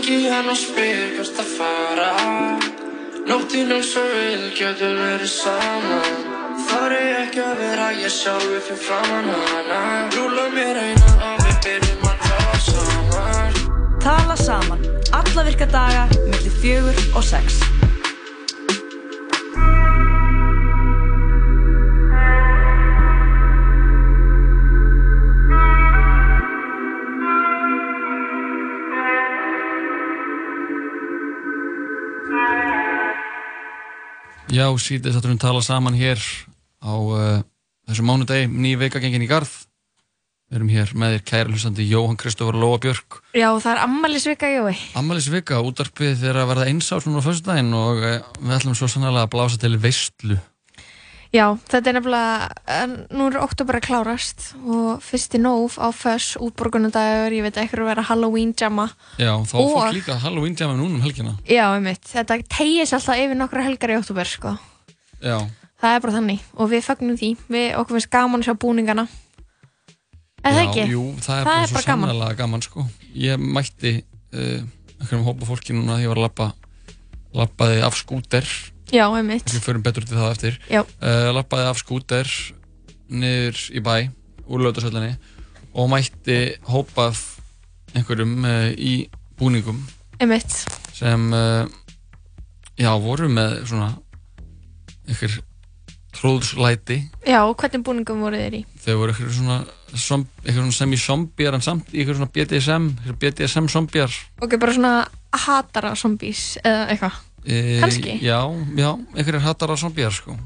Ringi hann og spyr hvert að fara Nóttinn eins og við getum verið saman Þar er ekki að vera ég sjálfi fyrir framann hana Rúla mér einan og við byrjum að tala saman Tala saman. Alla virka daga, millir fjögur og sex. Já, síðan þátturum tala saman hér á uh, þessu mánudegi, ný veika gengin í garð. Við erum hér með þér kæra hlustandi Jóhann Kristófar Lóa Björk. Já, það er ammælisvika, Jói. Ammælis vika, útarpið þegar að verða einsás núna á föstudaginn og uh, við ætlum svo sannlega að blása til veistlu. Já, þetta er nefnilega, nú er oktober að klárast og fyrsti nóf á föss, útborgunadagur, ég veit eitthvað að vera Halloween jamma. Já, þá. Og- fólk líka Halloween djama núna um helgina. Já, einmitt, þetta tegis alltaf yfir nokkra helgar í oktober, sko. Já, Það er bara þannig og við fagnum því, við okkur finnst gaman að sjá búningana. Er það já, ekki? jú, það er Það bara er svo bara gaman. sannlega gaman, sko. Ég mætti uh, einhverjum hópa fólki núna þegar ég var að lappa, lappaði af skúter Já, einmitt. við förum betur til það eftir Já. uh, lappaði af skúter niður í bæ úr lögdagsöllinni og mætti hópað einhverjum uh, í búningum Einmitt. sem uh, já, voru með svona einhver tróðslæti Já, hvernig búningum voru þeir í? þau voru einhver svona, svona semi-zombjar en samt í einhver svona BDSM einhver BDSM-zombjar Ok, bara svona hatara zombies eða eitthvað. E, Kannski. já, já, einhverjir hattar zombjar sko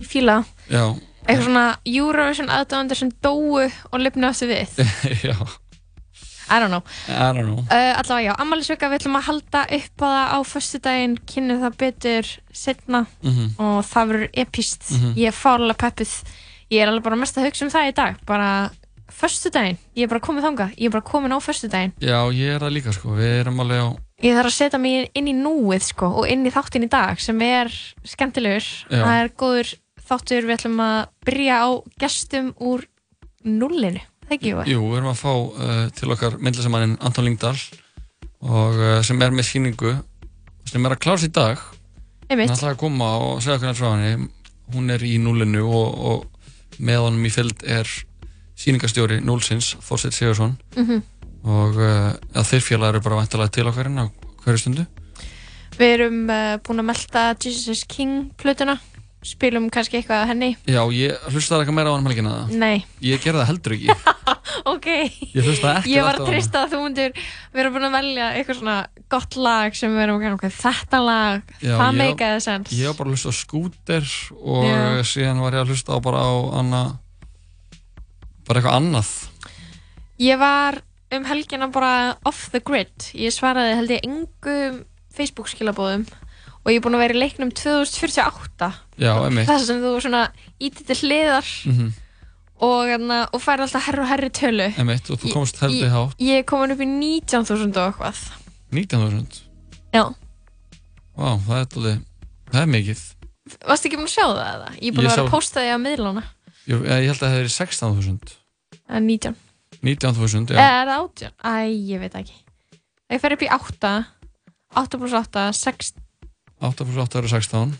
Ég fíla það. já, Eitthvað svona Eurovision aðdáðandir sem dóu og lifnu aftur við. já, I don't know. I don't know Uh, allavega já, ammælisvika við ætlum að halda upp á það á föstudaginn, kynna það betur setna Mhm. og það verður epist. Mhm. Ég er fárlega peppuð. Ég er alveg bara mest að hugsa um það í dag. Bara föstudaginn. Ég er bara komin þangað. Ég er bara komin á föstudaginn. Já, ég er það líka sko, við erum alveg á Ég þarf að setja mig inn í núið sko og inn í þáttin í dag sem er skemmtilegur. Já. Það er góður þáttur. Við ætlum að byrja á gestum úr nullinu. Það ekki? Jú, við erum að fá uh, til okkar myndlisamannin Anton Lingdal og uh, sem er með síningu sem er að klára sér í dag hann Einmitt. ætlaði að koma og segja hvernig frá henni hún er í núlinu og, og með honum í fylgd er síningastjóri núlsins, Þorsett Sigursson Mhm. Og uh, að þeir félag eru bara vantilega til okkar hérna á hverju stundu Við erum uh, búin að melda Jesus King plötuna. Spilum kannski eitthvað að henni. Já, ég hlustaði eitthvað meira á hann helgina það Nei. Ég gerði það heldur ekki Ok. Ég hlustaði ekki Ég var á að að þú myndir vera búin að velja eitthvað svona gott lag sem við erum að okay, þetta lag, Já, það meikaði sens. Ég var bara að hlusta á skúter og Já. síðan var ég að hlusta á bara á annað bara eitthvað annað Ég var um helgina bara off the grid. Ég svaraði held ég engum Facebook skilabóðum og ég er búin að vera í leiknum 2048. Já, einmitt. Það sem þú svona ítið til hliðar mm og, hérna, og fær alltaf herri og herri tölu. Einmitt, og þú komst heldur Ég- hátt Ég komin upp í 19.000 og eitthvað. 19.000 Já. Vá, það er alveg það er mikið Varstu ekki búin að sjá það eða? Ég er búin Ég að vera sá- að posta því á miðlana. Jú, eh, Ég held að það hefði 16.000 Það er 19. 19.000, já er það 18? Æ, ég veit ekki. Ég fer upp í 8, 8 pluss 8, 6, 8 plus 8 eru 16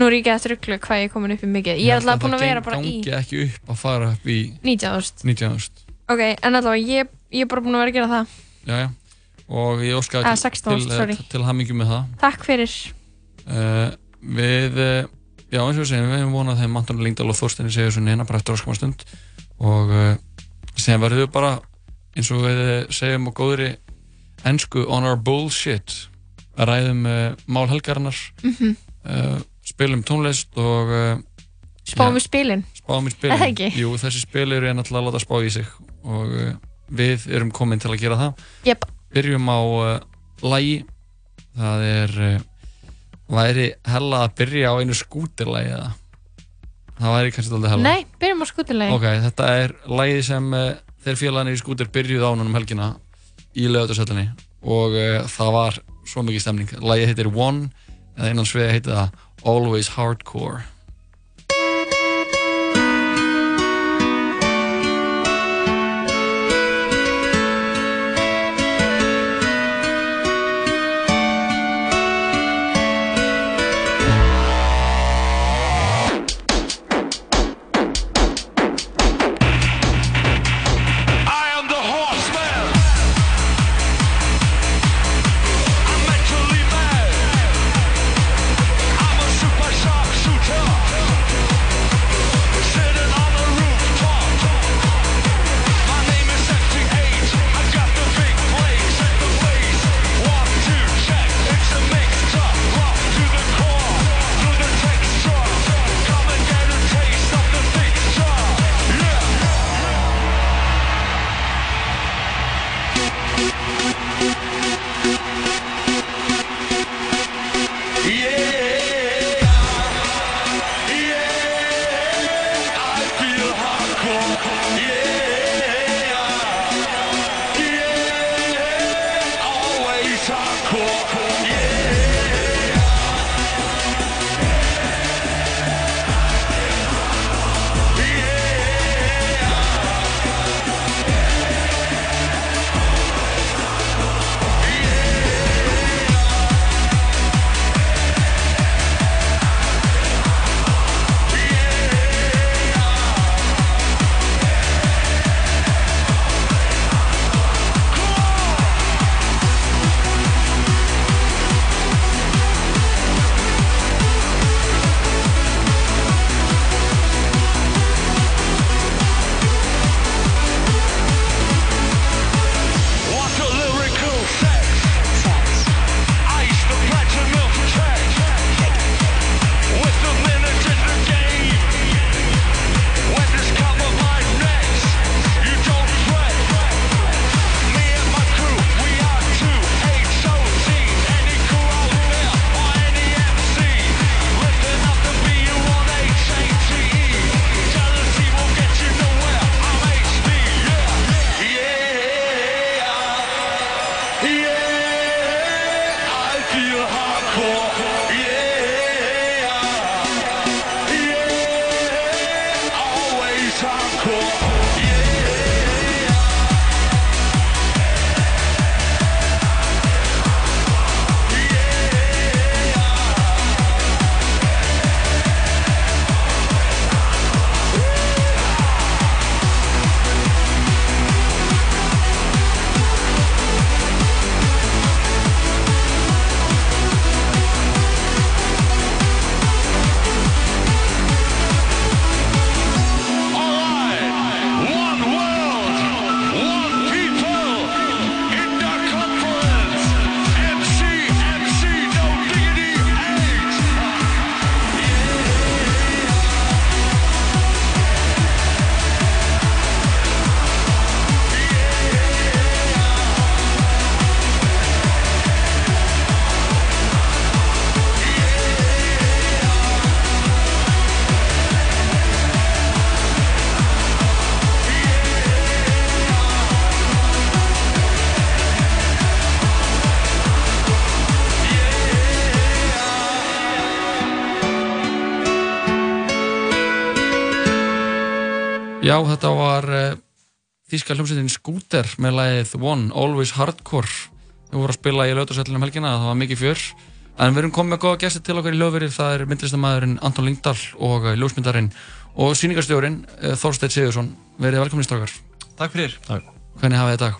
nú er ég ekki eftir rugglu hvað ég er komin upp í mikið. Ég er alltaf búin að það vera bara í gangi ekki upp að fara upp í 19.000. 19.000 Ok, en allavega, ég, ég er bara búin að vera að gera það. Já, já Og ég óskaði Ah, til, 16, til, sorry. til, hamingju með það Takk fyrir. uh, Við, uh, já eins og við segjum, við hefum vonað þeim Antoni Lingdal og Þorsteini Sigursson hérna bara eftir áskama stund og uh, sem verðum við bara eins og við segjum á góðri ensku on our bullshit að ræðum uh, mál helgarinnar Mhm. uh, spilum tónlist og uh, Spáum við spilin. spáum í spilin? Jú, þessi spil eru náttúrulega að láta spá í sig og við erum komin til að gera það Jep. Byrjum á lægi það er væri hella að byrja á einu skútirlægi eða það væri kannski alltaf hella Nei, byrjum á skutilegi. Ok, þetta er lægið sem uh, þeir félagarnir í skútir byrjuð á núna um helgina í lögutarsöllinni og uh, það var svo mikið stemning. Lægið heitir One eða innan sviði heitir það Always Hardcore þetta var uh, þýska hljómsveitin Scooter með lagið One, Always Hardcore við vorum að spila í lögdagsvellinu um helgina það var mikið fjör en við erum komið með góða gæsti til okkar í lögverið það er myndlistamæðurinn Anton Lingdal og uh, ljósmyndarinn og síningarstjórin uh, Þorsteinn Sigursson verið velkomin í strákar Takk fyrir. Takk. Hvernig hafið þið dag?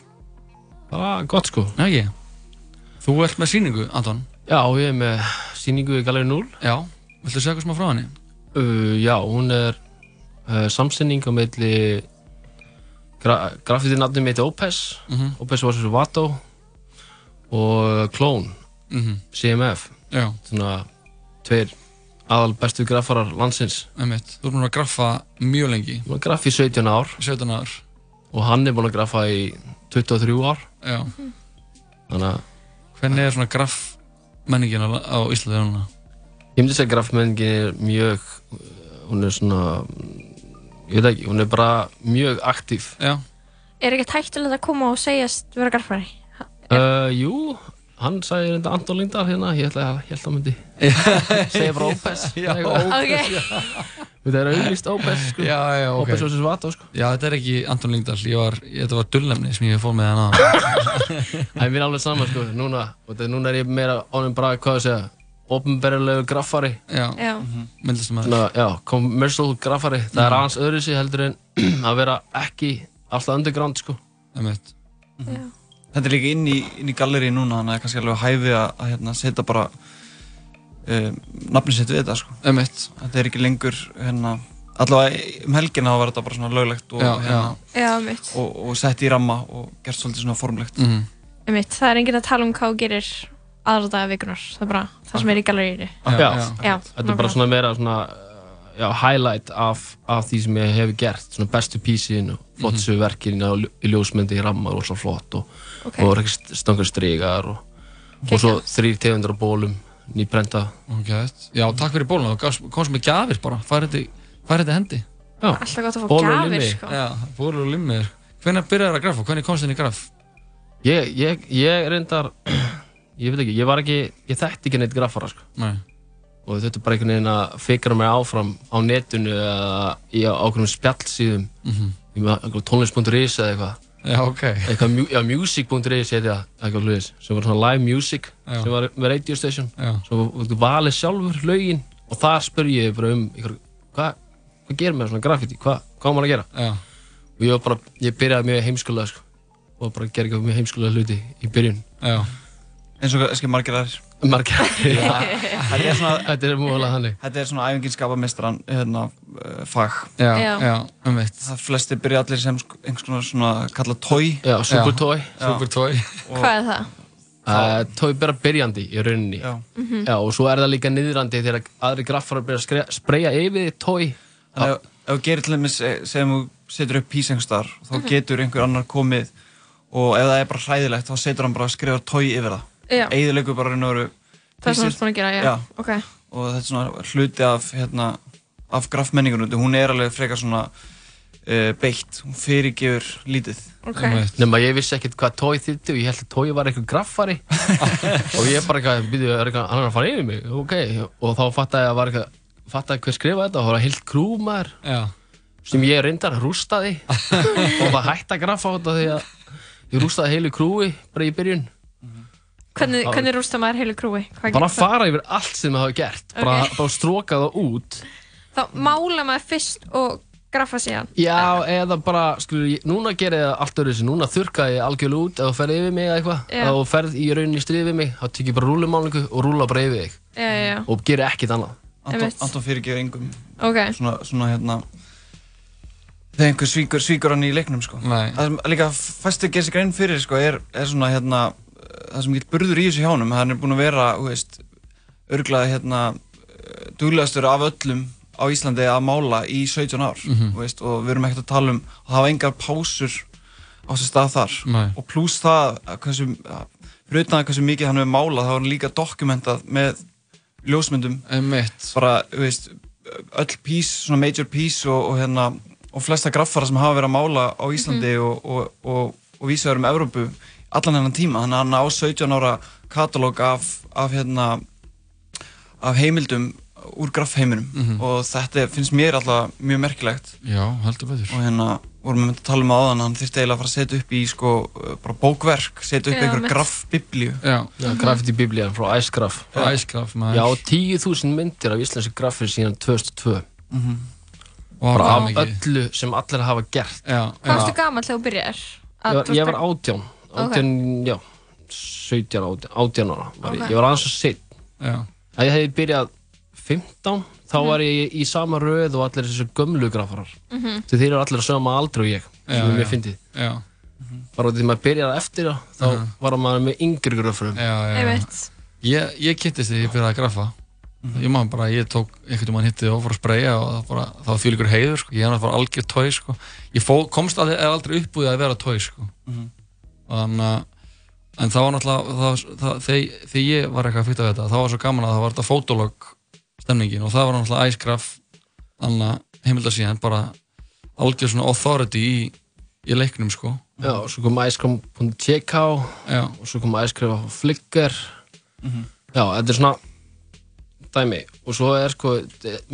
Bara gott sko. Já, ekki Þú ert með síningu, Anton Já, ég er með síningu í Galeri 0. Já, viltu segja eitthvað smá frá henni? Uh, já, hún er uh, samsending á meðli gra grafítið nafnum heiti Opes. Mhm. Opes var þessu Vato og Clone, Mhm. CMF. Já, Svona tveir aðal bestu graffarar landsins. einmitt Þú ert búin að graffa mjög lengi Hún var graff í 17 ár 17 ár og hann er búin að graffa í 23 ár. Já Þannig að Hvernig er svona graff menningin á, Íslandi núna? Ég myndi segja að graffmenningin er mjög, uh, hún er svona, ég veit ekki, hún er bara mjög aktív. Já Er ekkert hættulegt að koma og segjast vera garfari? Uh, jú, hann sagði reynda Anton Lindar hérna, ég ætla að, að myndi segja bara Opes. Þetta er auðvist Opes, sko. Já, já, ok Opes vs. Vato, sko. Já, þetta er ekki Anton Lingdal, ég var, ég, þetta var dullefni sem ég fór með hann að Það er mér alveg sama, sko, núna, og þetta, núna er ég meira ánum bara, hvað að segja, ofnberðilegu graffari, Já, já, myndlistamæður svona, já, commercial graffari, það er aðeins öðru sig heldur en að vera ekki alltaf underground, sko. Já. Þetta er líka inn í, inn í galleri núna þannig að það er kannski alveg að hæfi að, hérna, setja bara um, nafni sitt við þetta sko. Þetta er ekki lengur hérna, allavega um helgina þá var þetta bara svona löglegt og, Já, hérna, og, og sett í ramma og gert svolítið svona formlegt. Mhm. mitt. Það er enginn að tala um hvað þú gerir aðra daga vikunar. Það er bara það sem er í. Já, Þetta er bara svona meira svona, uh, já, highlight af, af því sem ég hef gert, svona bestu písin og flottsu Mhm. verkin í, í ljósmyndi í ramma og svo flott og, Ok. og stongar strigar og, og svo þrýr tegundur af bólum, nýbrenda. Ok, já, takk fyrir bóluna, þú komst með gjafir bara, hvað er þetta, hendi? Já, Alltaf gott að fá og limmi. sko. Já, bólur og limmir. Hvernig byrjaði það að graffa, hvernig komst þinn í graff? ég, ég, ég reyndar, ég veit ekki, ég var ekki, ég þekkti ekki neitt graffara sko. Nei. og þetta er bara einhvern veginn að fikra mig áfram á netinu eða í ákveðnum spjallsíðum Mhm. mm tónlist.is eða eitthvað Já, ok. eitthvað, já, music.is heiti það, eitthvað hlutis sem var svona live music Já. sem var með radio station Já. svo þú valið sjálfur lögin og þar spur ég bara um ykkur, hvað hva gerir maður svona graffiti, Hva, hvað á maður að gera Já. og ég var bara, ég byrjaði mjög heimskulega sko, og bara eitthvað mjög heimskulega hluti í byrjun Já. Eins og kannski margir aðrir margir þetta er svona þetta er múlega þannig þetta er svona æfingin skapamistran hérna, uh, fag Já, Já. já, um það flesti byrja allir sem einhvers konar svona kalla tói Já, super toy. Super toy. Hvað er það? Uh, tói bara byrjandi í rauninni Já. Mhm. Já, og svo er það líka niðrandi þegar aðri graffar byrja að spreyja yfir tói Þannig að ef þú gerir til dæmis, eh, segjum þú setur upp pís einhvers staðar, þá Mhm. getur einhver annar komið og ef það er bara hræðilegt, þá setur hann bara að skrifa tói yfir það. Já. Eðilegur bara raun og veru Það er svona písið. spún að gera, já. Já. Ok. Og þetta er svona hluti af, hérna, af graffmenningunum. Hún er alveg frekar svona uh, beitt, hún fyrirgefur lítið. Ok. Nefn að ég vissi ekkert hvað tói þýtti og ég held að tói var eitthvað graffari og ég bara eitthvað, býðu, er eitthvað, hann er að fara yfir mig, ok og þá fattaði ég að var eitthvað fattaði hver skrifaði þetta og það var heilt krúmaður Já. sem ég reyndar rústaði og það hætti að graffa á þetta því að ég rústaði heilu krúi bara í byrjun Hvernig, hvernig rústa maður heilu krúi? Bara það? fara yfir allt sem það hafa gert bara, Ok. bara stróka það út Þá mála maður fyrst og graffa síðan. Já, eða bara, skilur, núna gerir ég allt öðru þessu, núna þurrka ég algjörlega út ef þú ferð yfir mig eða eitthvað, ef þú ferð í rauninni stríð við mig, þá tek ég bara rúlumálingu og rúla bara yfir þig Já, já, já. og gerir ekkert annað. Anton, fyrirgefur engum. Ok. Svona, svona hérna, þegar einhver svíkur, svíkur hann í leiknum, sko. Nei. Það sem líka fæstu að gera sig grein fyrir, sko, er, er svona, hérna, það sem getur burður í þessu hjá honum, hann er búinn að vera, þú veist, örglað, hérna, duglegastur af öllum á Íslandi að mála í 17 ár, Mhm. þú veist, og við erum ekkert að tala um að hafa engar pásur á þessu stað þar. Nei. Og pluss það, að hversu, mikið hann hefur málað, þá er hann líka dokumentað með ljósmyndum. Bara, veist, öll pís, svona major pís og, og hérna, og flesta graffara sem hafa verið að mála á Íslandi og, og, og, og vísaður um Evrópu allan hennan tíma. Þannig að hann á 17 ára katalóg af, af hérna, af heimildum úr graffheiminum Mhm. og þetta finnst mér alltaf mjög merkilegt Já, heldur betur. og hérna vorum við myndið að tala um það áðan hann þurfti eiginlega að fara að setja upp í sko bara bókverk, setja upp einhver graffbiblíu Já, graffiti biblían frá maður. Já, 10.000 myndir af íslenski graffir síðan 2002. Mhm. Vá, Bara af öllu sem allir hafa gert. Já, Hvað varstu gamall þegar þú byrjar? Ég var, ég var átján, Ok. átján, já, 17, átján, átján ára var ég. Ég var aðeins að sitt. Að ég hefði byrjað 15, þá Mhm. var ég í sama röð og allir þessu gömlu graffarar. Mhm. Þegar þeir eru allir að sögma aldrei og ég, sem Já, mjög já. fyndið. Bara út í því maður byrjaði eftir það, þá Mhm. var maður með yngri. Einmitt. Ég, ég kynntist því ég byrjaði að graffa. Ég maður bara, ég tók einhvern veginn hittið og fór að spreyja og það, bara, það var því líkur heiður, sko. Ég hann var algjör tói, sko. Ég fó, komst aldrei, aldrei uppbúið að vera tói, sko. Mhm. Og þannig að, en það var náttúrulega, það, það, þegar, ég var eitthvað að fyrta við þetta, það var svo gaman að það var þetta fótolog stemningin og það var náttúrulega að heimildasíðan bara algjör svona authority í, í leiknum, sko. Já, og svo kom Já. og svo kom Icegraph á Flickr. Mhm. Já, þetta er svona dæmi og svo er sko,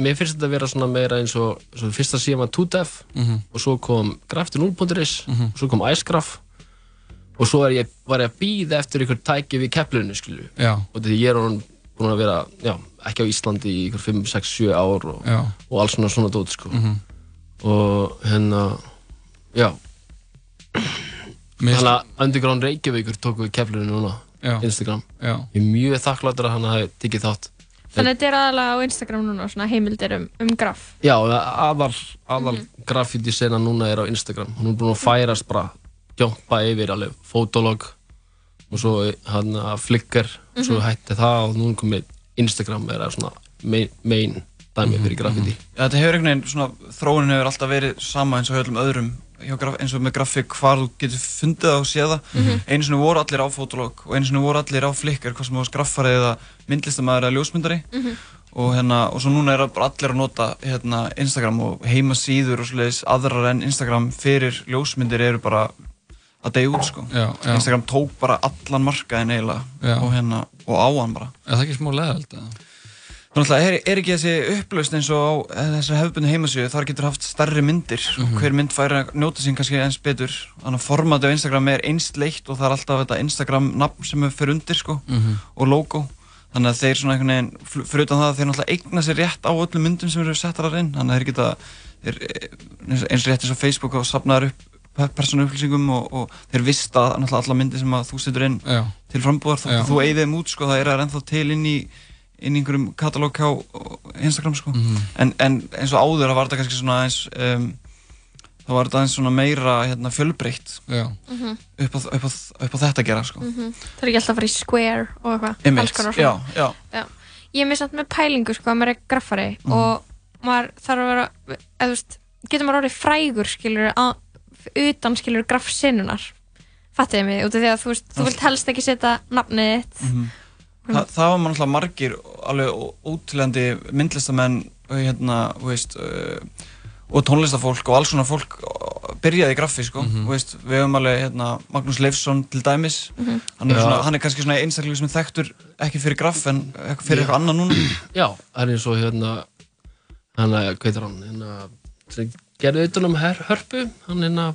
mér finnst þetta að vera svona meira eins og, fyrsta síðan var 2def Mhm. og svo kom grafti0.is Mhm. og svo kom Icegraph og svo er ég, var ég að býða eftir ykkur tæki við keflunni, skilju og því ég er hann búin að vera, já, ekki á Íslandi í ykkur 5, 6, 7 ár og, og alls svona svona dót, sko. Mhm. og hérna, já. Þannig að Underground Reykjavíkur tók við keflunni núna Já. Instagram. Já. Ég er mjög þakkláttur að hann hafi tikið þátt. Þannig að þetta er aðalega á Instagram núna, svona heimildir um, um graf. Já, aðal, aðal graffiti sena núna er á Instagram. Hún er búin að færast bara Jompa yfir alveg fotolog Og svo hann að Flickr Svo Mhm. hætti það og núna komið Instagram er svona main, main dæmi fyrir graffiti Já, þetta hefur einhvern veginn, svona, þróunin hefur alltaf verið sama eins og hjá öllum öðrum, eins og með grafík, hvar þú getur fundið það og séð það. Mhm. Einu sinni voru allir á Fotolog og einu sinni voru allir á Flickr, hvað sem varst graffari eða myndlistamæður eða ljósmyndari. Mhm. Og, hérna, og svo núna er allir að nota hérna, Instagram og heimasíður og svoleiðis aðrar en Instagram fyrir ljósmyndir eru bara að deyja út sko. Já, já. Instagram tók bara allan markaðin eiginlega og hérna, og á hann bara. Er það ekki smá leðald? Þannig að er, er ekki þessi upplaust eins og á þessari hefðbundu heimasíðu, þar getur haft starri myndir. Og hver mynd fær að njóta sín kannski eins betur. Þannig að formatið á Instagram er einst leitt og það er alltaf þetta Instagram nafn sem er fyrir undir sko Mhm. og logo. Þannig að þeir svona einhvern veginn, fyrir utan það að þeir náttúrulega eigna sér rétt á öllum myndum sem eru settar þar inn. Þannig að þeir geta þeir, eins eins rétt eins og Facebook og safnaður upp persónu upplýsingum og, og þeir vista náttúrulega alla myndir sem að þú setur inn Já. til frambúðar þá Já. þú eigið þeim út sko, það er það ennþá til inn í inn í einhverjum katalóg á Instagram sko. Mhm. en, en eins og áður það var þetta kannski svona eins um, þá var þetta eins svona meira hérna, fjölbreytt Já. Mhm. upp, á, upp, upp á þetta að gera sko. Mhm. Það er ekki alltaf að fara í square og eitthvað alls konar já, svona. já. Ég er mér samt með pælingu sko að maður er graffari Mhm. og maður þarf að vera eða, þú veist, getur maður orðið frægur skilur að, utan skilur graffsinnunar fattiði mig, út af því að þú veist þú vilt helst ekki setja nafnið þitt. Mhm. Þa, það var mann alltaf margir alveg ó- ótrúlegandi myndlistamenn og hérna, þú veist uh, og tónlistafólk og alls svona fólk uh, byrjaði í graffi, sko. Mhm. þú veist, við höfum alveg hérna, Magnús Leifsson til dæmis. Mhm. hann, er svona, hann er kannski svona einstaklega sem þekktur ekki fyrir graff en fyrir eitthvað annað núna. Já, hann er svo hérna hann að, hvað heitir hann? Hérna, gerði utan um her, hörpu hann hérna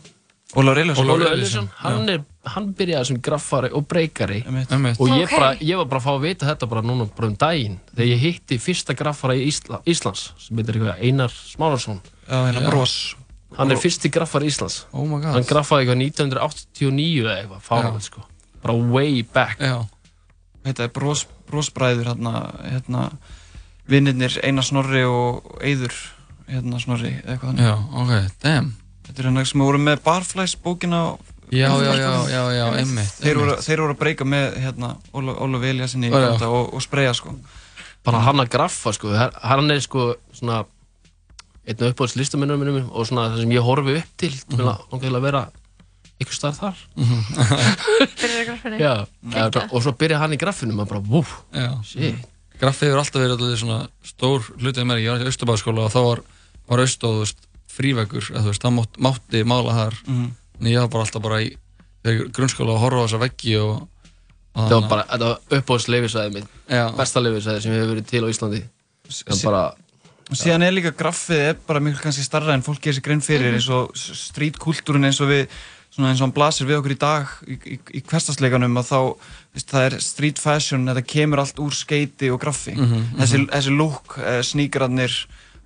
Elíasson, Elíasson, hann, er, hann byrjaði sem graffari og breykari og ég, Ok. bara, ég var bara að fá að vita þetta bara núna bara um daginn þegar ég hitti fyrsta graffara í Ísla, Íslands sem heitir eitthvað Einar Smálarsson Já, Bros. Hann er fyrsti graffari Íslands. Oh my god. Hann graffaði eitthvað 1989 eða eitthvað, fárað sko. Bara way back. Já. Þetta er bros, brosbræður hérna, hérna vinnirnir Einar Snorri og Eyður hérna Snorri eða eitthvað þannig. Já, ok, damn. Þetta er hérna sem voru með Barflies bókina Já, já, já, já, já, einmitt, Þeir voru, þeir voru að breyka með hérna Ólaf, Eliasson í Já, já. Ganda og, og spreja sko. Bara hann að graffa sko. Hann er sko svona einn af uppáhalds listamennum minnum og svona það sem ég horfi upp til til Mhm. að langa til að vera ykkur starf þar. Byrjar í graffinni. Og svo byrja hann í graffinu maður bara, vú, Graffi hefur alltaf verið alltaf svona stór hlutið með ég var í Östubæðaskóla og þá var, var Östóð frívegur, það mátt, mátti mála þar Mhm. en ég var bara alltaf bara í í grunnskóla að horfa á þessa veggi og, og það var bara, þetta var uppáhalds leifisæði mitt Já. besta leifisæði sem hefur verið til á Íslandi það bara, Og síðan er líka graffið er bara miklu kannski starra en fólk gerir sér grein fyrir Mhm. eins og strítkultúrin eins og við svona eins og hann blasir við okkur í dag í, í, í hverstasleikanum að þá veist, það er street fashion, þetta kemur allt úr skeiti og graffi Mhm, þessi, þessi look, uh,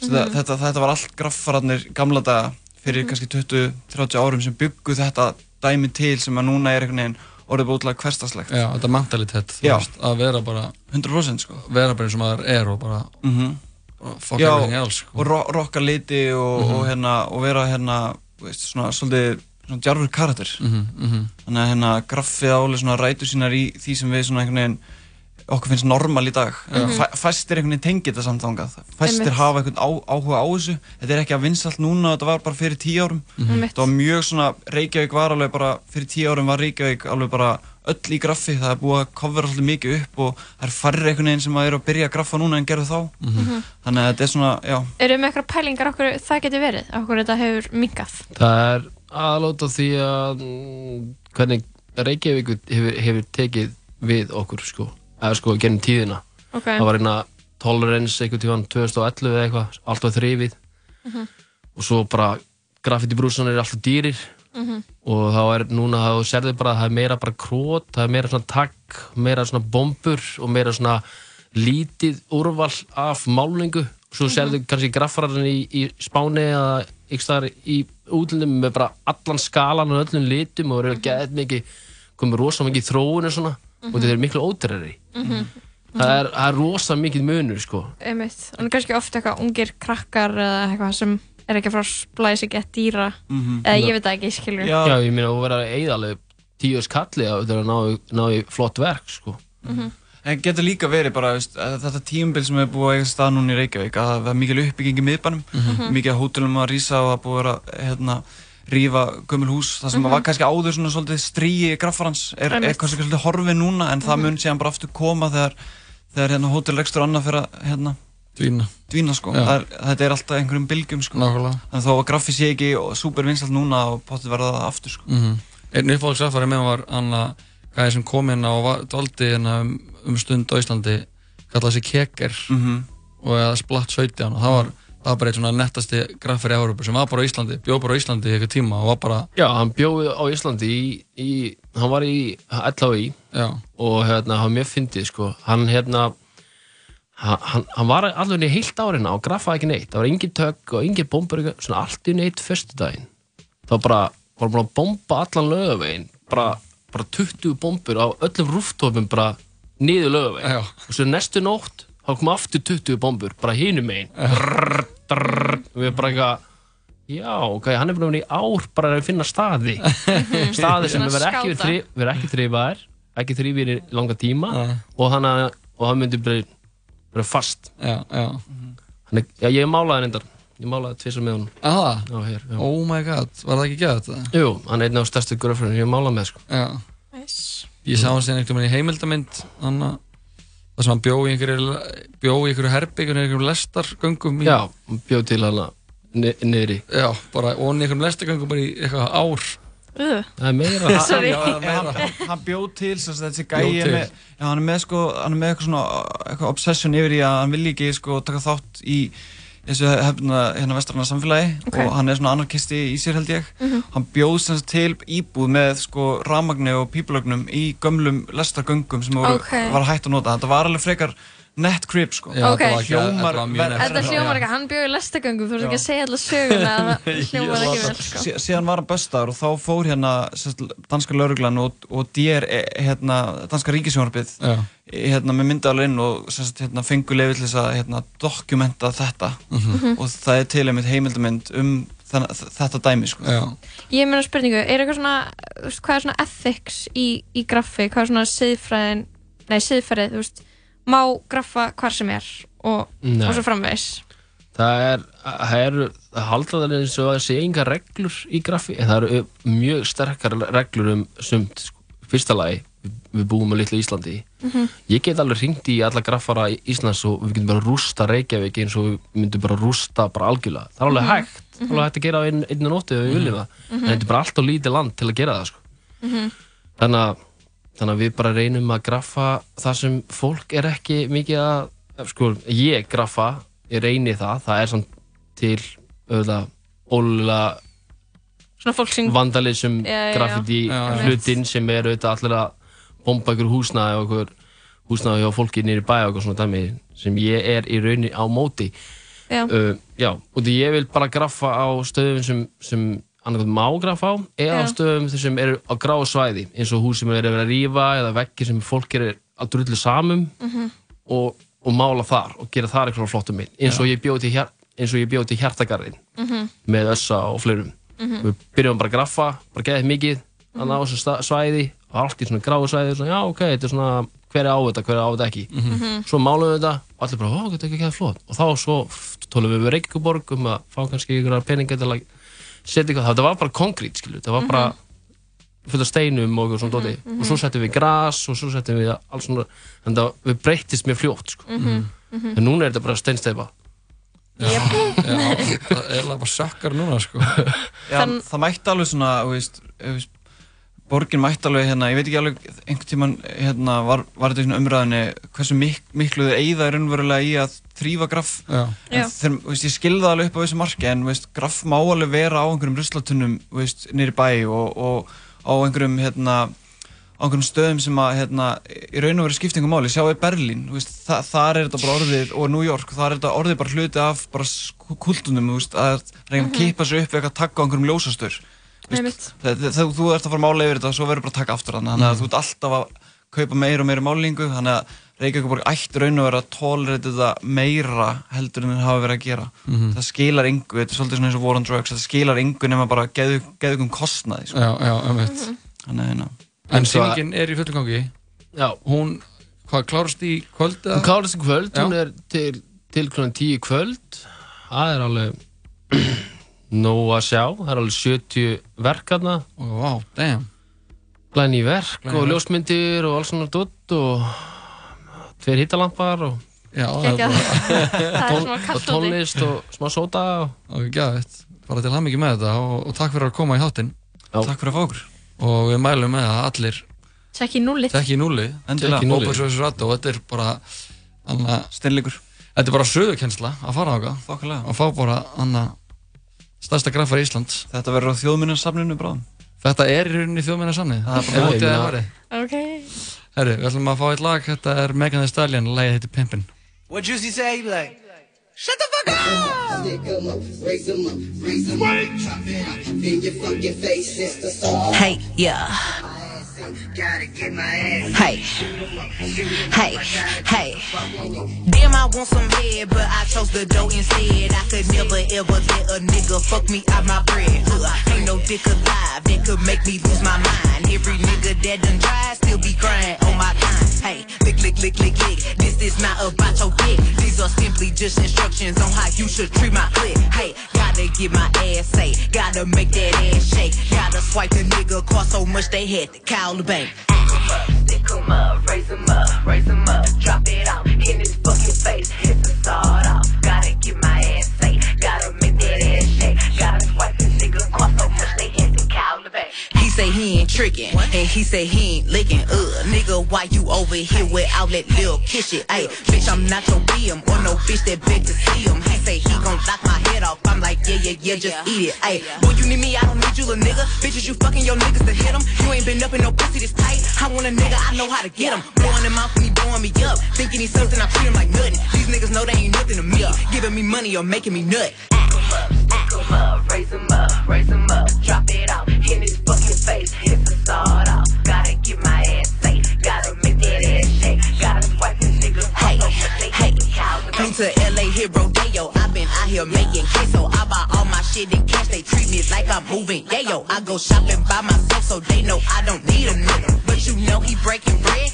sníkararnir Mhm. þetta, þetta var allt graffararnir gamla daga fyrir kannski 20-30 árum sem byggu þetta dæmi til sem að núna er einhvern veginn orðið búinlega hverstaslegt Já, þetta mentalitet, veist, að vera bara 100% sko vera bara eins og maður er og bara, Mhm. bara fuck Já, everything else sko. og ro rocka liti og, Mhm. og, hérna, og vera hérna þú veist, svona svolítið svona djarfur karakter Mhm, mhm. þannig að hérna graffið álega svona rætu sínar í því sem við svona einhvern veginn okkur finnst normal í dag Já. Fæ, fæstir einhvern veginn tengið þetta samt þangað fæstir Einmitt. hafa einhvern á, áhuga á þessu þetta er ekki að vinsalt núna, þetta var bara fyrir tíu árum Mhm. Einmitt. þetta var mjög svona Reykjavík var alveg bara, fyrir tíu árum var Reykjavík alveg bara öll í graffi það er búið að covera svolítið mikið upp og það er færri einhvern veginn sem að eru að byrja að graffa núna en gerðu þá Mhm. þannig að þetta er svona, já Eru með eitthvað pælingar okkur það getur verið okkur þetta hefur minkað það er aðlóta því að mm, hvernig Reykjavík hefur, hefur tekið við okkur sko, eða sko gennum tíðina. Ok. það var einna tolerance einhvern tíðan 2011 eða eitthvað alltaf þrifið. Mhm. og svo bara graffiti brúsan er alltaf dýrir. Mhm. og þá er núna þá serðu bara að það er meira bara krót, það er meira svona takk meira svona bombur og meira svona lítið úrval af málningu. Svo serðu kannski graffararinn í, í Spáni eða ykkur staðar í útlundum með bara allan skalan og öllum litum og eru gett mikið komið rosa mikið þróun og svona og þetta er miklu óterrari Mhm. það er, það er rosa mikið munur sko Einmitt. Og kannski ofta eitthvað ungir krakkar eða eitthvað sem er ekki að að splæða sig gett dýra Mhm. eða ég veit það ekki, skilur Já, ég meina þú verður að eigða alveg tíu skalli að ná, ná í flott verk sko Mhm. En getur líka verið bara veist, að þetta tíumbil sem er búið að eiga stað núna í Reykjavík að það er mikil uppbygging í miðbænum Mhm. mikið af hótelum að rísa og er búið að vera, hérna, rífa gömul hús það sem Mhm. var kannski áður svona svolítið stríi graffarans er, er kannski svolítið horfið núna en það Mhm. mun síðan bara aftur koma þegar, þegar hérna, hótelrekstur annað fyrir að hérna, dvína, dvína sko. Er, þetta er alltaf einhverjum bylgjum sko. Að þó að graffi sé ekki super vinsalt núna og potið verða það aftur sko. Mhm. einn uppáhaldsraffari með var hann að gæði sem kom inn á og var- dvaldi hérna um, um stund á Íslandi kallaði sig Keker Mhm. og eða Splatt 17 og það var, það var bara eitt svona nettasti graffari í Európa sem var bara á Íslandi, bjóð bara á Íslandi í eitthvað tíma og var bara, Já, hann bjóði á Íslandi í, í hann var í LHI já, og hérna, hann var mjög fyndið sko. hann hérna hann, hann- var alveg heilt árina og graffaði ekki neitt, það var engin tök og engin bombur, svona allt í neitt föstudaginn. Það var bara, var bara að bomba allan lögavegin bara, bara 20 bombur á öllum rúftofum bara niður lögavegin Já. og svo næstu nótt þá kom aftur 20 bombur, bara hinum megin drrr, og við bara eitthvað Já, ok, hann er búin að vera í ár bara að finna staði staði sem Svona verður ekki, skáta. þri, verður ekki þrifaðir ekki þrifir í langa tíma Nei. og hann, að- og hann myndi bara vera fast já, já hann er, já, ég málaði hann endar ég málaði tvisar með honum Aha, já, hér, já. oh my god, var það ekki þetta? Jú, hann er einn af stærstu gröfrunum ég málaði með sko. Nice. ég sá hann síðan einhvern veginn í heimildamynd hann að það sem hann bjó í einhverju bjó í einhverju herbyggjum einhverjum lestargöngum í, Já, hann bjóð til hann niðri já, bara og í einhverjum lestargöngum bara í eitthvað ár Uh, Það er meira Sorry. Já, það er hann, meira. hann bjóð til sem sagt, þessi gæi er með, já, hann er með sko, hann er með eitthvað svona eitthvað obsession yfir í að hann vil ekki sko taka þátt í þessu hefna hérna vestrarna samfélagi Ok. og hann er svona anarkisti í sér held ég hann bjóð sem sagt til íbúð með sko ramagni og pípulögnum í gömlum lestargöngum sem voru, Ok. var hægt að nota þetta var alveg frekar nett crib sko Já, Ok. þetta Hljómar ekki, hann bjóði lestagöngum, þú ert ekki að segja alltaf söguna að það hljómar ekki vel, sko. Sí, síðan var hann böstaður og þá fór hérna sérst, danska lauruglan og, og DR eh, hérna, danska ríkisjónarbið Já, hérna, með myndaðalinn og sérst, hérna, fengu leið til þess að hérna, dokumenta þetta Mhm. og það er til einmitt heimildamind um þenn, þetta dæmi sko. já Ég meina spurningu, er eitthvað svona, veist, hvað er svona ethics í, í graffi, hvað er svona siðfræðin, nei, siðfærið, þú veist, má graffa hvar sem er og, og svo framvegis. Það er, það eru, það halda það eins og að sé enga reglur í graffi en það eru mjög sterkar reglur um sumt, sko. fyrsta lagi við, búum á litlu Íslandi. Ég get alveg hringt í alla graffara í Íslands og við getum bara rústa Reykjavík eins og við myndum bara rústa bara algjörlega, það er alveg hægt það er alveg hægt að gera á einn, einni nóttu ef við viljum það. En þetta er bara allt á lítið land til að gera það sko. þannig að þannig að við bara reynum að graffa það sem fólk er ekki mikið að sko, ég graffa ég reyni það, það er samt til auðvitað ólulega Svona fólk sem, vandalism graffiti hlutinn sem er auðvitað allir að bomba ykkur húsnaði og ykkur húsnaði hjá fólki nýri bæ og eitthvað svona dæmi sem ég er í rauninni á móti. Já, uh, já, og því ég vil bara graffa á stöðum sem, sem annarkoð má graffa á eða á stöðum sem eru á gráu svæði eins og hús sem er að vera að rífa eða vekkir sem fólk er að drullu samum Mhm. og, og mála þar og gera þar eitthvað flottum minn eins og ég bjóð til, hér, eins og ég bjóð til hjartagarðin Mhm. með össa og fleirum við byrjum bara að graffa, bara geðið mikið Mhm. þannig á þessu svæði og allt í svona gráu svæði svona, já ok, þetta er svona hver er á þetta, hver er á þetta ekki Mhm. svo málum við þetta og allir bara, ó, þetta er ekki geðið flott og þá svo tólum við við Reykjavíkuborg um að fá kannski ykkur peninga til að setja eitthvað, þetta var bara konkrét skilu, þetta var bara fullt af steinum og eitthvað svona dóti og svo settum við gras og svo settum við alls svona, en það við breyttist mjög fljótt sko. en núna er þetta bara steinsteipa Já, það er alveg bara sökkar núna sko. Já, Þann- það mætti alveg svona þú veist, borgin mætti alveg hérna, ég veit ekki alveg einhvern tíman hérna, var, var þetta svona umræðinni hversu mik miklu þið eigða er raunverulega í að þrýfa graff. Þú veist, ég skilði það alveg upp á þessu marki en veist, graff má alveg vera á einhverjum ruslatunnum þú veist, nýri bæ og, og á einhverjum hérna, á einhverjum stöðum sem að hérna, í raun og veru skiptingum máli. Sjáu í Berlín, veist, þa þar er þetta bara orðið og New York, þar er þetta orðið bara hluti af bara kultunum, að reyna að kippa sig upp við eitthvað takka á einhverjum ljósastur þegar þú, þú ert að fara að mála yfir þetta svo verður bara að taka aftur þannig að þú ert alltaf að kaupa meira og meira málingu þannig að Reykjavík ætti raun og vera að tólreit þetta meira heldur en þeir hafa verið að gera. Það skilar engu, þetta er svolítið svona eins og War on Drugs það skilar engu nema bara geðu, geðu um kostnaði sko. já, já, einmitt. Þannig að hérna. En og sýningin er í fullum gangi? Já, Hún, hvað, klárast í kvöld hún klárast í kvöld, Já. hún er til, til klukkan 10 í kvöld. Það er alveg nóg að sjá, það er alveg 70 verkarna Ó, Vá, damn glæni verk Glæný og verk. ljósmyndir og alls svona dutt og tveir hittalampar og, Já, það er Geggjað. bara Það er smá og kallt úti. tónlist og smá sóta og Ok, gæðið Bara til hann með þetta og, og takk fyrir að koma í þáttinn takk fyrir að fá okkur og við mælum með að allir Tjekki núlið. tekki núli Endilega. tekki núli og þetta er bara anna, Steinleikur þetta er bara sögukensla að fara á það Þokkalega og fá bara anna, stærsta graffar í Íslands Þetta verður á þjóðminnarsafninu bráðum þetta er í rauninni þjóðminna samnið Það er bara- það meina- varði Ok. Herri, við ætlum að fá eitt lag, þetta er Megan Thee Stallion, lagið heitir Pimpin' What Juicy say? Like, shut the fuck up! Stick 'em up, raise 'em up, raise 'em up, chop it up in your fucking face. It's the song. Hey, yeah. Hey, hey, hey. Damn, I want some head, but I chose the dough instead. I could never ever let a nigga fuck me out my bread. Ugh, ain't no dick alive that could make me lose my mind. Every nigga that done tried still be crying on my time. Hey, lick, lick, lick, lick, lick. This is not about your dick. These are simply just instructions on how you should treat my clip. Hey, gotta get my ass say, gotta make that ass shake. Gotta swipe the nigga cost so much they had to call the bank. Stick 'em up, raise 'em up, raise 'em up, drop it out in his fucking face. Hit the start say he ain't tricking, and he say he ain't licking. Uh, nigga, why you over here without that little kiss shit? Ayy, bitch, I'm not your BM or no bitch that beg to see him. He say he gon' knock my head off. I'm like, yeah, yeah, yeah, just eat it. Ayy, boy, you need me, I don't need you, little nigga. Bitches, you fucking your niggas to hit him. You ain't been up in no pussy this tight. I want a nigga, I know how to get him. Blowing him out when he blowing me up. Thinking he's something, I treat him like nothing. These niggas know they ain't nothing to me. Giving me money or making me nut. Stick 'em up, raise 'em up, raise up, drop it out in his fucking face. Hit the start off. Gotta get my ass safe. Gotta make that ass shake. Gotta swipe this nigga. Hey, hey, Flew to LA, hit rodeo. i been out here making queso. I buy all my shit in cash. They treat me like I'm moving. Yeah, yo, I go shopping by myself so they know I don't need a nigga. But you know he breaking bread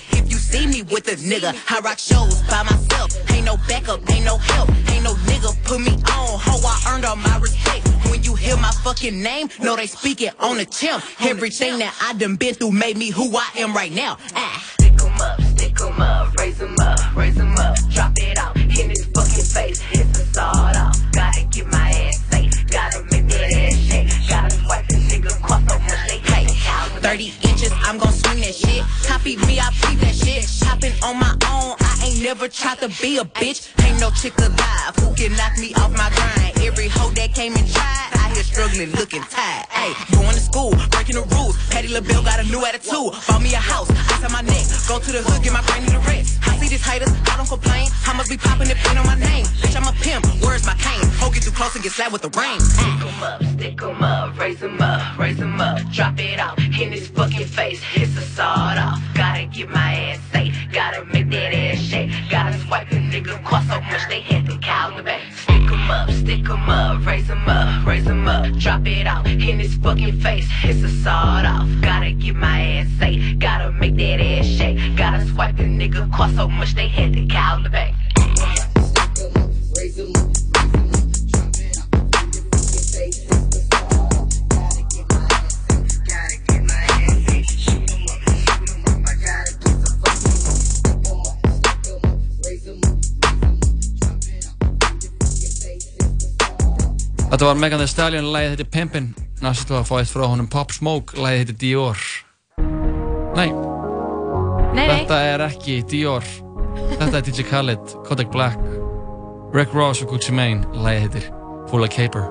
see me with a nigga. I rock shows by myself. Ain't no backup, ain't no help. Ain't no nigga put me on. Ho, I earned all my respect. When you hear my fucking name, know they speak it on the chimp. Everything that I done been through made me who I am right now. Ah. Stick 'em up, stick 'em up, raise 'em up, raise 'em up, drop it out in his fucking face. Hit the start off. 30 inches, I'm gon' swing that shit. Copy me, I peep that shit. Hopping on my own, I ain't never tried to be a bitch. Ain't no chick alive who can knock me off my grind. Every hoe that came and tried, I here struggling, looking tired. Hey, going to school, breaking the rules. Patty LaBelle got a new attitude. Bought me a house, ice on my neck. Go to the hood, get my granny the rest. I see these haters, I don't complain. I must be popping the pin on my name. Bitch, I'm a pimp, where's my cane? Hoe get too close and get slapped with the rain. Stick 'em up, stick 'em up, raise 'em up, raise 'em up. Drop it in his fucking face. It's a sawed off. Gotta get my ass safe. Gotta make that ass shake. Gotta swipe the nigga cost so much they had to call the bank. Stick 'em up, stick 'em up, raise 'em up, raise 'em up. Drop it out in his fucking face. It's a sawed off. Gotta get my ass safe. Gotta make that ass shake. Gotta swipe the nigga cost so much they had to call the bank. Raise 'em up, Þetta var Megan Thee Stallion, lagið heitir Pimpin' Næst var að fá eitt frá honum Pop Smoke, lagið heitir Dior. Nei, Nei, þetta er ekki Dior. Þetta er DJ Khaled, Kodak Black. Rick Ross og Gucci Mane, lagið heitir Full of Caper.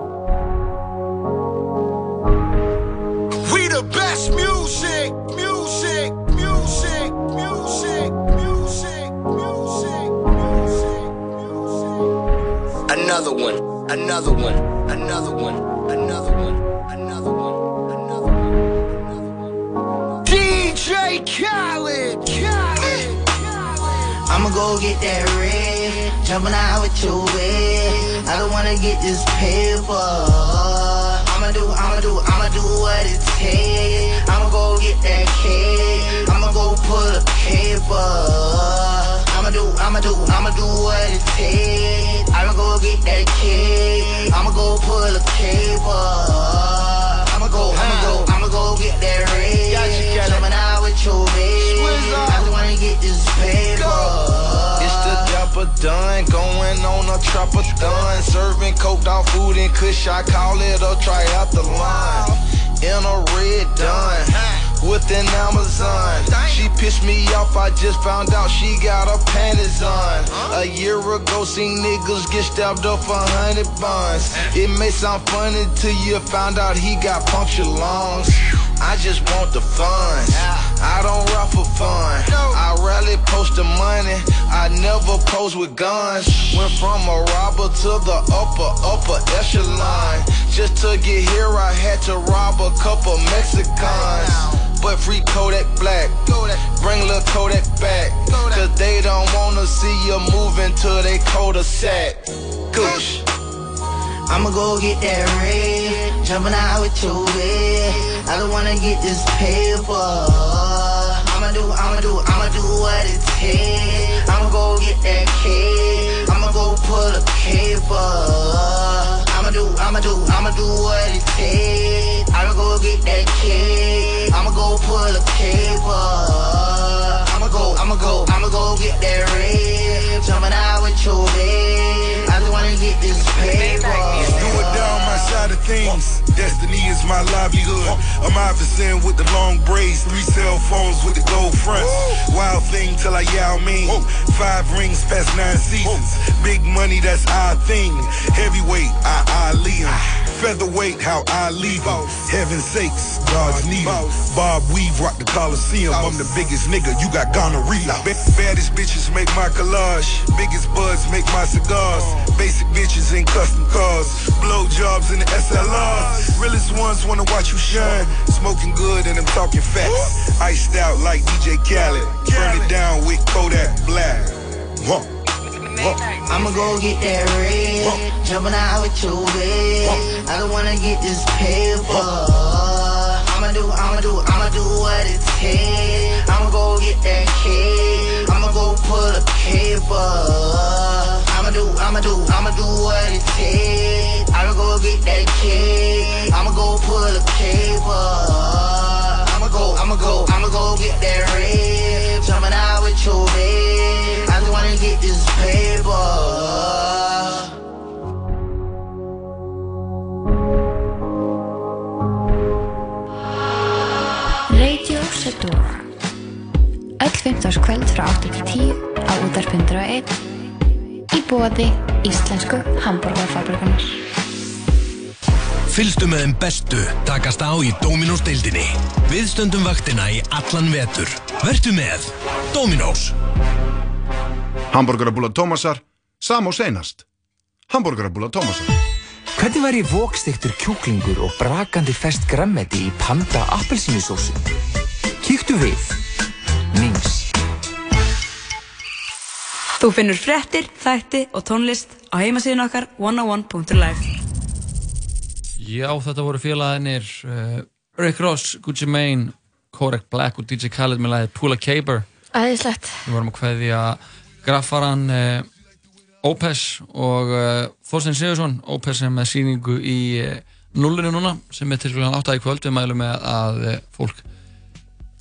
We the best music, music, music, music, music, music, music, music. Another one, another one, another one, another one, another one, another one. DJ Khaled, Khaled. I'ma go get that red, jumping out with your wet. I don't wanna get this paper. I'ma do, I'ma do, I'ma do what it takes. I'ma go get that cake. I'ma go pull a paper. I'ma do, I'ma do, I'ma do what it takes. I'ma go get that cake. I'ma go pull a paper. I'ma go, I'ma go, I'ma go get that red. Jumping out with your babe. I just wanna get this paper. It's the dapper done, going on a trapper done, serving coke dog food and kush. I call it a triathlon. in a red done with an Amazon. She pissed me off, I just found out she got her panties on. A year ago, seen niggas get stabbed up for hundred buns. Eh. It may sound funny till you found out he got punctured lungs. I just want the funds. I don't rap for fun. I rarely post the money. I never pose with guns. Went from a robber to the upper, upper echelon. Just to get here, I had to rob a couple Mexicans. But free Kodak Black. Bring Lil Kodak back. Cause they don't wanna see you moving to they cul-de-sac. Goosh. I'ma go get that red, jumping out with your bed. I don't wanna get this paper. I'ma do, I'ma do, I'ma do what it takes. I'ma go get that cake. I'ma go pull a caper. I'ma do, I'ma do, I'ma do what it takes. I'ma go get that cake. I'ma go pull a caper. Go, I'ma go, I'ma go get that red, jumping out with your bed. I just wanna get this paper. Do it down my side of things. Destiny is my livelihood. I'm Iverson with the long braids, three cell phones with the gold fronts. Wild thing till I yell mean. Five rings past nine seasons. Big money, that's our thing. Heavyweight, I Ali him. Featherweight, how I leave him. Heaven sakes, God's need. Bob Weave rock the Coliseum. I'm the biggest nigga, you got gonorrhea. Baddest bitches make my collage. Biggest buds make my cigars. Basic bitches in custom cars. Blow jobs in the SLRs. Realest ones wanna watch you shine. Smoking good and I'm talking facts. Iced out like DJ Khaled. Burn it down with Kodak Black. Huh. I'ma go get that red, jumping out with your bed. I don't wanna get this paper. I'ma do, I'ma do, I'ma do what it takes. I'ma go get that cake. I'ma go pull a caper. I'ma do, I'ma do, I'ma do what it takes. I'ma go get that cake. I'ma go pull a caper. I'ma go, I'ma go, I'ma go get that red, jumping out with your bed. I just wanna get this paper. Öll 15. kvöld frá 8 til 10 á útarpundra 1 í bóði Íslensku Hamburgerfabrikanar Fylgstu með þeim bestu takast á í Dominós deildinni. Við stöndum vaktina í allan vetur. Vertu með Dominós. Hamburgerabúla Tómasar, sam og seinast. Hamburgerabúla Tómasar. Hvernig væri vókstiktur kjúklingur og brakandi fest grammeti í panda appelsínusósu? Kíktu við. Nings. Þú finnur fréttir, þætti og tónlist á heimasíðun okkar 101.life Já, þetta voru félaginir uh, Rick Ross, Gucci Mane, Kodak Black og DJ Khaled með lagið Pula Caber. Æðislegt. Við vorum að kveðja graffaran uh, Opes og uh, Þorstein Sigursson, Opes sem er með síningu í uh, nullinu núna sem er til klukkan 8 í kvöld. Við mælum með að fólk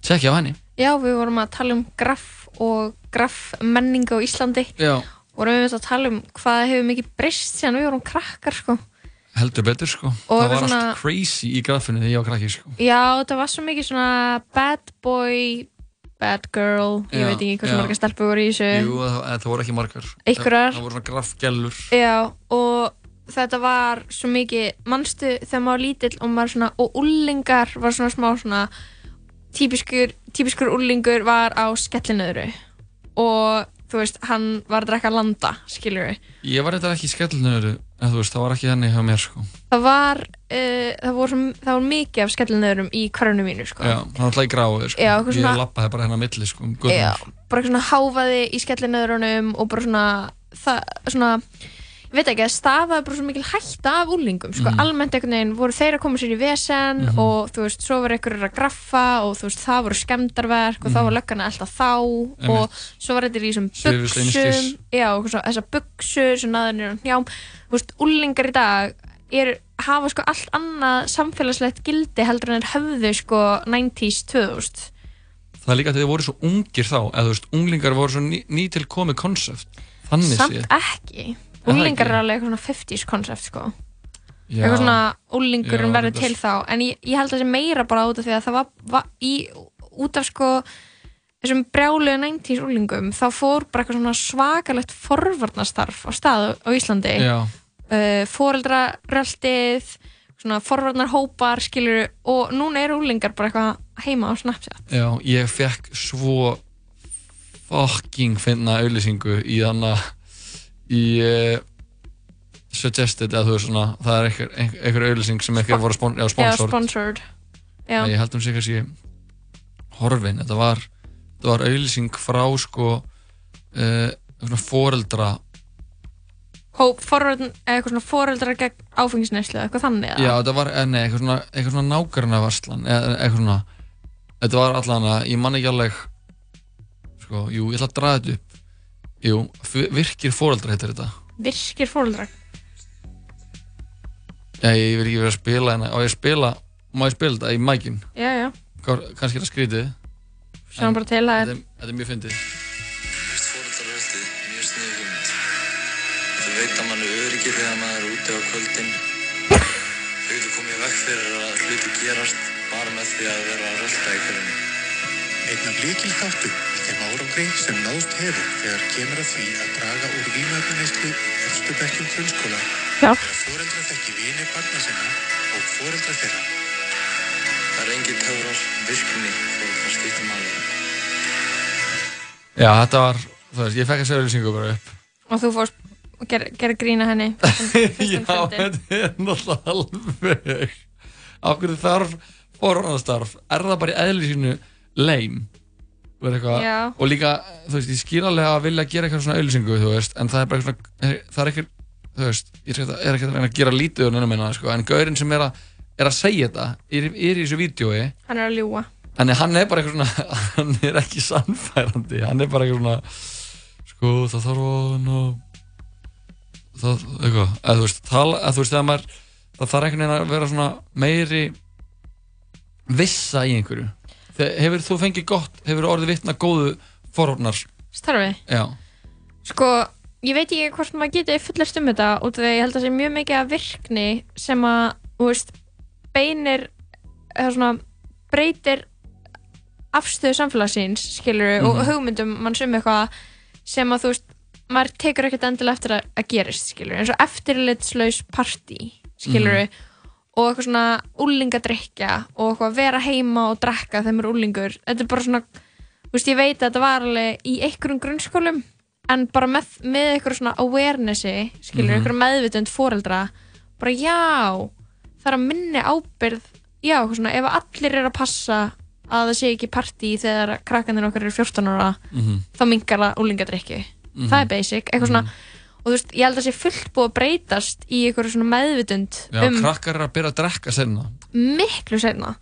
tjekkja á henni. Já, við vorum að tala um graff og graff menningu á Íslandi Já, og vorum við að tala um hvað hefur mikið breyst síðan við vorum krakkar sko. heldur betur sko. Og það var svona- allt crazy í graffinu þegar ég var krakki sko. Já, þetta var svo mikið svona bad boy, bad girl, ég veit ekki hversu margar stelpur voru í þessu. Jú, það, voru ekki margar. Einhverjar. Það, voru svona graffgellur. Já, og þetta var svo mikið, manstu þegar maður var lítill og maður svona, og ullingar var svona smá svona, típiskur, típiskur ullingur var á skellinöðru og þú veist, hann var að drekka landa, skilur við. Ég var eitthvað ekki í skellunöru, en þú veist, það var ekki þannig hjá mér sko. Það var, uh, það voru, svo- það voru mikið af skellinöðrum í hverjunu mínu, sko. Já, það var alltaf í gráðu sko. Já, eitthvað Ég svona- lappaði bara hérna á milli sko, um Já, bara svona háfaði í skellinöðrunum og bara svona, það, svona, ég veit ekki, það stafaði bara svo mikil hætta af úlingum, sko, Mhm. almennt einhvern veginn voru þeir að koma sér í vesen Mhm. og þú veist, svo voru einhverjur að graffa og þú veist, það voru skemmdarverk og þá Mhm. var löggan að elda þá Einmitt. og svo var þetta í þessum buksum, já, og þessar buksur sem naður niður á hnjám, þú veist, úlingar í dag er, hafa sko allt annað samfélagslegt gildi heldur en þeir höfðu sko 90s, 2000 Það er líka að þið voru svo ungir þá, eða þú veist, unglingar voru svo ný, nýtilkomið konsept. Þannig Samt séð. ekki ekki? er alveg eitthvað svona 50s koncept sko Já. eitthvað svona úlingurinn Já, verður til þá en ég, ég held að það sé meira bara út af því að það var, var í, út af sko þessum brjálugu 90s úlingum þá fór bara eitthvað svona svakalegt forvarnastarf á stað á Íslandi Já. Uh, foreldraröltið svona forvarnarhópar skilur og núna eru úlingar bara eitthvað heima á Snapchat. Já, ég fekk svo fucking finna auðlýsingu í þannig í uh, suggested eða þú veist svona það er einhver, einhver, auðlýsing sem ekki voru spon, já, Já, sponsored. Sponsored Já, ég held um sig kannski horfin. Þetta var, var auðlýsing frá sko uh, svona foreldra Hóp, foreldrar gegn áfengisneislu eitthvað þannig eða? já þetta var, eh, nei, eitthvað svona, eitthvað svona nákvæmna varslan eða eitthvað svona þetta var allan að, ég man ekki alveg sko, jú, ég ætla að draga þetta upp. Jú, virkir foreldra heitir þetta. Virkir foreldrar? Já, ég vil ekki vera að spila hérna. Og ég spila, má ég spila þetta í mækin? Já, já, kannski er það skrítið. Sjáum bara til að þetta þetta er mjög fyndið er öryggir þegar maður er úti á kvöldin. Þau getur komið vekk fyrir að hluti gerast bara með því að vera að rölda í hverjum. Einn af líkil þáttum í þeim árangri sem náðst hefur þegar kemur að því að draga úr vímöfnuneyslu í efstu bekkjum grunnskóla Já. er að fóreldra þekki vini barna sinna og fóreldra þeirra. Það er engin töfrar virkni fóreldrar skipta máli. Já, þetta var, þú veist, ég fekk að segja auðlýsingu bara upp og þú fórst og ger, ger grína henni. Já, þetta er náttúrulega alveg Af hverju þarf forvarnastarf Er það bara í eðli sínu leim og, líka, þú veist, ég skil alveg að vilja gera eitthvað svona auðlýsingu, þú veist en það er bara eitthvað, það er ekki þú veist, ég er ekki að- reyna að gera lítið minna, sko, en gaurinn sem er að er að segja þetta, er, er í þessu vídjói Hann er að ljúa en hann er bara eitthvað svona hann er ekki sannfærandi. Hann er bara eitthvað svona sko það þarf að það, eitthvað eða þú veist, tala, eða þú veist, maður það þarf einhvern veginn að vera svona meiri vissa í einhverju. Þegar hefur þú fengið gott hefur orðið vitna góðu forornar Starfi? Já, Sko, ég veit ekki hvort maður geti fullast um þetta út af því að ég held að það sé mjög mikið af virkni sem að, þú veist, beinir eða svona breytir afstöðu samfélagsins skilur og Mhm. hugmyndum mann sem eitthvað sem að þú veist maður tekur ekkert endilega eftir að, að gerist skilur eins og eftirlitslaus partí skilur Mhm. og eitthvað svona úlingadrykja og eitthvað vera heima og drekka þeim er úlingur þetta er bara svona þú veist, ég veit að þetta var alveg í einhverjum grunnskólum en bara með, með eitthvað svona awarenessi skilur, Mhm. eitthvað meðvitund foreldra bara já það er að minni ábyrð já, eitthvað svona, ef allir er að passa að það sé ekki partí þegar krakkanir okkar eru 14 ára Mhm. þá mingar það úlingadrykki Mhm. það er basic, eitthvað svona og þú veist, ég held að það sé fullt búið að breytast í eitthvað svona meðvitund já um krakkar er að byrja að drekka senna miklu senna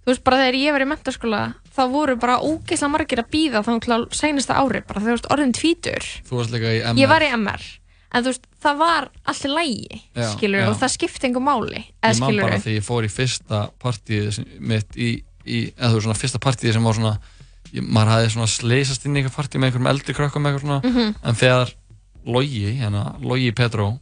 þú veist bara þegar ég var í mentaskóla þá voru bara ógeðslega margir að býða þá til seinasta ári bara þegar þú veist orðin tvítur þú varst líka í MR ég var í MR en þú veist það var allir lægi Já, skilur já. og það skipti einhver máli eða ég man skilur bara þegar ég fór í fyrsta partíð sem- mitt í, í eða þú veist svona fyrsta partíð sem var svona maður hafði svona sleisast inn í eitthvað partíð með einhverjum eldri krökkum eitthvað svona. Mhm. en þegar Logi, hérna Logi Petró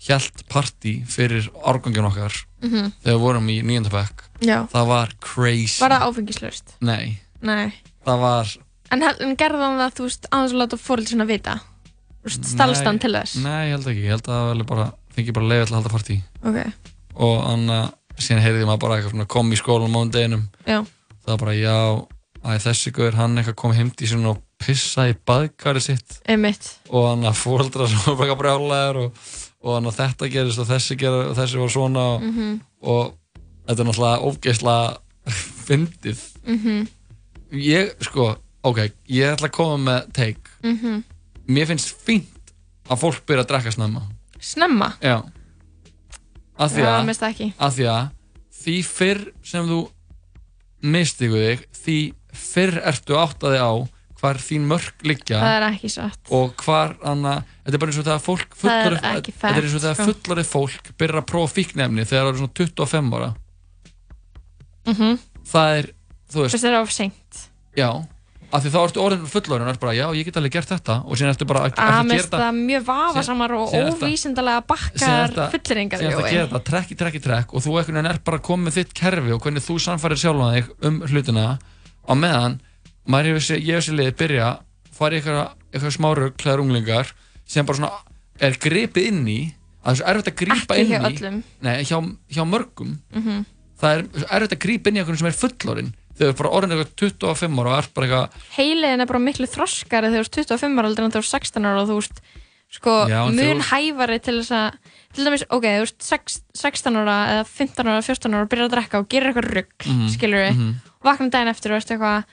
hjælt partí fyrir árgangin okkar Mhm. þegar við vorum í nýjöndabæk það var crazy. Var það áfengislaust? Nei, nei. Það var en, en gerði hann það þú veist aðeins að láta fóröld svona vita? Þú veist, stalst hann Nei, til þess? Nei, ég held ekki, ég held að það bara fengi bara leiði til að halda partí. Ok, og hann að síðan heyrði maður bara eitthvað svona kom í skólanum á deginum já, það var bara já, að þessi guður hann eitthvað kom heimdi sín og pissaði í baðkari sitt. Einmitt. Og hann að fóreldra sem var bara brjálæðir og, og hann að þetta gerist og þessi gerist og þessi var svona og, Mhm. og þetta er náttúrulega ógeðslega fyndið. Mhm, ég, sko, ok, ég ætla að koma með take mhm. Mér finnst fínt að fólk byrja að drekka snemma. Snemma? Já. Að því Já, að, ekki. að því að því fyrr sem þú mistigu þig því fyrr ertu áttaði á hvar þín mörk liggja það er ekki satt. og hvar anna, þetta er bara eins og þegar fólk Það er þetta er eins og þegar sko. fullorðið fólk byrjar að prófa fíknefni þegar það eru svona 25 ára. Mhm. Það er, þú veist er það of seint. Já, af því þá ertu orðin fullorinn og er bara, já, ég get alveg gert þetta. Og síðan ertu bara að, mér gera finnst það mjög vafasamar og er óvísindalega bakkar er fulleringar síðan ertu að gera þetta trekk í trekk í trekk. Og þú veginn er bara komið þitt kerfi og hvernig þú sannfærir sjálfan þig um hlutina á meðan maður hefur ég hef sér liðið byrja fara í eitthvað, eitthvað smá rugg unglingar sem bara svona er gripið inn í að það er erfitt að grípa Ekki inn í. nei, hjá, hjá mörgum. Mhm. það er erfitt að grípa inn í einhvern sem er fullorinn þegar þú er bara orðin eitthvað 25 ára og er bara eitthvað heiliðin er bara miklu þroskari þegar þú ert 25 ára en þú ert 16 ára og þú ert sko Já, mun þú- hæfari til þess að til dæmis, ok, þú ert sex- 16 ára eða 15 ára, 14 ára og byrjar að drekka og gerir eitthvað rugg, Mhm, skilur við mhm. Vakna daginn eftir og veist eitthvað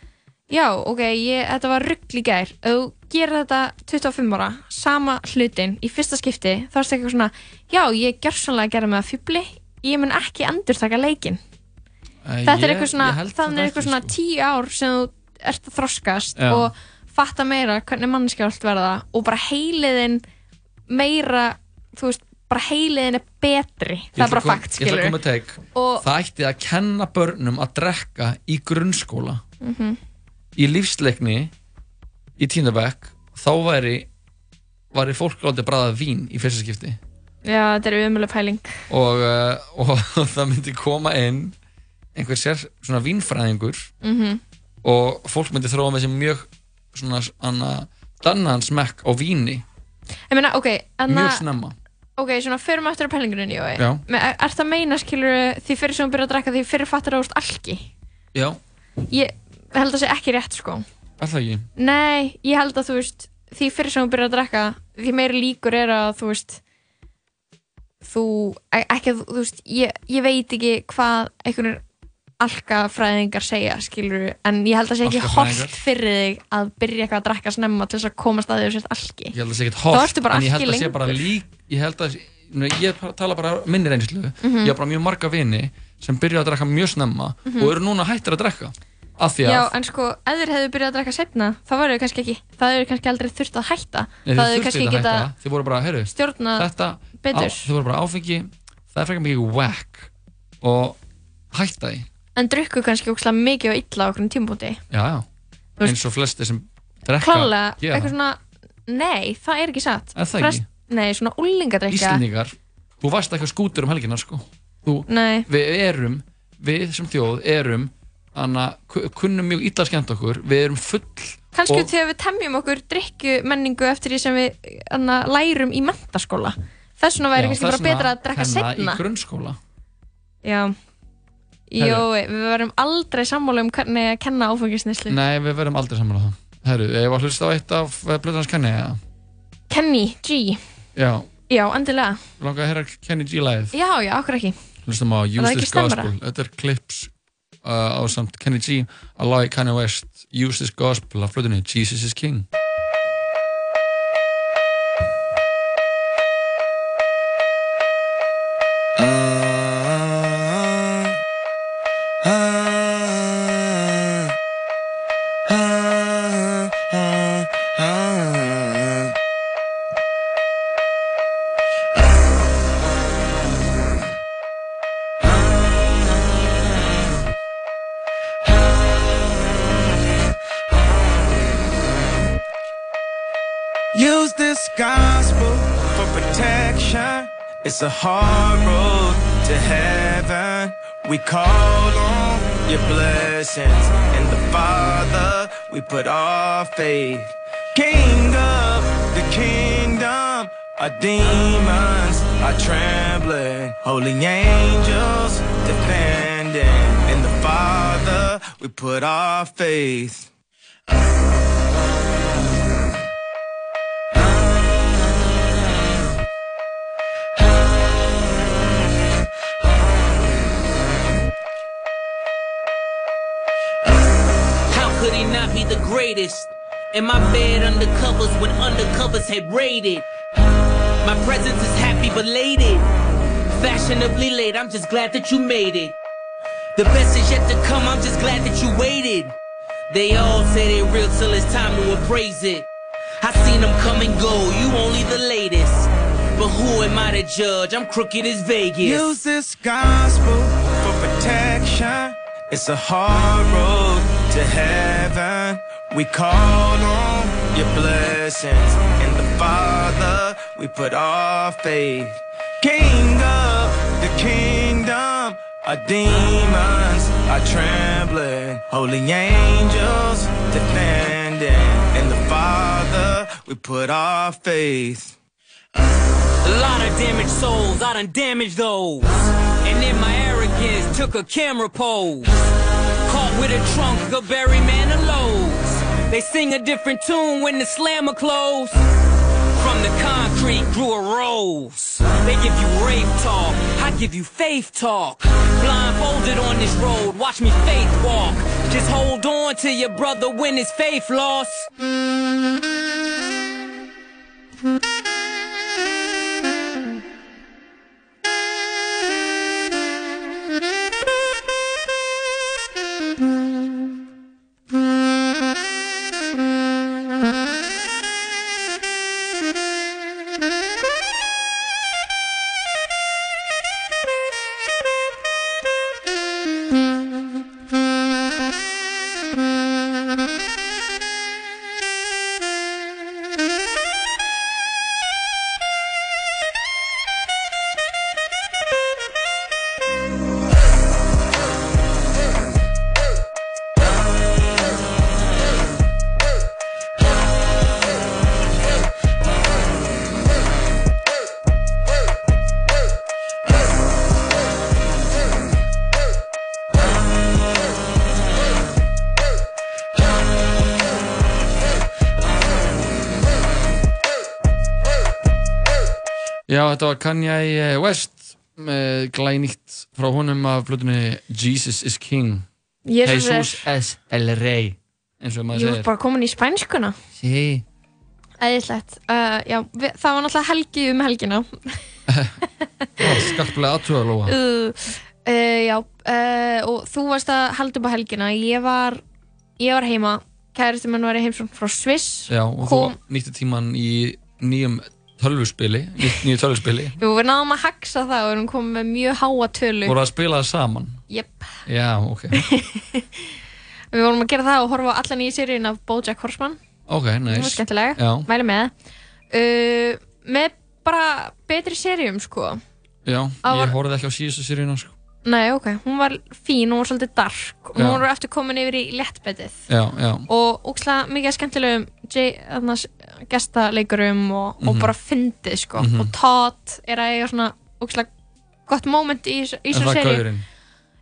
já, ok, ég, þetta var rugg í gær ef þú gerir þetta 25 ára sama hlutin í fyrsta skipti þá ertu eitthvað svona, já, ég gjör sannlega að gera með að fýbli, ég mun ekki endurtaka leikinn Eh, þetta er ég- eitthvað svona, þannig er eitthvað svona sko. tíu ár sem þú ert að þroskast Já. og fatta meira hvernig mannskja allt verða og bara heiliðin meira, þú veist, bara heiliðin er betri, það er bara fakt, Og- Það ætti að kenna börnum að drekka í grunnskóla. Mhm. í lífsleikni í tíndabæk þá væri væri fólk aldrei bræða vín í fyrsta skipti. Já, þetta er umölu pæling. Og, uh, og það myndi koma inn einhver sér svona vínfræðingur Mhm. og fólk myndi þróa með sér mjög svona anna dannaðan smekk á víni. Meina, ok, en mjög snemma ok, svona förum eftir að pælingunni, Jói Já. Me- Er, er það að meina, skilur, því fyrir sem þú byrjar að drekka því fyrir fattar þú ert alki Já, Ég held að það sé ekki rétt, sko er það ekki? Nei, ég held að þú veist því fyrir sem þú byrjar að drekka því meiri líkur er að þú veist þú, e- ekki að þú þú veist ég, ég veit ekki hvað einhvernir alkafræðingar segja skilur, en ég held að það sé ekki holdt fyrir þig að byrja eitthvað að drekka snemma til þess að komast að því að þú sért alki. Ég held að það sé ertu bara en ég held að það sé bara lík ég held að, ég tala bara minni reynslu. Mhm. ég har bara mjög marga vini sem byrja að drekka mjög snemma Mhm. og eru núna hættir að því að Já, en sko, ef þér hefðu byrjað að drekka setna þá varu þau kannski ekki, það hefur kannski aldrei þurft að hætta. Nei, það þurftu kannski ekki að þið voru bara, heyrðu, stjórna þetta, betur. á, þið voru bara áfengi, það er frekar mikið whack og hætta því, en drukku kannski ókslega mikið og illa á okkur tímpúti já, já, veist- eins og flesti sem drekka, klálega, gera. eitthvað svona nei, það er ekki satt. Er það Flest- ekki? nei, svona úlingadrykja Íslendingar, þú varst ekki skútur um helgina, sko, þú, Nei. við erum, við sem þjóð erum, þannig að kunnum mjög illa skemmt okkur, við erum full kannski og- þegar við temjum okkur drykju menningu eftir því sem við anna, lærum í mentaskóla þess vegna væri Já, kannski bara þess vegna betra að drekka setna í grunnskóla. Já Jó, við verðum aldrei sammála um hvernig að kenna áfengisnislu Nei, við verðum aldrei saman á það. Herru, ég var hlust á eitt af Blöðans Kenny eða? Kenny G. Já, Já, endilega. Langar að heyra Kenny G lagið. Já, já, okkur ekki? Hlustum á Use This? Gospel. Þetta er clips uh, á samt Kenny G. Að lagi Kanye West Use This Gospel af flötunni Jesus is King It's a hard road to heaven. We call on your blessings. In the Father, we put our faith. King of the kingdom, our demons are trembling. Holy angels defending. In the Father, we put our faith. The greatest? In my bed undercovers when undercovers had raided. My presence is happy belated. Fashionably late, I'm just glad that you made it. The best is yet to come, I'm just glad that you waited. They all say they real till it's time to appraise it. I seen them come and go, you only the latest. But who am I to judge? I'm crooked as Vegas. Use this gospel for protection. It's a hard road to heaven. We call on your blessings. In the Father, we put our faith. King of the kingdom, our demons are trembling. Holy angels defending. In the Father, we put our faith. A lot of damaged souls, I done damaged those. And in my arrogance, took a camera pose. Caught with a trunk of every man lows. They sing a different tune when the slammer close. From the concrete grew a rose. They give you rave talk, I give you faith talk. Blindfolded on this road, watch me faith walk. Just hold on to your brother when his faith lost. Þetta var Kanye West með glænýtt frá honum af blutunni Jesus is King. Jesus es el rey eins og Ég maður var segir. bara komin í spænskuna Sí. Æðislegt uh, Já, við, það var náttúrulega helgi um helgina. Skarplega aðtuga lóa. Uh, uh, Já, uh, og þú varst að halda upp á helgina. Ég var, ég var heima. Kæristu minn var í heimsum frá Sviss. Já, og Kom, þú nýtti tíman í nýjum tölvuspili nýtt- nýju tölvuspili. Jú, við náðum að haxa það og við erum komið með mjög háa tölu. Voru að spila það saman? Jep, Já, ok. Við vorum að gera það og horfa á alla nýju seríun af BoJack Horseman. Ok, Það var nice skemmtileg, Já, mæli með. Uh, Með bara betri seríum, sko. Já Það ég horfði ekki á síðustu seríuna sko. Nei, ok, hún var fín, hún var svolítið dark. Og Já. hún var eftir komin yfir í léttbetið. Já, já. Og ógslag mikið skemmtilegum J- þarna s- gestaleikurum og, og Mhm. bara fyndið sko Mhm. og Todd er að eiga svona ógslag gott moment í, Er svona seri gaurinn?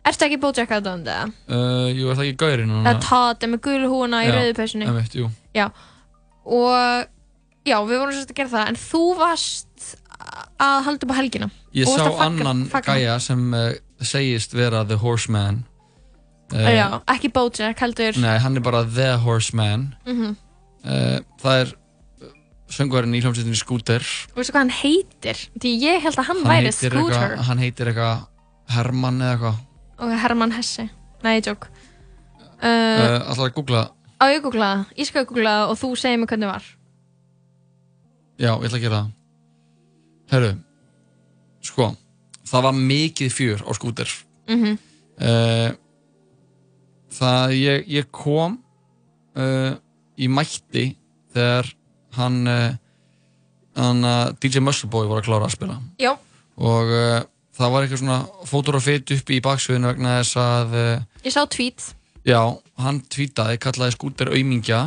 Ertu ekki Bojack aðdóðandi eða? Uh, jú, er það ekki gaurinn? Það er Todd er með gulu húna í Já, rauðu peysunni einmitt, jú. Já, og já, við vorum svolítið að gera það en þú varst að halda upp á helgina Ég sá annan gæja sem uh, segist vera The Horseman uh, Já, ekki Bojack heldur Nei, hann er bara The Horseman Mhm. uh, Það er söngvarinn í hljómsveitinni Scooter. Veistu hvað hann heitir? Því ég held að hann, Hann væri heitir Scooter. eitthvað- Hann heitir eitthvað Hermann eða eitthvað. Og Hermann Hesse. Nei, ég jók uh, uh, Alltaf að googla? Á ég googla það? Ég skal googla það og þú segir mér hvernig var. Já, ég ætla að gera það. Herru Sko, það var mikið fjör á Scooter. Mhm. uh, Það, ég, ég kom uh, Ég mætti Þegar hann uh, Hann uh, DJ Muscleboy var að klára að spila. Já, Og uh, það var eitthvað svona Fótur og fit upp í baksviðinu vegna þess að uh, ég sá tweet Já, hann tweetaði, kallaði skúter aumingja.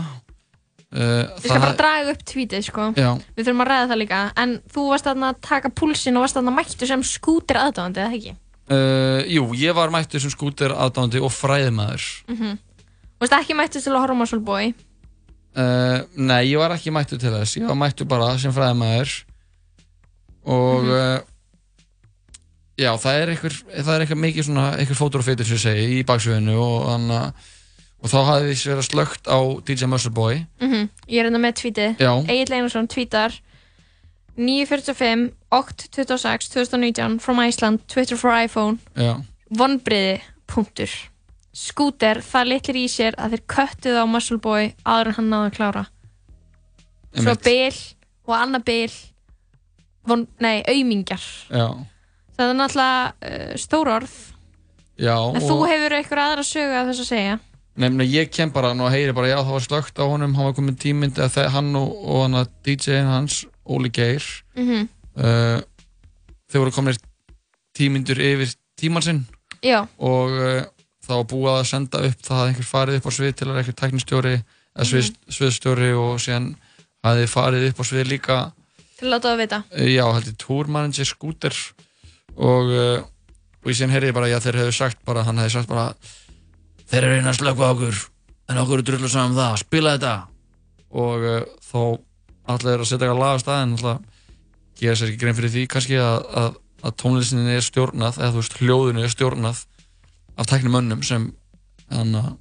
Uh, Ég skal bara draga upp tweetið sko. Já. Við þurfum að ræða það líka. En þú varst að taka púlsinn og varst þarna mættu sem skútir aðdáðandi, eða ekki? uh, Jú, ég var mættur sem skúter aðdáðandi og fræðmaður Mm Þú varst ekki mættu til að horfa á Muscle Boy uh, Nei, ég var ekki mættur til þess. Ég var mættur bara sem fræðmaður Og Mhm. uh, Já, það er eitthvað, er mikið svona eitthvað fótur og fytur sem ég segi í baksviðinu og, anna, og þá hafði þess verið slögt á DJ Muscle Boy. Mm Ég er enda með tweetið. Egil Einarsson tweetar 945 8 26 2019 from Iceland Twitter for iPhone. Já, vonbriði, punktur skúter, það litlir í sér að þeir köttuð á Muscle Boy áður en hann náði að klára. Svo bil og annað bil von, nei, aumingjar. Já, það er náttúrulega uh, stór orð. Já en þú hefur eitthvað aðra sögu að þess að segja? Nefnir ég kem bara og heyri bara, já það var slögt á honum, hann var komin tímynd, eða þe- hann og, og hann að DJ-in hans, Óli Geir, Mhm. uh, þeir voru komin tímyndur yfir tíman sinn. Já. og uh, var búið að senda upp, það hafði einhver farið upp á svið til að einhver tæknistjóri, eða svið, sviðstjóri og síðan hafði farið upp á svið líka. Til að láta það vita. Uh, Já, heldur túrmanager skúter og, uh, og ég síðan heyrði bara að þeir hefðu sagt bara, hann hefði sagt bara þeir eru eina að slökka á okkur en okkur er drullu saman um það, spila þetta. Og uh, þá allir er að setja eitthvað lag á staðin alltaf gera sér ekki grein fyrir því kannski að, að, að tónlistinni er stjórnað eða þú veist, hljóðinu er stjórnað af tæknum önnum sem þannig að,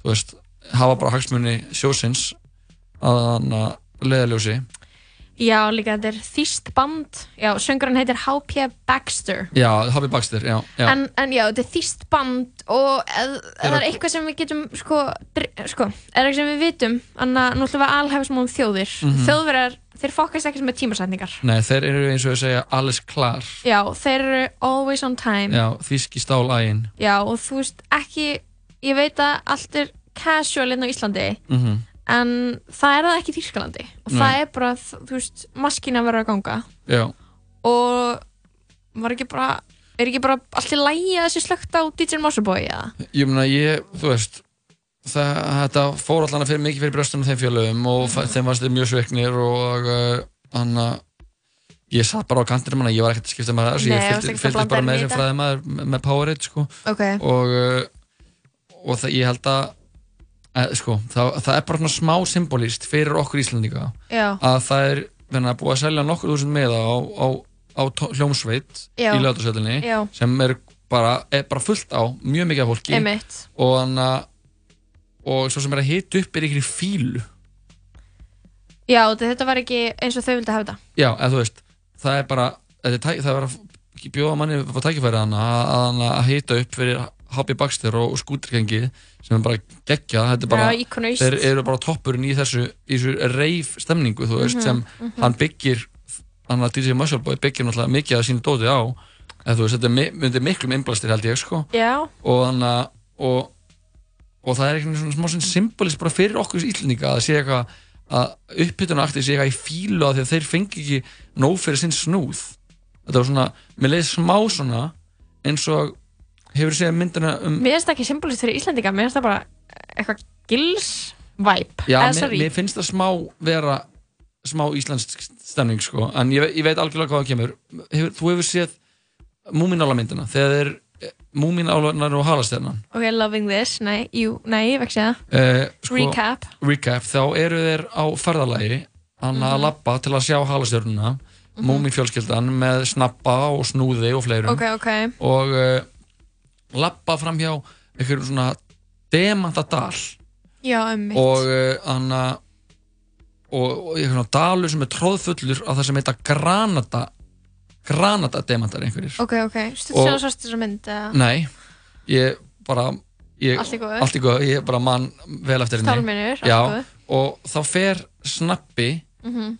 þú veist hafa bara hagsmunni sjósins að hann að leiðaljósi Já, líka þetta er þýst band. Já, söngurinn heitir H.P. Baxter. Já, Happy Baxter, já, já. En, en já, þetta er þýst band og eð, það er eitthvað sem við getum, sko, sko er eitthvað sem við vitum, þannig að nú ætlum við að alhæfa sem um þjóðir. Mhm. Þjóðverjar, þeir fókast ekki sem með tímasætningar. Nei, þeir eru eins og að segja alles klar Já, þeir eru always on time. Já, þíski stálægin Já, og þú veist, ekki, ég veit að allt er casual inn á Íslandi, mm en það er það ekki í Þýrskalandi. Og það Nei. er bara, þú veist, maskina verður að ganga. Já, Og var ekki bara, er ekki bara allt í lægi að þessi slögt á DJ Mossabói, eða? ég meina ég, þú veist það, þetta fór allan að fyrir mikið fyrir bröstunum þeim fjölöfum og mm þeim varst þeir mjög sveiknir og uh, hann að ég satt bara á kantinum hann ég var ekkert að skipta með það Nei, ég blanda bara með í þessum fræðimaður með, með Powerade sko Ok. og, uh, og það, ég held að að, sko, það, það er bara svona smá symbolist fyrir okkur Íslandíka að það er venna, búið að selja nokkur þúsund meða á, á, á hljómsveit í Já. sem er bara, er bara fullt á mjög mikið af fólki Einmitt. og þannig að og svo sem er að hita upp er ykkur í fílu Já, þetta var ekki eins og þau vildi hafa þetta. já, eða þú veist, það er bara er það er að bjóða manni upp á tækifæri að, að, að hita upp fyrir Hobby Baxter og skútergengi sem er bara þetta er bara, Já, þeir eru bara toppurinn í þessu, í þessu reif stemningu þú veist, Mhm, sem mhm. hann byggir hann að DJ Muscleboy byggir náttúrulega mikið að sínu dóti á eða þú veist, þetta myndir miklum innblastir held ég sko Já. og þannig að og, það er eitthvað svona smá symbolist bara fyrir okkur íslendinga að sé eitthvað að uppbytunaktið sé eitthvað í fílu að þeir fengi ekki nóg fyrir sinn snúð. Þetta var svona, mér leiði smá svona eins og hefur séð myndina um Mér finnst það ekki symbolist fyrir Íslandinga, mér finnst það bara eitthvað gils vibe. já, mér, mér finnst það smá vera smá íslensk stemning sko, en ég, ég veit algjörlega hvað það kemur. Hefur, þú hefur séð múminála myndina þegar þeir múminálanar og halastjarnan Ok, loving this, nei, jú, nei, ég vekk sé það. uh, sko, Recap. recap, þá eru þeir á ferðalagi hann að Mhm. labba til að sjá halastjörnuna mm -hmm. fjölskyldan með snappa og snúði og fleirum Ok, ok. og uh, labba fram hjá einhverjum svona demantadal Já, um og uh, hann að og, og einhvern dalur sem er tróðfullur á það sem heita Granada Granada demantar einhverjir Ok, ok. Stutt Og- sér að sást þessa mynd, eða? Nei, ég bara ég, Allt í góðu. Allt í góðu, ég bara mann vel eftir henni Stálmennur, allt Já, góðu. og þá fer snappi Mhm.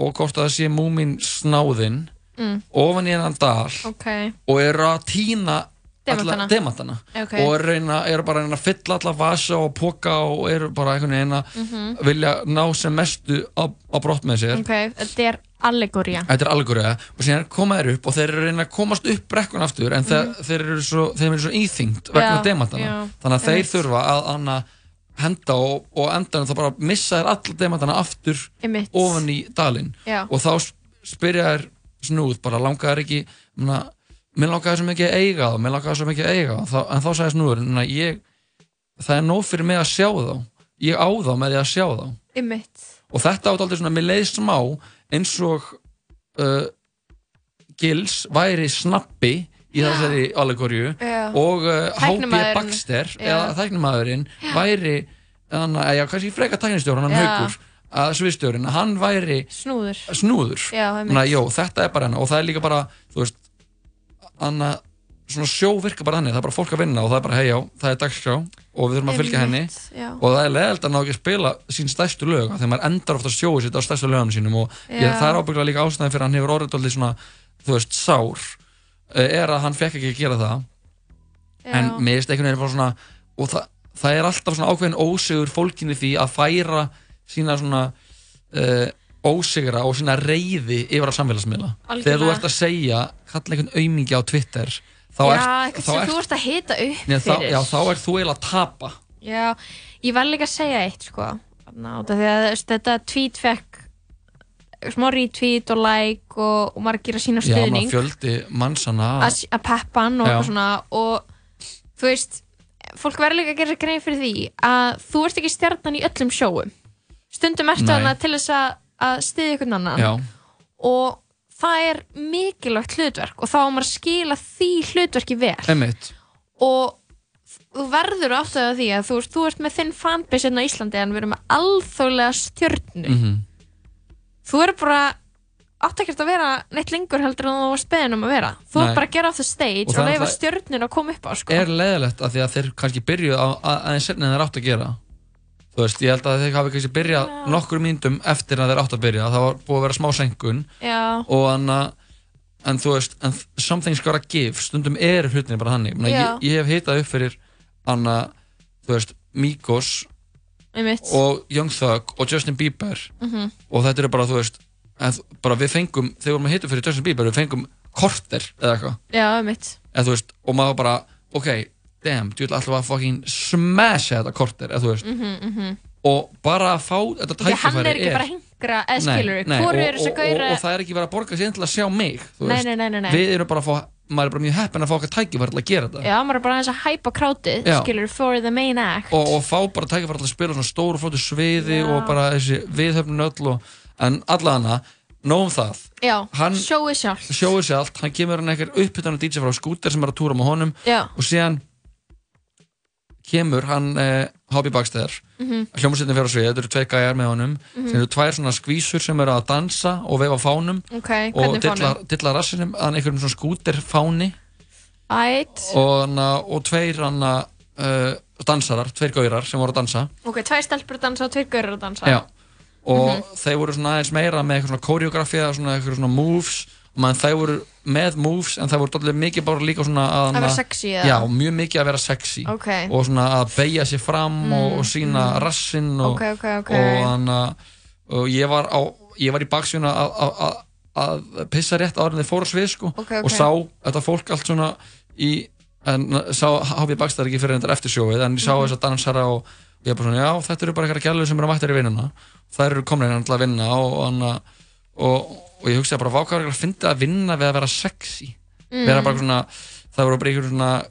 og hvort að það sé múmin snáðinn Mm. ofan í hennan dal Ok. og eru að týna Demantana. demantana Ok. og eru, reyna, eru bara að reyna að fylla alla vasa og póka og eru bara einhvern veginn að Mhm. vilja ná sem mestu á, á brott með sér Ok, þetta er allegória. Þetta er algóriða og síðan koma þeir upp og þeir eru reyna að komast upp brekkun aftur en mm. þeir eru svo, þeir eru svo íþyngt vegna Já, demantana já, þannig að þeir einmitt. þurfa að anna, henda og, og endan þá bara missa þeir alla demantana aftur Einmitt. ofan í dalinn og þá spyrja þær snúð bara langar þær ekki mena, mér langar svo mikið að eiga þá mér langar svo mikið að eiga þá en þá sagði snúður ég, það er nóg fyrir mig að sjá þá ég á þá með því að sjá þá Einmitt. og þetta átt aldrei svona, mér leið smá eins og uh, Gils væri snappi í þessari allegóriu og uh, H.B. Tæknimaðurinn. Baxter eða þæknimaðurinn væri þannig að, já, kannski freka tæknistjórn hann Já. haukur, að sviðstjórinn hann væri Snúður. snúður Já, að, jó, þetta er bara hennar og það er líka bara, þú veist anna, svona sjó virka bara þannig það er bara fólk að vinna og það er bara, hei já, það er dagskrá og við þurfum að fylgja henni. Já. og það er leðilt að ná ekki að spila sín stærstu lög að maður endar ofta sjóið sitt á stærstu lögum sínum og ég, það er ábygglega líka ástæðan fyrir að hann hefur orðið svona, þú veist, sár eh, er að hann fekk ekki að gera það. En Já. mér finnst einhvern veginn bara svona og það, það er alltaf svona ákveðin ósigur fólkinni því að færa sína svona uh, ósigra og sína reyði yfir á samfélagsmiðla. Þegar þú ert að segja kalla einhvern aumingi á Twitter þá já, eitthvað þá sem ert þú ert að hita upp þá, fyrir. já, þá er þú eiginlega að tapa. Já, ég var líka að segja eitt sko. Því að þetta tweet fekk smá retweet og like og, og margir að sína Já, stuðning. að, að peppa hann og eitthvað svona. Og þú veist, fólk verður líka að gera sér grein fyrir því að þú ert ekki stjarnan í öllum sjóum. Stundum ertu hana til þess að, að stiðja ykkur annan. Já, og það er mikilvægt hlutverk og þá á maður að skila því hlutverki vel. Einmitt. Og þú verður aftur að því að þú, þú ert með þinn fanbase hérna á Íslandi en við erum með alþjóðlega stjörnu. Mm þú er bara átt ekkert að vera neitt lengur heldur en þú varst beðin um að vera. Þú er bara að gera off the stage Og og, það er leifa það- stjörnun að koma upp á sko. er leðilegt að því að þeir kannski byrjuð á að- aðeins setna en þeir átt að gera þú veist, ég held að þeir hafi kannski byrjað nokkur myndum eftir að þeir átt að byrja. Það var búið að vera smá senkun Já. og hann en þú veist, en something's gotta give. Stundum er hlutinni bara þannig. Já. ég, ég hef hitað upp fyrir hann þú veist, Migos og Young Thug og Justin Bieber. Mhm. og þetta er bara, þú veist en, bara við fengum, þegar við vorum að hitta fyrir Justin Bieber við fengum korter eða eitthvað. Já, mitt eða þú veist, og maður bara, ok damn, þú vil alltaf að fucking smasha þetta korter, eða þú veist mm -hmm, mm -hmm. og bara að fá þetta tækifæri er ekki bara að hingra nei, hvoru og, er og, og, og það er ekki verið að borga sér til að sjá mig Nei, nei, nei, nei, nei. við erum bara að fá, maður er bara mjög heppin að fá okkar tækifæri til að gera þetta já, maður er bara aðeins að hæpa krátið skilur for the main act og, og fá bara tækifæri til að spila svona stóru flótu sviði Já. og bara þessi viðhöfnun öll og, en allavega nóg um það já, sjóið sjálf sjóðu allt, hann kemur hann eitthvað uppbyttan DJ frá skúter sem er að túra með honum Já. og síðan kemur hann eh, Hobby Bagstæðar Mhm. hljómsveitin fyrir á svið, þetta eru tvei gæjar með honum. Mhm. sem eru tvær svona skvísur sem eru að dansa og veifa fánum. Ok, og dilla, dilla rassinum að einhverjum svona skúter fáni Ætt og, og tveir hana, uh, dansarar, tveir gaurar sem voru að dansa. Ok, tvær stelpur að dansa og tveir gaurar að dansa. Já. og Mhm. þeir voru svona aðeins meira með eitthvað svona koreografi eða svona eitthvað svona moves og maður þeir voru með moves en þeir voru dálítið mikið bara líka svona að, Að vera sexy, eða? já, mjög mikið að vera sexy Ok. og svona að beigja sér fram og, Mm, og sína mm. rassinn og, Ok, ok, ok. og, hana, og ég var á ég var í baksvíðuna að, að, að, að pissa rétt áður en þeir fóru svið sko, og sá þetta fólk allt svona í en sá Háfi Bakstar ekki fyrir þetta eftir sjóið en ég sá Mhm. þess að dansara og ég bara svona, já, þetta eru bara eitthvað gælur sem eru mættar í vinnuna þær eru komin inn til að vinna og, og, og, ég hugsaði bara, vákvæður að finna að vinna við að vera sexy Mm. vera bara svona, það voru bara einhverjum svona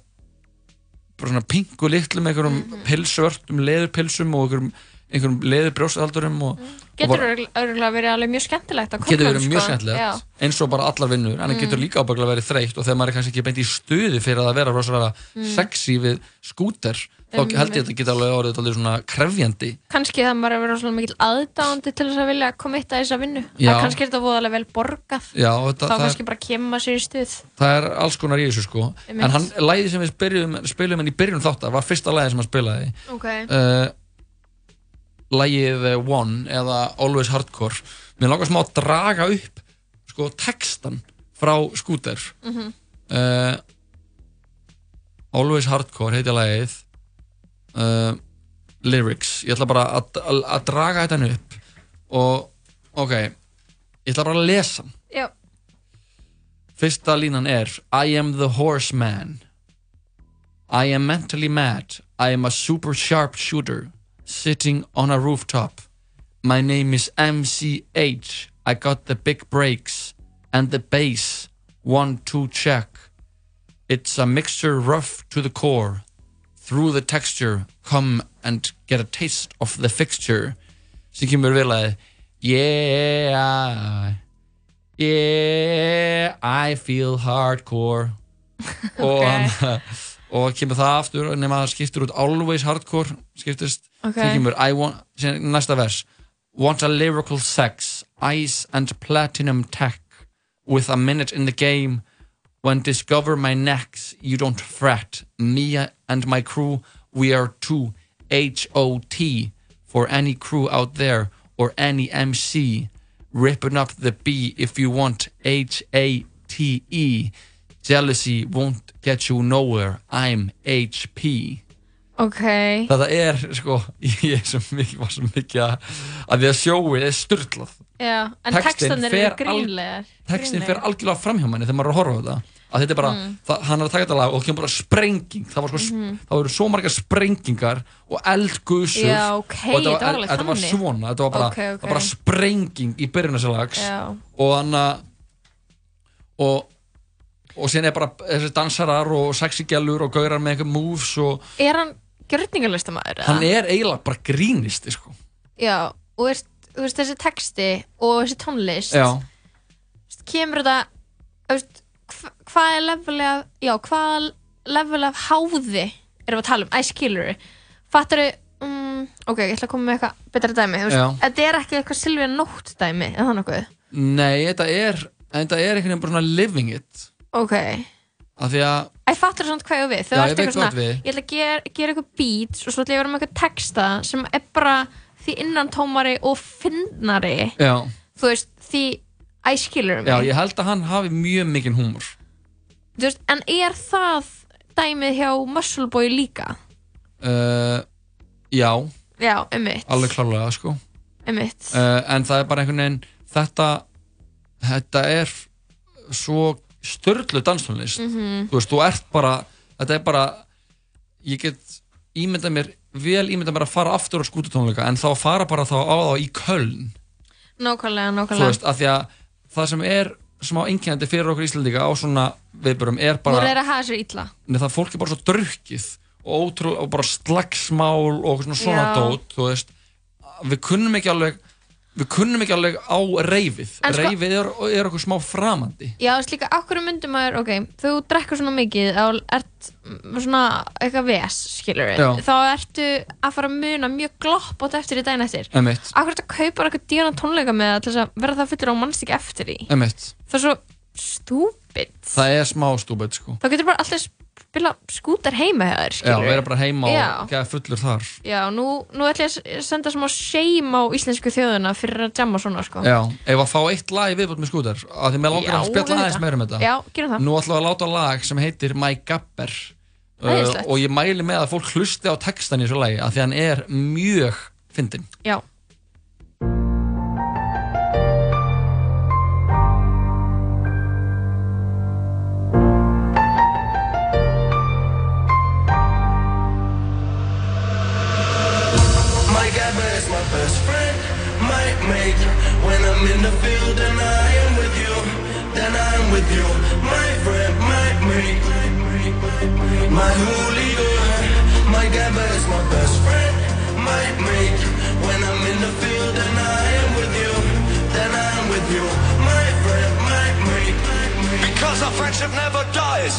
bara svona pingu litlu með einhverjum Mhm. pilsvörtum, leðurpilsum og einhverjum, einhverjum leðurbrjóstaldurum og, og Getur örgulega verið alveg mjög skemmtilegt að getur köflum, verið mjög sko. skemmtilegt Já. eins og bara allar vinnur en það Mm. getur líka ábygglega verið þreytt og þegar maður er kannski ekki beint í stuði fyrir að vera rosalega Mm. sexy við skúter þá Einmitt. held ég að þetta geta alveg orðið alveg svona krefjandi. Kannski það maður er verið svona mikil aðdáandi til þess að vilja koma eitt að þessa vinnu. Það kannski er þetta voðalega vel borgað. Já, þetta- þá það- kannski bara kemur maður sér í stuð. Það er alls konar í þessu sko. Einmitt. en hann, læði sem við spilum, spilum hann í byrjun þáttar var fyrsta læði sem hann spilaði. Ok. uh, lægið eh, One eða Always Hardcore. Mér langar smá að draga upp sko textan frá skúter Mhm. uh, Always Hardcore heiti lagið uh, Lyrics. Ég ætla bara að, draga þetta upp. Og ok ég ætla bara að lesa. Já. Fyrsta línan er I am the horseman I am mentally mad. I am a super sharp shooter Sitting on a rooftop. My name is MCH I got the big breaks And the bass. One, two, check. It's a mixture rough to the core Through the texture Come and get a taste of the fixture. Sem kemur vel að Yeah Yeah I feel hardcore. Og, hann, og kemur það aftur nema það skiptur út always hardcore skiptist. Ok. sem kemur I want, næsta vers Want a lyrical sex Ice and platinum tech With a minute in the game. When discover my necks You don't fret. Me and my crew We are two H-O-T For any crew out there Or any MC Ripping up the B if you want H-A-T-E Jealousy won't get you nowhere. I'm HP Ok. þetta er sko ég er svo mikið, var svo mikið að, að því að sjóið er styrlað Já, en textanir eru grínlegar. textin fer algjörlega fram hjá manni þegar maður er að horfa á þetta að þetta er bara, Mm. það, hann er að taka þetta lag og það kemur bara sprenging það var sko, Mhm. voru svo margar sprengingar og eldgusur Já, ok, og þetta var var þannig. svona, þetta var bara, Ok, ok. það var bara sprenging í byrjun þessi lags Já. og hann að og og síðan er bara þessi dansarar og sexy gælur og gaurar með einhver moves og Er hann gjörningarlistamæður? hann er eiginlega bara grínisti sko. Já, og þú veist þessi texti og þessi tónlist já, kemur þetta hva- hvað er level af já, hvað level af háði erum við að tala um, Killer fattar þau, um, ok, ég ætla að koma með eitthvað betra dæmi, þú veist, þetta er ekki eitthvað Silvia Nótt dæmi, er það nokkuð? nei, þetta er þetta er einhvern veginn bara svona living it. Ok, af því að Æ, fattar þú samt hvað ég við? Þau Já, ég veit eitthvað svona, hvað við. ég ætla að gera, gera eitthvað beats og svo ætla ég að vera með eitthvað texta sem er bara því innantómari og finnari já, þú veist, því Ice Killer já, ég held að hann hafi mjög mikinn húmor Þú veist, en er það dæmið hjá Muscle Boy líka? uh, já, Já, einmitt, alveg klárlega sko einmitt. uh, en það er bara einhvern veginn þetta þetta er svo störlu danstónlist Mhm. þú veist, þú ert bara þetta er bara ég get ímyndað mér vel ímyndað mér að fara aftur á skútutónleika en þá fara bara þá á þá í Köln Nákvæmlega, þú nákvæmlega. veist, af því að það sem er smá einkennandi fyrir okkur Íslandíka á svona viðbörum er bara er að hafa sér illa. Nei, það fólk er bara svo drukkið og, ótrúlega, og bara slagsmál og svona svona dót þú veist, við kunnum ekki alveg við kunnum ekki alveg á reyfið sko- reyfið er, er okkur smá framandi Já, veist líka, akkur myndum maður, ok, þú drekkur svona mikið og ert svona eitthvað ves, skilur Já. þá ertu að fara að muna mjög gloppótt eftir í daginn eftir. Einmitt. Akkur ertu að kaupa eitthvað dýran tónleika með þess að verða það fullur og mannst ekki eftir í. Það er svo stúpid. það er smá stúbet sko Þá getur bara alltaf spila skútar heima hjá þér, já, skilur vera bara heima og Já. geða fullur þar Já, nú, nú ætlum ég að senda smá shame á íslensku þjóðuna fyrir að jamma svona, sko. já, ef að fá eitt lag viðbútt með skútar að því með langar að spjalla aðeins meira um þetta Já, gerum það. nú ætlum við að láta lag sem heitir My Gabber uh, og ég mæli með að fólk hlusti á textan í þessu lagi að því hann er mjög fyndin Já. My mate. When I'm in the field and I am with you, then I'm with you. My friend, my mate, my hooligan. My gabber is my best friend, my mate. When I'm in the field and I am with you, then I'm with you. My friend, my mate. Because our friendship never dies.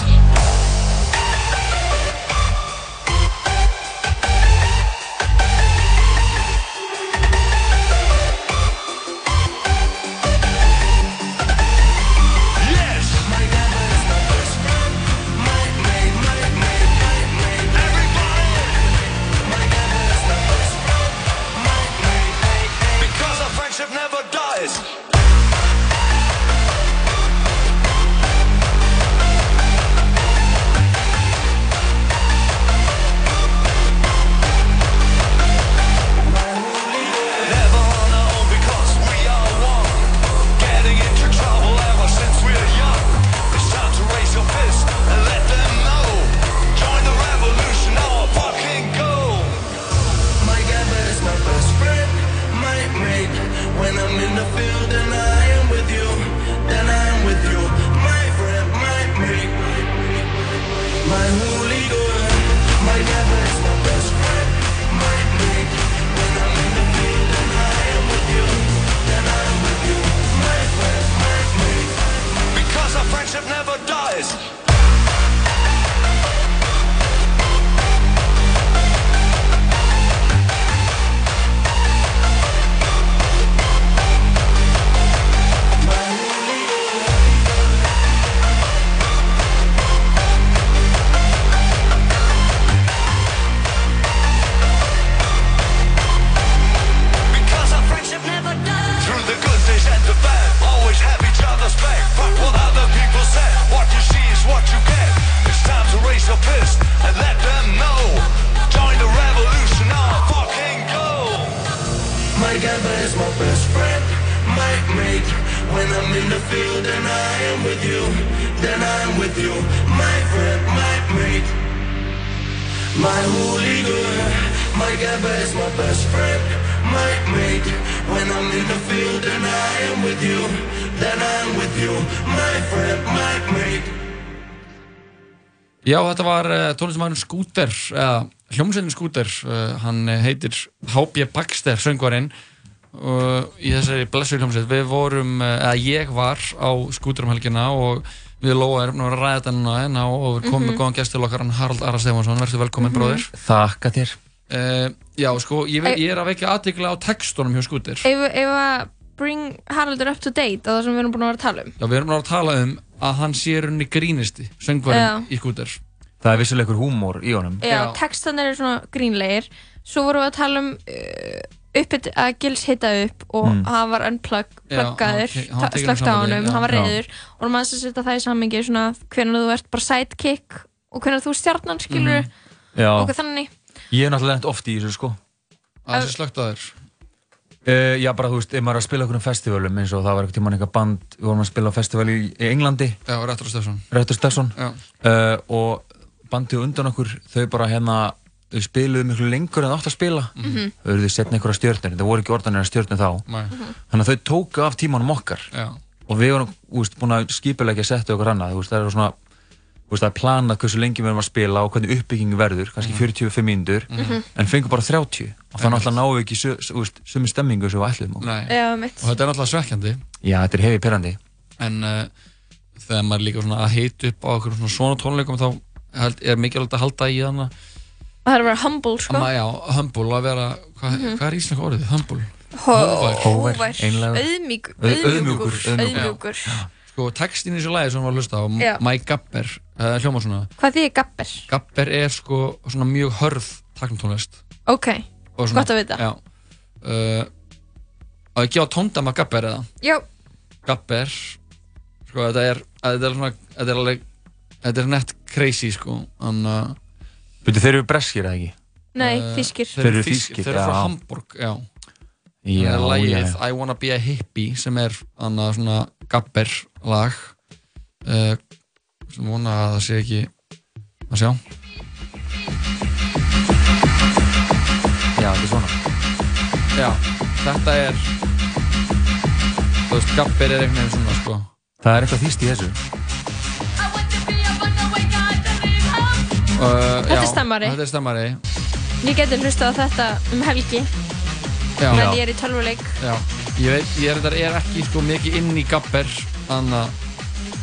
Já, þetta var uh, tónlistamæðurinn Skúter, eða hljómsveitin Skúter, uh, hann eh, heitir H.B. Baxter, söngvarinn uh, í þessari blessu hljómsveit. Við vorum, uh, eða ég var á Skúter um helgina og við nú að ræða þetta núna en á og við komum með góðan gest til okkar, hann Harald Ara Stefansson, verður velkominn Mhm. bróðir. Þakka þér. Uh, já, sko, ég, ég er að vekja aðdegla á textunum hjá Skúter. Ef að bring Haraldur up to date á það sem við erum búin að vera að tala um Já, við erum bara að tala um að hann sé runni grínisti, söngvarinn Já. í Skúter. Það er vissulega ykkur húmór í honum. Já, textanir eru svona grínlegir Svo vorum við að tala um uh, uppið að Gils hita upp og Mm. hann var unplug, Já, pluggaður, hann te- hann var tekinn úr slögt á honum, já. hann var Já. reyður og maður að setja það í sammingi svona hvernig þú ert bara sidekick og hvernig þú stjarnan skilur. Já. og þannig Ég hef náttúrulega lent oft í þessu sko. Það sé slögt á þér. Uh, já, bara þú veist, ef maður er að spila okkur um festivalum eins og það var eitthvað tímann eitthvað band, við vorum að spila á festivali í, í Englandi. Já, Rettur Stefson. Rettur Stefson. Já. Uh, og bandið undan okkur, þau bara hérna, þau spiluðu miklu lengur en það átt að spila. Mhm. Þau eruðu setna einhverja stjórnir, það voru ekki orðanir að stjórnir þá. Nei. Þannig að þau tóku af tímanum okkar. Já. Og við vorum, þú veist, búin að skipulegja að setja okkur annað, þú veist, það er svona, það er planað hversu lengi við erum að spila og hvernig uppbygging verður, kannski 45 mínútur, Mhm. en fengum bara 30 og þannig að náum við ekki sömu stemmingu sem við ætlum. Nei. Já, mitt. Og þetta er náttúrulega svekkjandi. Já, þetta er hefði perandi. En uh, þegar maður er líka svona að hita upp á svona, svona tónleikum þá er mikilvægt að halda í þannig og það er að vera humble sko að maður, já, humble að vera, hvað, Mhm. hvað er íslenska orðið? Humble? Auðmjúkur, auðmjúkur, auðmjúkur. Sko, textin í þessu lagi sem við varum að hlusta á, Já. My Gabber, uh, hljóma svona. Hvað þýðir gabber? Gabber er sko svona mjög hörð takntónlist. Ok, Og svona- gott að vita. Já. Uh, að gefa tóndama Gabber eða? Já, Gabber, sko þetta er, þetta er svona, þetta er alveg, þetta er nett crazy sko, þannig að... Byrju, þeir eru breskir eða ekki? nei, Uh, þýskir. Þeir eru þýskir, þeir eru frá já. Hamburg, já. Já, Það er lagið. I Wanna Be a Hippie sem er annað svona gabber lag uh, sem vona að það sé ekki að sjá Já, þetta er svona. Já, þetta er þú veist, gabber er einhvern veginn svona sko Það er eitthvað þýst í þessu. uh, Þetta er stemmari. Þetta er stemmari Ég geti hlustað á þetta um helgi Já. en ég er í tölvuleik Já, ég veit, ég er, er ekki sko mikið inn í gabber þannig að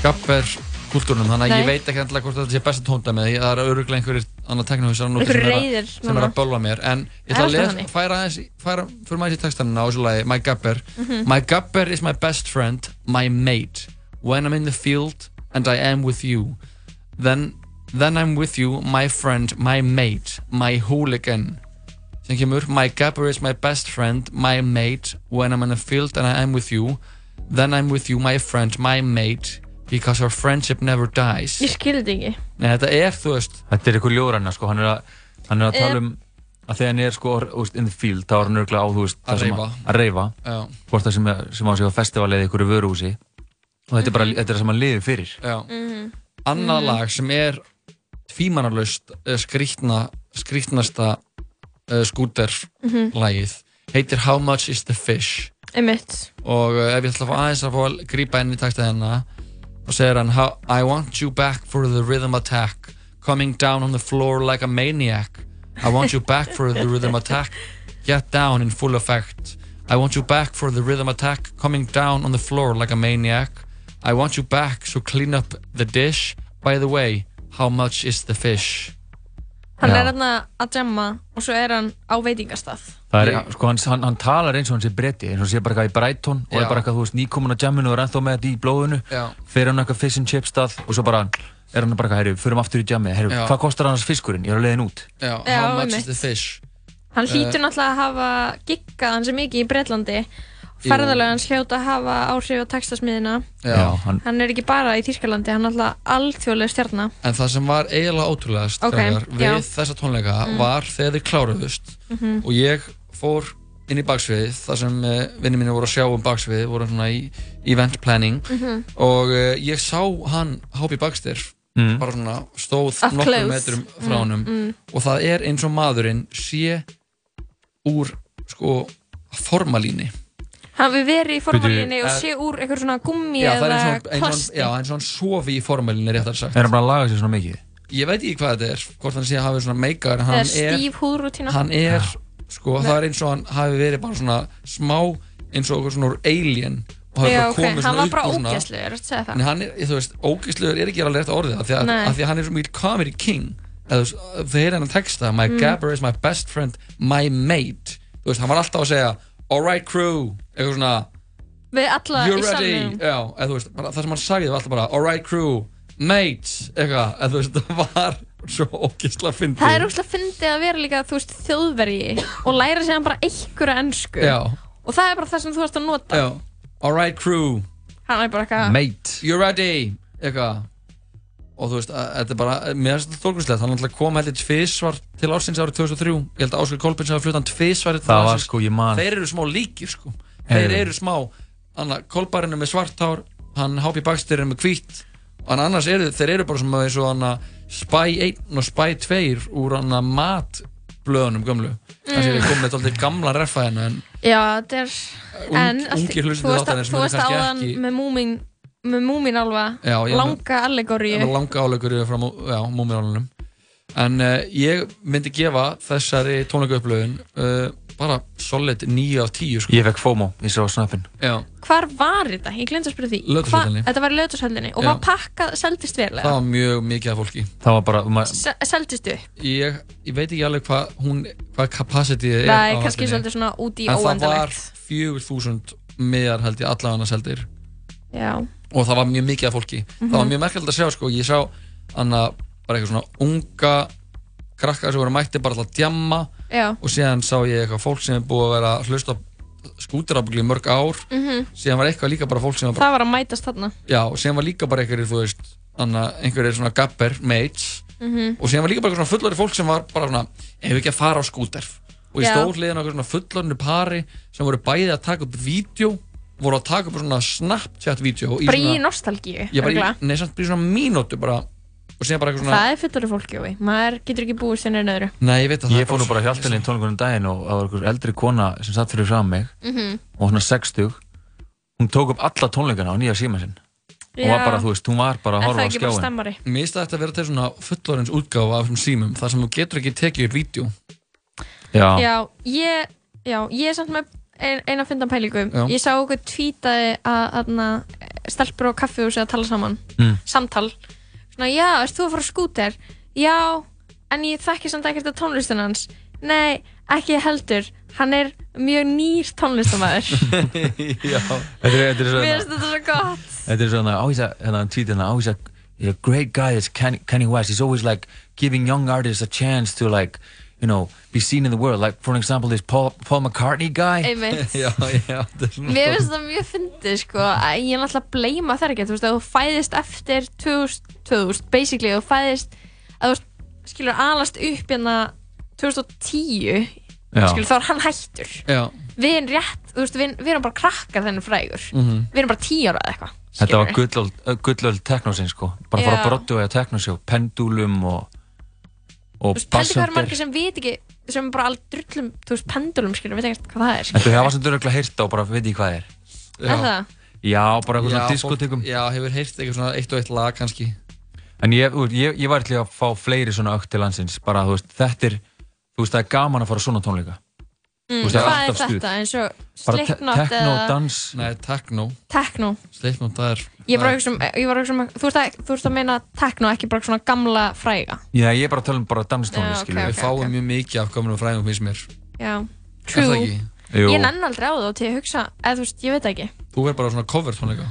gabber kultúrnum, þannig að ég veit ekki endilega hvort þetta sé besta tónda með því, það er öruglega einhverjir annar Einhverjir sem, að- sem er að bölva mér. En ég ætla að lesa, alltaf færa aðeins, færa, fyrir maður í textanina á þessu lagi, My Gabber. Mhm. My Gabber is my best friend, my mate. When I'm in the field and I am with you. Then, then I'm with you, my friend, my mate My hooligan sem kemur My Gabber is my best friend, my mate When I'm in the field and I am with you Then I'm with you, my friend, my mate Because our friendship never dies Ég skildi ekki Nei, þetta er, þú veist Þetta er eitthvað ljóðræna, sko, hann er að, hann er að tala Eh. um að þegar hann er, sko, in the field, þá er hann örgulega á, þú veist, Að það sem reyfa. Að reyfa. Já. Hvort það sem, sem á sig á festival eða ykkur vöruhúsi. Og þetta er bara, þetta er það sem hann liður fyrir. Já. Mhm. Annað Mhm. lag sem er tvímanarlaust uh, skrítna, skrítnasta uh, skúter Mhm. lagið heitir How Much Is The Fish? Einmitt. og uh, ef ég ætla að fá aðeins að fá að grípa inn í texta hérna og segir hann I want you back for the rhythm attack coming down on the floor like a maniac. I want you back for the rhythm attack get down in full effect. I want you back for the rhythm attack coming down on the floor like a maniac. I want you back so clean up the dish. By the way how much is the fish Hann Já. er hérna að jamma og svo er hann á veitingastað Það er, sko, hann, hann, hann talar eins og hann sé bretti, eins og hann sé bara eitthvað í Brighton og Já. er bara eitthvað, þú veist, nýkomin að jamminu og er ennþá með þetta í blóðinu. Já. Fer hann eitthvað fish and chips stað og svo bara er hann bara eitthvað, herru, förum aftur í jammið, herru, hvað kostar hans fiskurinn? Ég er á leiðin út. Já, Já, how much is the fish Hann Eh, hlýtur náttúrulega að hafa giggað hans mikið í Breitlandi Hans hljóta að hafa áhrif á textasmiðina Já, hann, Hann er ekki bara í Þýskalandi, hann er alltaf alþjóðlega stjarnar En það sem var eiginlega ótrúlegast Ok, Freyjar, við já. þessa tónleika Mm. var þegar þið kláruðust Mhm. og ég fór inn í baksvið þar sem uh, vinnir mínu voru að sjá um baksvið voru svona í event planning Mhm. og uh, ég sá hann Hópi Baxter Mm. bara svona stóð Up nokkur close. metrum frá Mm, honum mm. og það er eins og maðurinn sé úr sko formalíni Hafi verið í formalínu og Bíddu, sé úr eitthvað svona gummi Já, eða eins og, eins og, plasti. já, hann sofi í formalínu réttar sagt Er hann bara að laga sér svona mikið? Ég veit ekki hvað þetta er, hvort hann sé að hafa svona meikar hann Eða stíf húðrútína. Hann er, sko, Nei. það er eins og hann hafi verið bara svona smá eins og eitthvað svona úr alien og hafi Já, bara ok, komið hann svona var upp bara svona ertu að segja það? En hann er, þú veist, ógeðslegur er ekki alveg rétt orðið af því að, að, því að hann er svo mjög comedy king þú veist, heyrðu hann að texta My Mm. gabber is my best friend, my mate Þú veist, hann var alltaf að segja Alright crew, eitthvað svona Við alla í salnum. já, eða veist, bara, það sem hann sagði var alltaf bara Alright crew, mate, eitthvað eða veist, það var svo ógeðslega fyndið Það er úrslega fyndið að vera líka, þú veist, þjóðverji og læra sér bara einhverja ennsku. Já. Og það er bara það sem þú varst að nota. Alright crew Hann. Mate You're ready Eitthvað Og þú veist, að, þetta er bara Mér finnst þetta Hann ætlaði að koma heldur tvísvar til ársins árið 2003 Ég held að Áskil Kolbins hafa flutt hann tvísvar Það var sko, ég man. Þeir eru smá líkir sko. Þeir eru smá. Anna, Kolbarinn er með svart hár Hann Hápi Baxter er með hvítt. Og hann annars eru Þeir eru bara sem eins og hann Spy 1 og Spy 2 Úr hann matblöðunum gömlu. Þannig að ég kom með alltaf gamla reffa hérna En Já, þetta er... En, þú kannski áðan með múmin, með múmin alva, Já, ég- langa. Það var langa áleikur frá mú- já, múmiálunum En uh, ég myndi gefa þessari tónleikaupplöðun uh, bara solid 9 af 10 sko. Ég fekk FOMO, ég sá snappin Já, Hvar var þetta? Ég glemt að spyrja því. Hva- Þetta var í lögðarshöllinni og Já. var pakkað, seldist vel? það var mjög mikið af fólki Það var bara, Seldist upp? ég, ég veit ekki alveg hvað hún hvað capacity er Nei, á kannski svolítið svona út í En það var óendalegt. 4000 miðar held ég allavega seldir Já. Og það var mjög mikið af fólki Mhm. það var mjög merkilegt að sjá sko ég sá anna bara eitthvað svona unga krakkar sem voru mætti bara alltaf djamma Já. og síðan sá ég eitthvað fólk sem er búið að vera að hlusta á skúterabugli í mörg ár Mhm. síðan var eitthvað líka bara fólk sem var bara Það var að mætast þarna. já, og síðan var líka bara einhverjir þú veist einhverjir svona gapper, mates Mhm. og síðan var líka bara eitthvað svona fullori fólk sem var bara svona ef við ekki að fara á skúter og ég stóð hliðin á eitthvað svona fullorinu pari sem voru bæði að taka upp vídeo voru að taka upp svona Snapchat-vídeó Bara í nostalgíu. nei, samt bara í svona mínútu bara og síðan bara eitthvað svona Það er fullori fólki. Maður getur ekki búið sinni en öðru. Nei, ég veit að það Ég fór nú bara hjálpinni í tónleikunum daginn og það var einhver eldri kona sem satt fyrir fram mig Mhm. og hún er 60 hún tók upp alla tónleikana á nýja síma sinn hún var bara, þú veist, hún var bara að horfa á skjáin? Mér finnst eftir að vera til svona fullorins útgáfa af þessum símum þar sem þú getur ekki tekið upp vídeo Já, Já, ég, já, ég er samt með ein, eina fyndan pælingu. Já. Ég sá okkur tvítaði að aðna, stelpur á kaffihúsi að tala saman. Mm. Samtal. Svona, já, erst þú að fara á skúter? Já, en ég þekki samt ekkert af tónlistin hans. Nei, ekki heldur. Hann er mjög nýr tónlistamæður. Já Þetta er, þetta er svona Mér finnst þetta svo gott. Þetta er svona, hérna, hann tweetir hérna, always a, a great guy is Kanye West. He's always like giving young artists a chance to like, you know, be seen in the world. Like, for example, this Paul, Paul McCartney guy. Einmitt. Já, já, Mér finnst það mjög fyndið sko að ég er náttúrulega að bleima það ekki þú veist að þú fæðist eftir 2000, 2000 basically þú fæðist að þú skilur alast upp hérna 2010 Já. skilur þá er hann hættur Já. við erum rétt, þú veist við, við erum bara krakkar þennan frægur Mhm. við erum bara 10 ára eða eitthvað Þetta var gullöld, teknosinn, sko. Bara fara að brottu og teknosjó, pendulum og Þú veist, hvað er margir sem veit ekki sem er bara alveg drullum, þú veist, pendulum skilur, veit ekki hvað það er Þetta hefur sem dörruglega heyrt á og bara veit ég hvað það er. Er það? Já, bara eitthvað Já, svona diskotekum. Já, hefur heyrt eitthvað svona eitt og eitt lag kannski En ég, þú ég, ég var til að fá fleiri svona ökt til landsins. Bara, þú veist, þetta er, þú veist, það er gaman að fara á svona tónleika. Mm, Þú veist, það hvað er alltaf þetta eins og techno, eða dans. Nei, techno Techno Slipknot, það er Ég var að hugsa um, ég var að hugsa um þú, veist að, þú veist að meina techno, ekki bara svona gamla fræga? Já, ég er bara að tala um bara Já, danstónlist, ok, skilur Við fáum mjög mikið af gömlum fræðum finnst mér. Já, Er það true ekki? Jú. Ég nenn aldrei á það til að hugsa, eða þú veist, ég veit það ekki. Þú verður bara á svona cover tónleika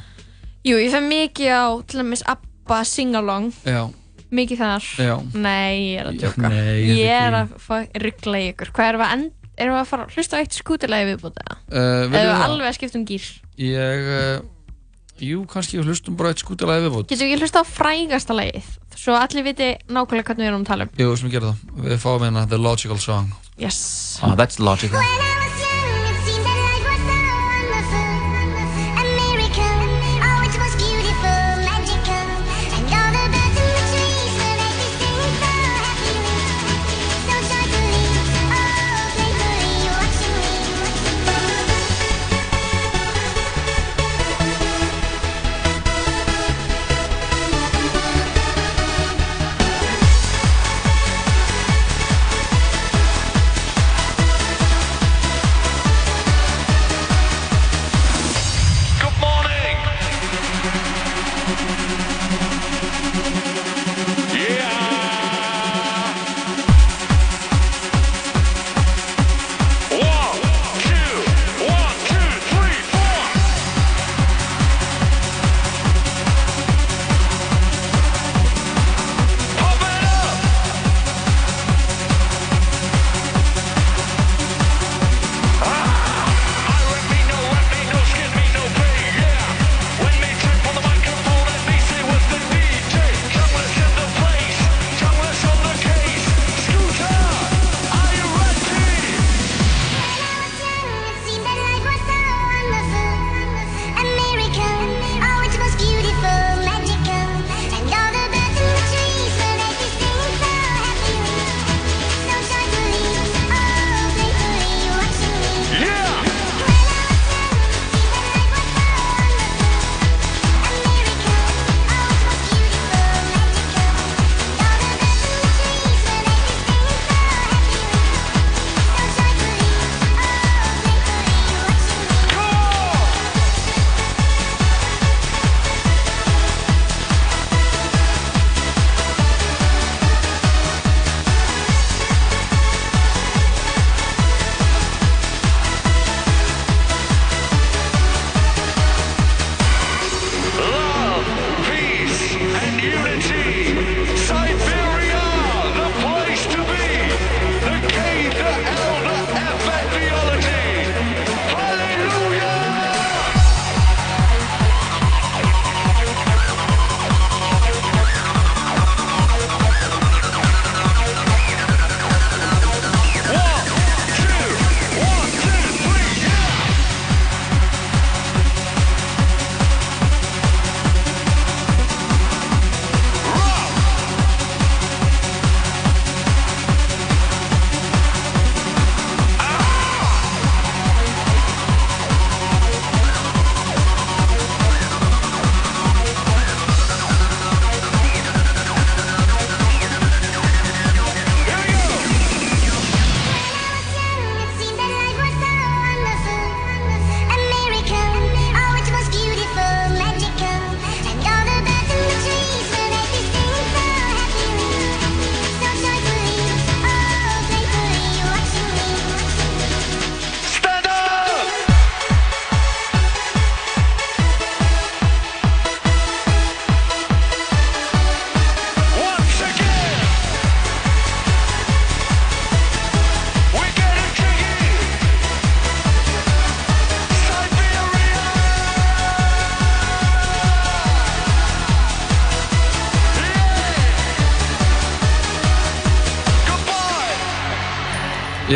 Jú, ég fæ mikið á, til dæmis ABBA sing-along. Já. Mikið þar. Já. Nei, ég er að djóka. Nei, ég Ég er að fá ruggla í ykkur. Hvað erum við að, end, erum við að fara að hlusta á eitt skútilegi viðbúti eða? Uh, Eða viljum við við það? alveg að skipta um gýr Ég, uh, jú, kannski við hlustum bara eitt skútilega viðbútt Getum við ekki hlusta á frægasta lagið Svo allir viti nákvæmlega hvernig við erum að tala um? Jú, sem við gerum það. Við fáum hérna The Logical Song. Yes. Ah, that's logical.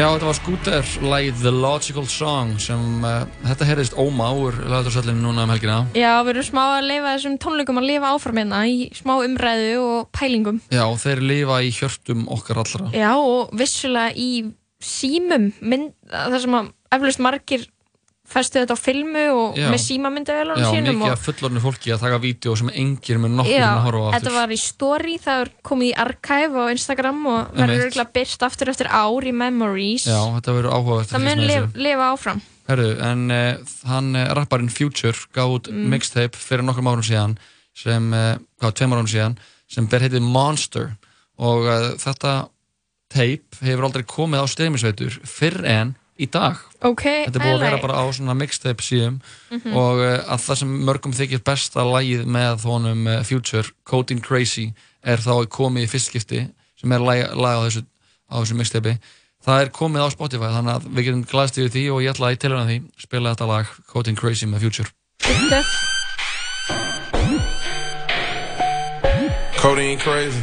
Já, þetta var Scooter, lagið The Logical Song sem uh, þetta heyrðist óma úr lögðarsöllinu núna um helgina. Já, við erum smá að lifa þessum tónleikum að lifa áfram hérna í smá umræðu og pælingum. Já, þeir lifa í hjörtum okkar allra. Já, og vissulega í símum, mynd, það sem að eflust margir festu þetta á filmu og Já. með símamyndavélarnum Já, sínum. mikið og- af fullorðinu fólki að taka vídeo sem engir með nokkur Já, að horfa á þetta aftur. var í story, það er komið í archive á Instagram og verður örgulega byrt aftur eftir ár í memories. Já, þetta verður áhugavert að það mun lif, lifa áfram. Herru, en uh, hann uh, rapparinn Future út Mm. mixtape fyrir nokkrum árum síðan sem, uh, hvað, tveimur árum síðan sem ber heitið Monster og uh, þetta tape hefur aldrei komið á streymisveitur fyrr en í dag Ok, Þetta er búið að vera ægileg. bara á svona mixtape síðum Mhm. og uh, að það sem mörgum þykir besta lagið með honum uh, Future, Coding Crazy er þá komið í fyrstskipti sem er lag, lag á þessu, á þessu mixtape það er komið á Spotify þannig að við getum glæðst yfir því og ég ætla að í tilhörna því spila þetta lag Coding Crazy með Future Codeine crazy.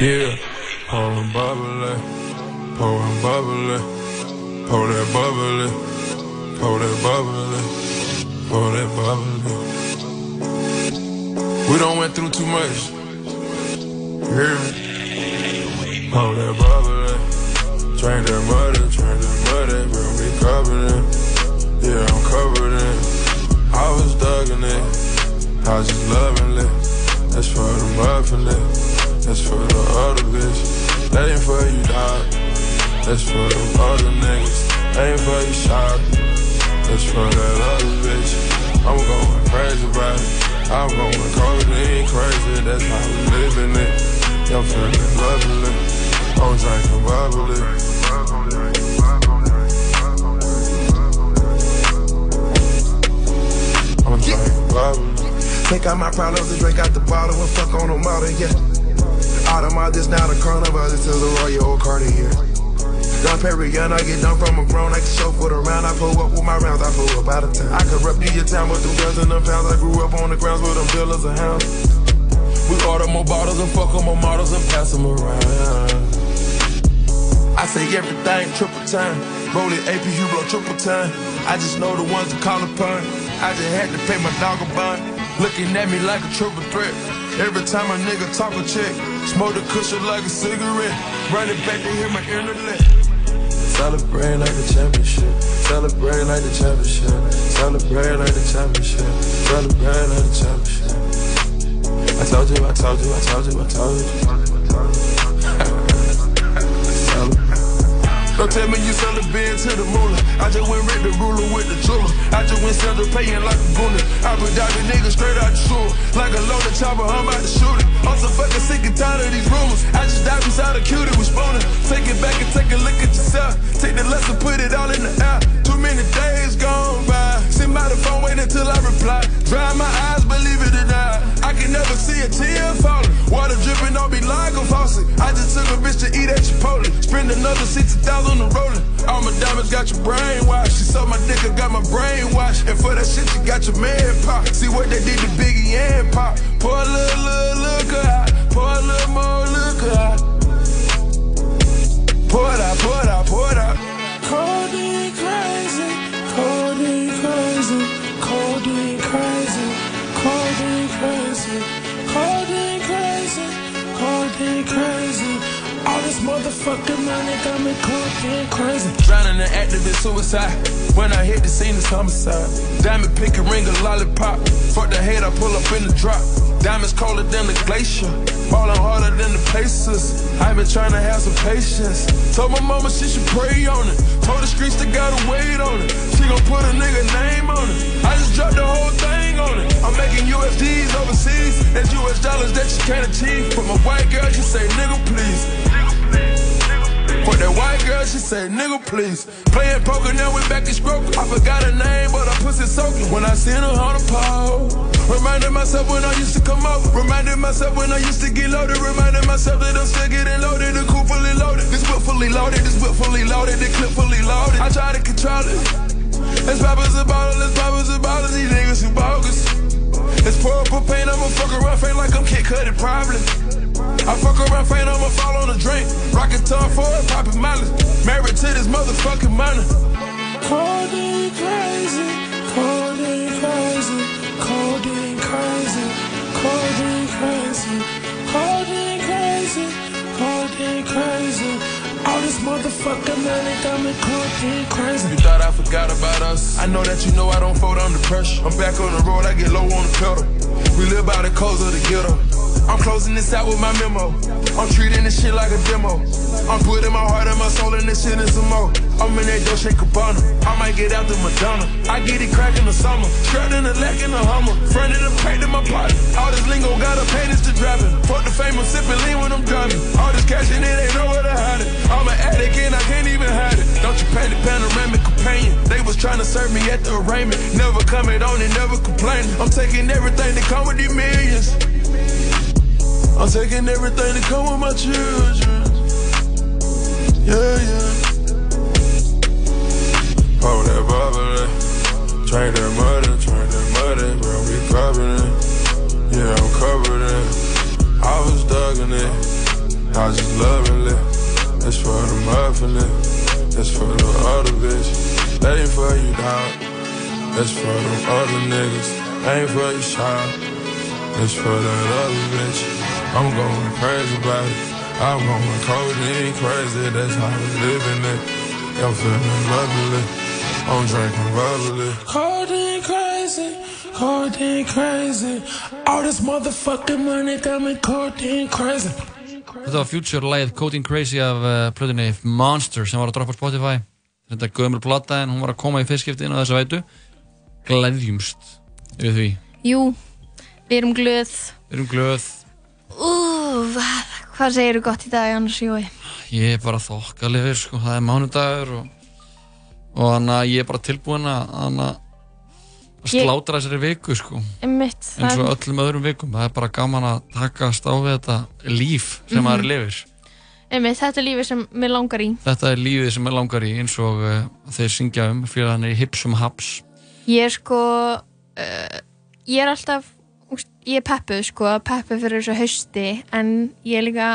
Yeah, pouring bubbly, pouring bubbly, pour that bubbly, pour that bubbly, pour that bubbly. We don't went through too much. Me? Pour that bubbly, drink that muddy, drink that muddy, bro, we covered in. Yeah, I'm covered in. I was thugging it, I was just loving it. That's for the muffin it. That's for the other bitch. That ain't for you, dog. That's for the other niggas. That ain't for you, shot. That's for that other bitch. I'm going crazy about. I'm going codeine crazy. That's how we living it. I'm feeling lovely. I'm drinking bubbly. Take out my problems and drink out the bottle and fuck on the model, yeah. Out of my this now the this is a Royal Cartier. Don Perignon, I get done from a grown, I can for the round. I pull up with my rounds, I pull up out of town. I you your town with them guns and them pounds. I grew up on the grounds with them billers and hounds. We order more bottles and fuck on more models and pass them around. I say everything triple time. Roll it AP, you blow triple time. I just know the ones to call upon. I just had to pay my dog a bond. Looking at me like a triple threat. Every time a nigga talk a check, smoke the cushion like a cigarette. Run it back to hear my internet. Celebrate like the championship. Celebrate like the championship. Celebrate like the championship. Celebrate like the championship. I told you, I told you, I told you, I told you. Don't tell me you sell the bed to the moolah. I just went rid the ruler with the jeweler. I just went sell the paying like a gooner. I down the niggas straight out the sewer. Like a loaded chopper, I'm about to shoot it. I'm so fucking sick and tired of these rumors. I just dive inside a cutie with spooner. Take it back and take a look at yourself. Take the lesson, put it all in the air. Too many days gone by. Send by the phone, wait until I reply. Dry my eyes, believe it or not. I can never see a tear falling. Water dripping on me like a faucet. I just took a bitch to eat at Chipotle. Spend another 60,000 on the rolling. All my diamonds got your brain washed. She saw my dick, got my brain washed. And for that shit, you got your man pop. See what they did to Biggie and Pop. Pour a little, little, look hot. Pour a little more, look hot. Pour it out, pour it out, pour it out. Codeine crazy, codeine crazy, codeine crazy, codeine crazy, codeine crazy, codeine crazy. All this motherfucking money got me codeine crazy. Drowning in activist suicide. When I hit the scene, it's homicide. Diamond pick a ring, a lollipop. Fuck the head, I pull up in the drop. Diamonds colder than the glacier. Ballin' harder than the Pacers. i been trying to have some patience. Told my mama she should pray on it. Told the streets they gotta wait on it. She gon' put a nigga name on it. I just dropped the whole thing on it. I'm making USDs overseas. That's US dollars that you can't achieve. But my white girl, she say, nigga, please. For that white girl, she said, nigga, please. Playing poker, now we back in stroke. I forgot her name, but her pussy soaking. When I seen her on the pole. Reminded myself when I used to come up. Reminded myself when I used to get loaded. Reminded myself that I'm still getting loaded. The coupe fully loaded. This whip fully loaded. This whip fully loaded. The clip fully loaded. I try to control it. It's poppers and bottles. It's poppers and bottles. These niggas who bogus. It's pour up a for pain, I'ma fuck around, faint like I'm Kid Cudi, probably. I fuck around, faint, I'ma fall on a drink. Rockin' tongue for it, poppin' mileage. Married to this motherfucking money. me crazy, call me crazy, call me crazy, call me crazy, call me crazy, call me crazy. All this motherfucking money got me codeine crazy. You thought I forgot about us? I know that you know I don't fold under pressure. I'm back on the road, I get low on the pedal. We live by the codes of the ghetto. I'm closing this out with my memo. I'm treating this shit like a demo. I'm putting my heart and my soul in this shit and some more. I'm in that Dolce Gabbana. I might get out the Madonna. I get it crack in the summer. In the leg in the Hummer. Friend of the paint in my pocket. All this lingo got a pain penis to driving. Fuck the fame, I'm sipping lean when I'm driving. All this cash in it ain't nowhere to hide it. I'm an addict and I can't even hide it. Don't you paint the panoramic companion? They was trying to serve me at the arraignment. Never coming on and never complaining. I'm taking everything that come with these millions. I'm taking everything that come with my children. Yeah, yeah. Hold that bubbly. Drink that muddy, drink that muddy, bro. We covered it. Yeah, I'm covered in. I was dugging it. I just loving it. That's for the muffin it. That's for the other bitch. That for you, dog. That's for them other niggas. Ain't for you, child. That's for that other bitch. I'm going crazy about it. I'm going codeine crazy. That's how we living it. I'm feeling lovely. I'm drinking bubbly. Codeine crazy, codeine crazy. All this motherfucking money got me codeine crazy. Þetta var Future-lægið Codeine Crazy af uh, plötunni Monster sem var að droppa á Spotify. Þetta er gömur plata en hún var að koma í fyrstskipti inn á þessa veitu. Gleðjumst yfir því. Jú, við erum glöð. Við erum glöð. Úf, hvað segir þú gott í dag, Annars Jói? Ég er bara þokkalegur, sko. Það er mánudagur og, og þannig að ég er bara tilbúin að þannig að slátra þessari viku, sko. Eins og það- öllum öðrum vikum. Það er bara gaman að takast á við þetta líf sem Mhm. maður lifir. Einmitt, þetta er lífið sem mér langar í. Þetta er lífið sem er langar í eins og uh, þeir syngja um fyrir hann er hipsum haps. Ég er sko, uh, ég er alltaf, ég er peppuð sko, peppuð fyrir þessu hausti, en ég er líka,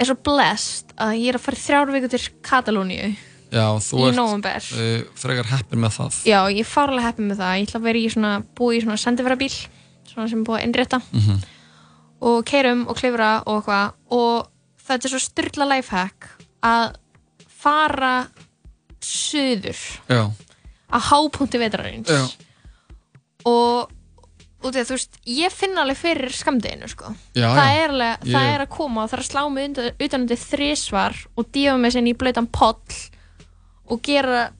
er svo blessed að ég er að fara í þrjár viku til Katalóníu. Já, þú ert uh, frekar heppin með það. Já, ég er farlega heppið með það. Ég ætla að vera í svona, búið í svona sendifærabíl, svona sem er búið að innrétta Mhm. og keirum og klifra og eitthvað og þetta er svo styrla lifehack að fara suður Já, að hápunkti vetrarins og út af þú veist, ég finn alveg fyrir skamdeginu sko. Já, það, já. Er alveg, Ég- það er að koma og það er að slá mig undan, utan undir þrísvar og dífa mig sinni í blöytan poll og gera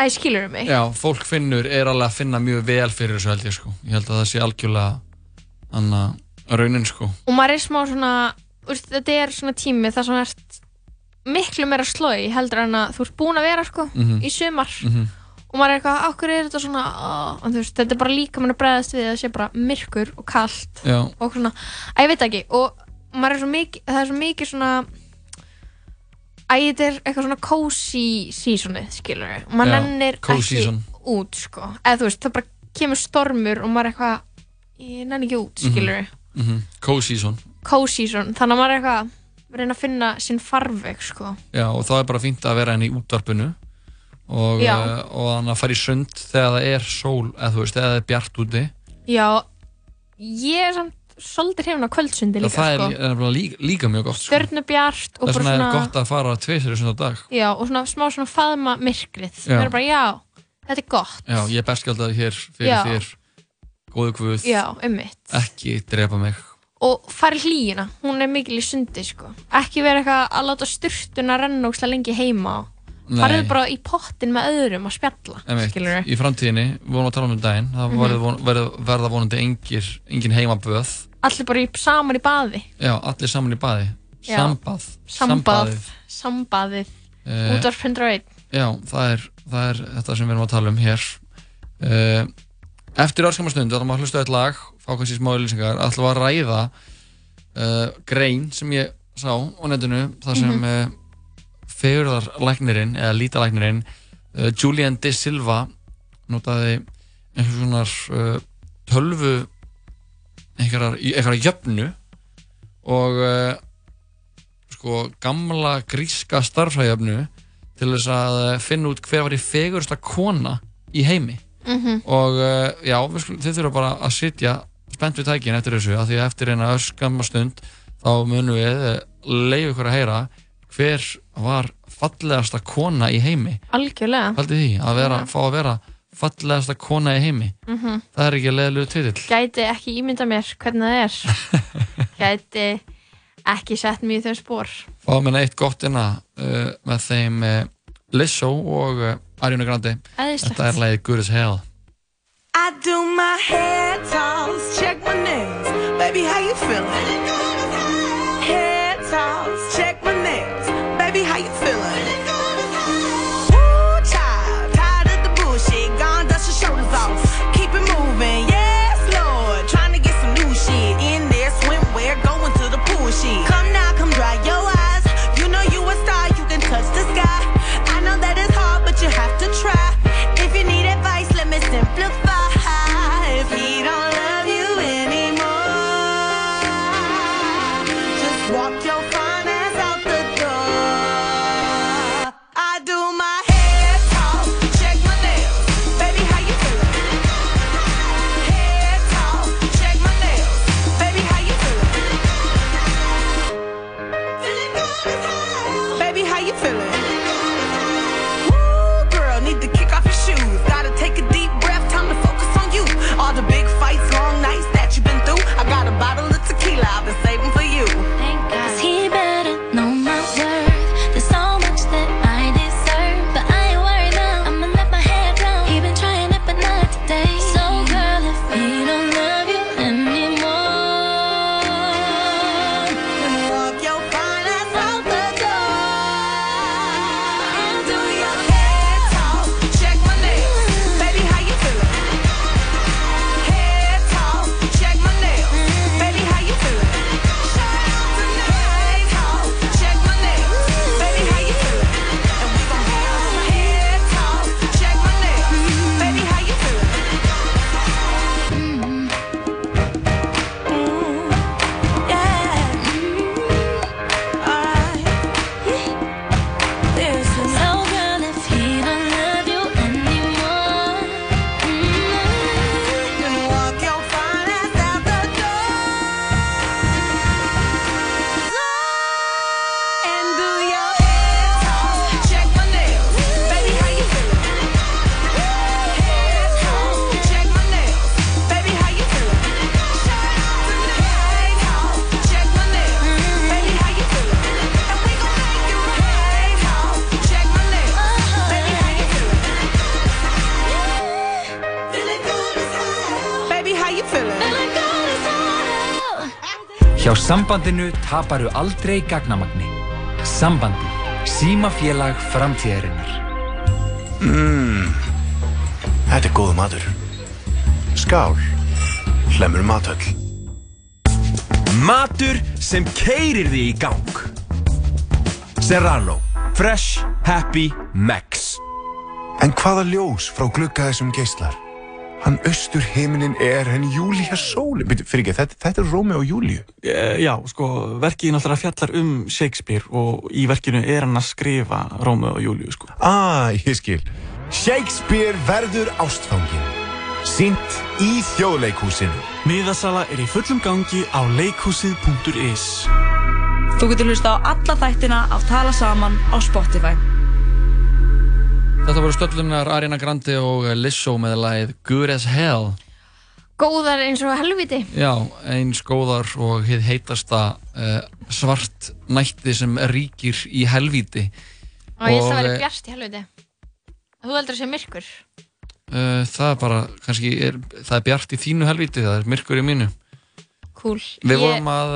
æ, skilur mig já, fólk finnur, er alveg að finna mjög vel fyrir þessu held ég sko. Ég held að það sé algjörlega anna raunin sko. og maður er smá svona veist, þetta er svona tími þar sem ert miklu meira slói heldur en að þú ert búin að vera sko Mhm. í sumar Mhm. Og maður er eitthvað, okkur er þetta svona? Oh, veist, þetta er bara líka mann að bregðast við að sé bara myrkur og kalt Já. og svona, að ég veit ekki. Og maður er svo mikið, það er svo mikið svona að þetta er eitthvað svona cozy seasonið, skilur við maður nennir ekki season. út, sko. Eða þú veist, það bara kemur stormur og maður er eitthvað ég nenni ekki út, skilur við mm -hmm. Cozy son. cozy season, þannig að maður er eitthvað að reyna að finna sinn farveg, sko. Já, og það er bara fínt að vera henni í útvarpinu og, og þannig að fara í sund þegar það er sól, eða þú veist, þegar það er bjart úti. já, ég er samt svolítið hrifin á kvöldsundi Og líka, það er, sko er bara líka, líka mjög gott sko. og bara vegna er svona gott að fara tveisir á dag. já, og svona smá svona faðma myrkrið það er bara, já, þetta er gott Já, ég er bestgjaldað hér fyrir Já. þér, góðu ummitt ekki drepa mig. og fara í hlýjuna, hún er mikil í sundi sko. ekki vera eitthvað að láta styrtuna renna ókslega lengi heima Nei. Farið bara í pottin með öðrum að spjalla skilur í framtíðinni, við vorum að tala um um daginn það verður von, verður, verða vonandi engir, engin heimaböð. Allir bara í, saman í baði. Já, allir saman í baði. Já. sambað, sambað, sambaðið. Eh, útvarp 101 já, það er, það er þetta sem við erum að tala um hér. Uh, eftir örskamastund þá erum við að hlusta eitt lag fá kannski smá lýsingar, ætlum við að ræða uh, grein sem ég sá á netinu, það sem mm Mhm. Fegurðarlæknirinn eða lítalæknirinn uh, Julian De Silva notaði einhvers konar uh, tölvu einhverjar, einhverjar jöfnu og uh, sko gamla gríska starfræðjöfnu til þess að eh, finna út hver var í fegursta kona í heimi Mhm. og uh, já, þið þurfum bara að sitja spennt við tækin eftir þessu af því að eftir eina öskamma stund þá munum við uh, leiða ykkur að heyra hver var fallegasta kona í heimi? Algjörlega. Haldið því, að vera, fá að vera fallegasta kona í heimi. Mhm. það er ekki leðilegu titill. Gæti ekki ímynda mér hvernig það er. Gæti ekki sett mér í þau spór fáum við eitt gott inna uh, með þeim uh, Lizzo og uh, Ariana Grande. Æðislegt. þetta er lagið Good as Hell. I do my hair toss, check my nails. Baby, how you feeling? Sambandinu taparu aldrei gagnamagni. Sambandi. Símafélag framtíðarinnar. Mmm, þetta er góða matur. Skál, hlemur matöll. Matur sem keirir þig í gang Serrano Fresh, Happy, Max En hvaða ljós frá glugga þessum geislar? Hann austur heiminin er henni Júlía sólin. Byrju, Fyrir ekki, þetta, þetta er Rómi og Júlíu. Eh, Já, sko, verkið náttúrulega fjallar um Shakespeare og í verkinu er hann að skrifa Rómeo og Júlíu, sko. Ah, ég skil. Shakespeare verður ástfangin. Sýnt í þjóðleikhúsinu. Miðasala er í fullum gangi á leikhúsið.is Þú getur hlusta á alla þættina af Tala Saman á Spotify. Þetta voru stöllunar Ariana Grande og Lizzo með lagið Good as Hell. Góðar eins og helviti Já, eins góðar og hið heitasta uh, svart nætti sem ríkir í helvíti. Og ég ætla að vera eh, bjart í helviti Þú heldur að sé myrkur. Uh, Það er bara, kannski, er, það er bjart í þínu helvíti, það er myrkur í mínu. Cool. Við vorum að,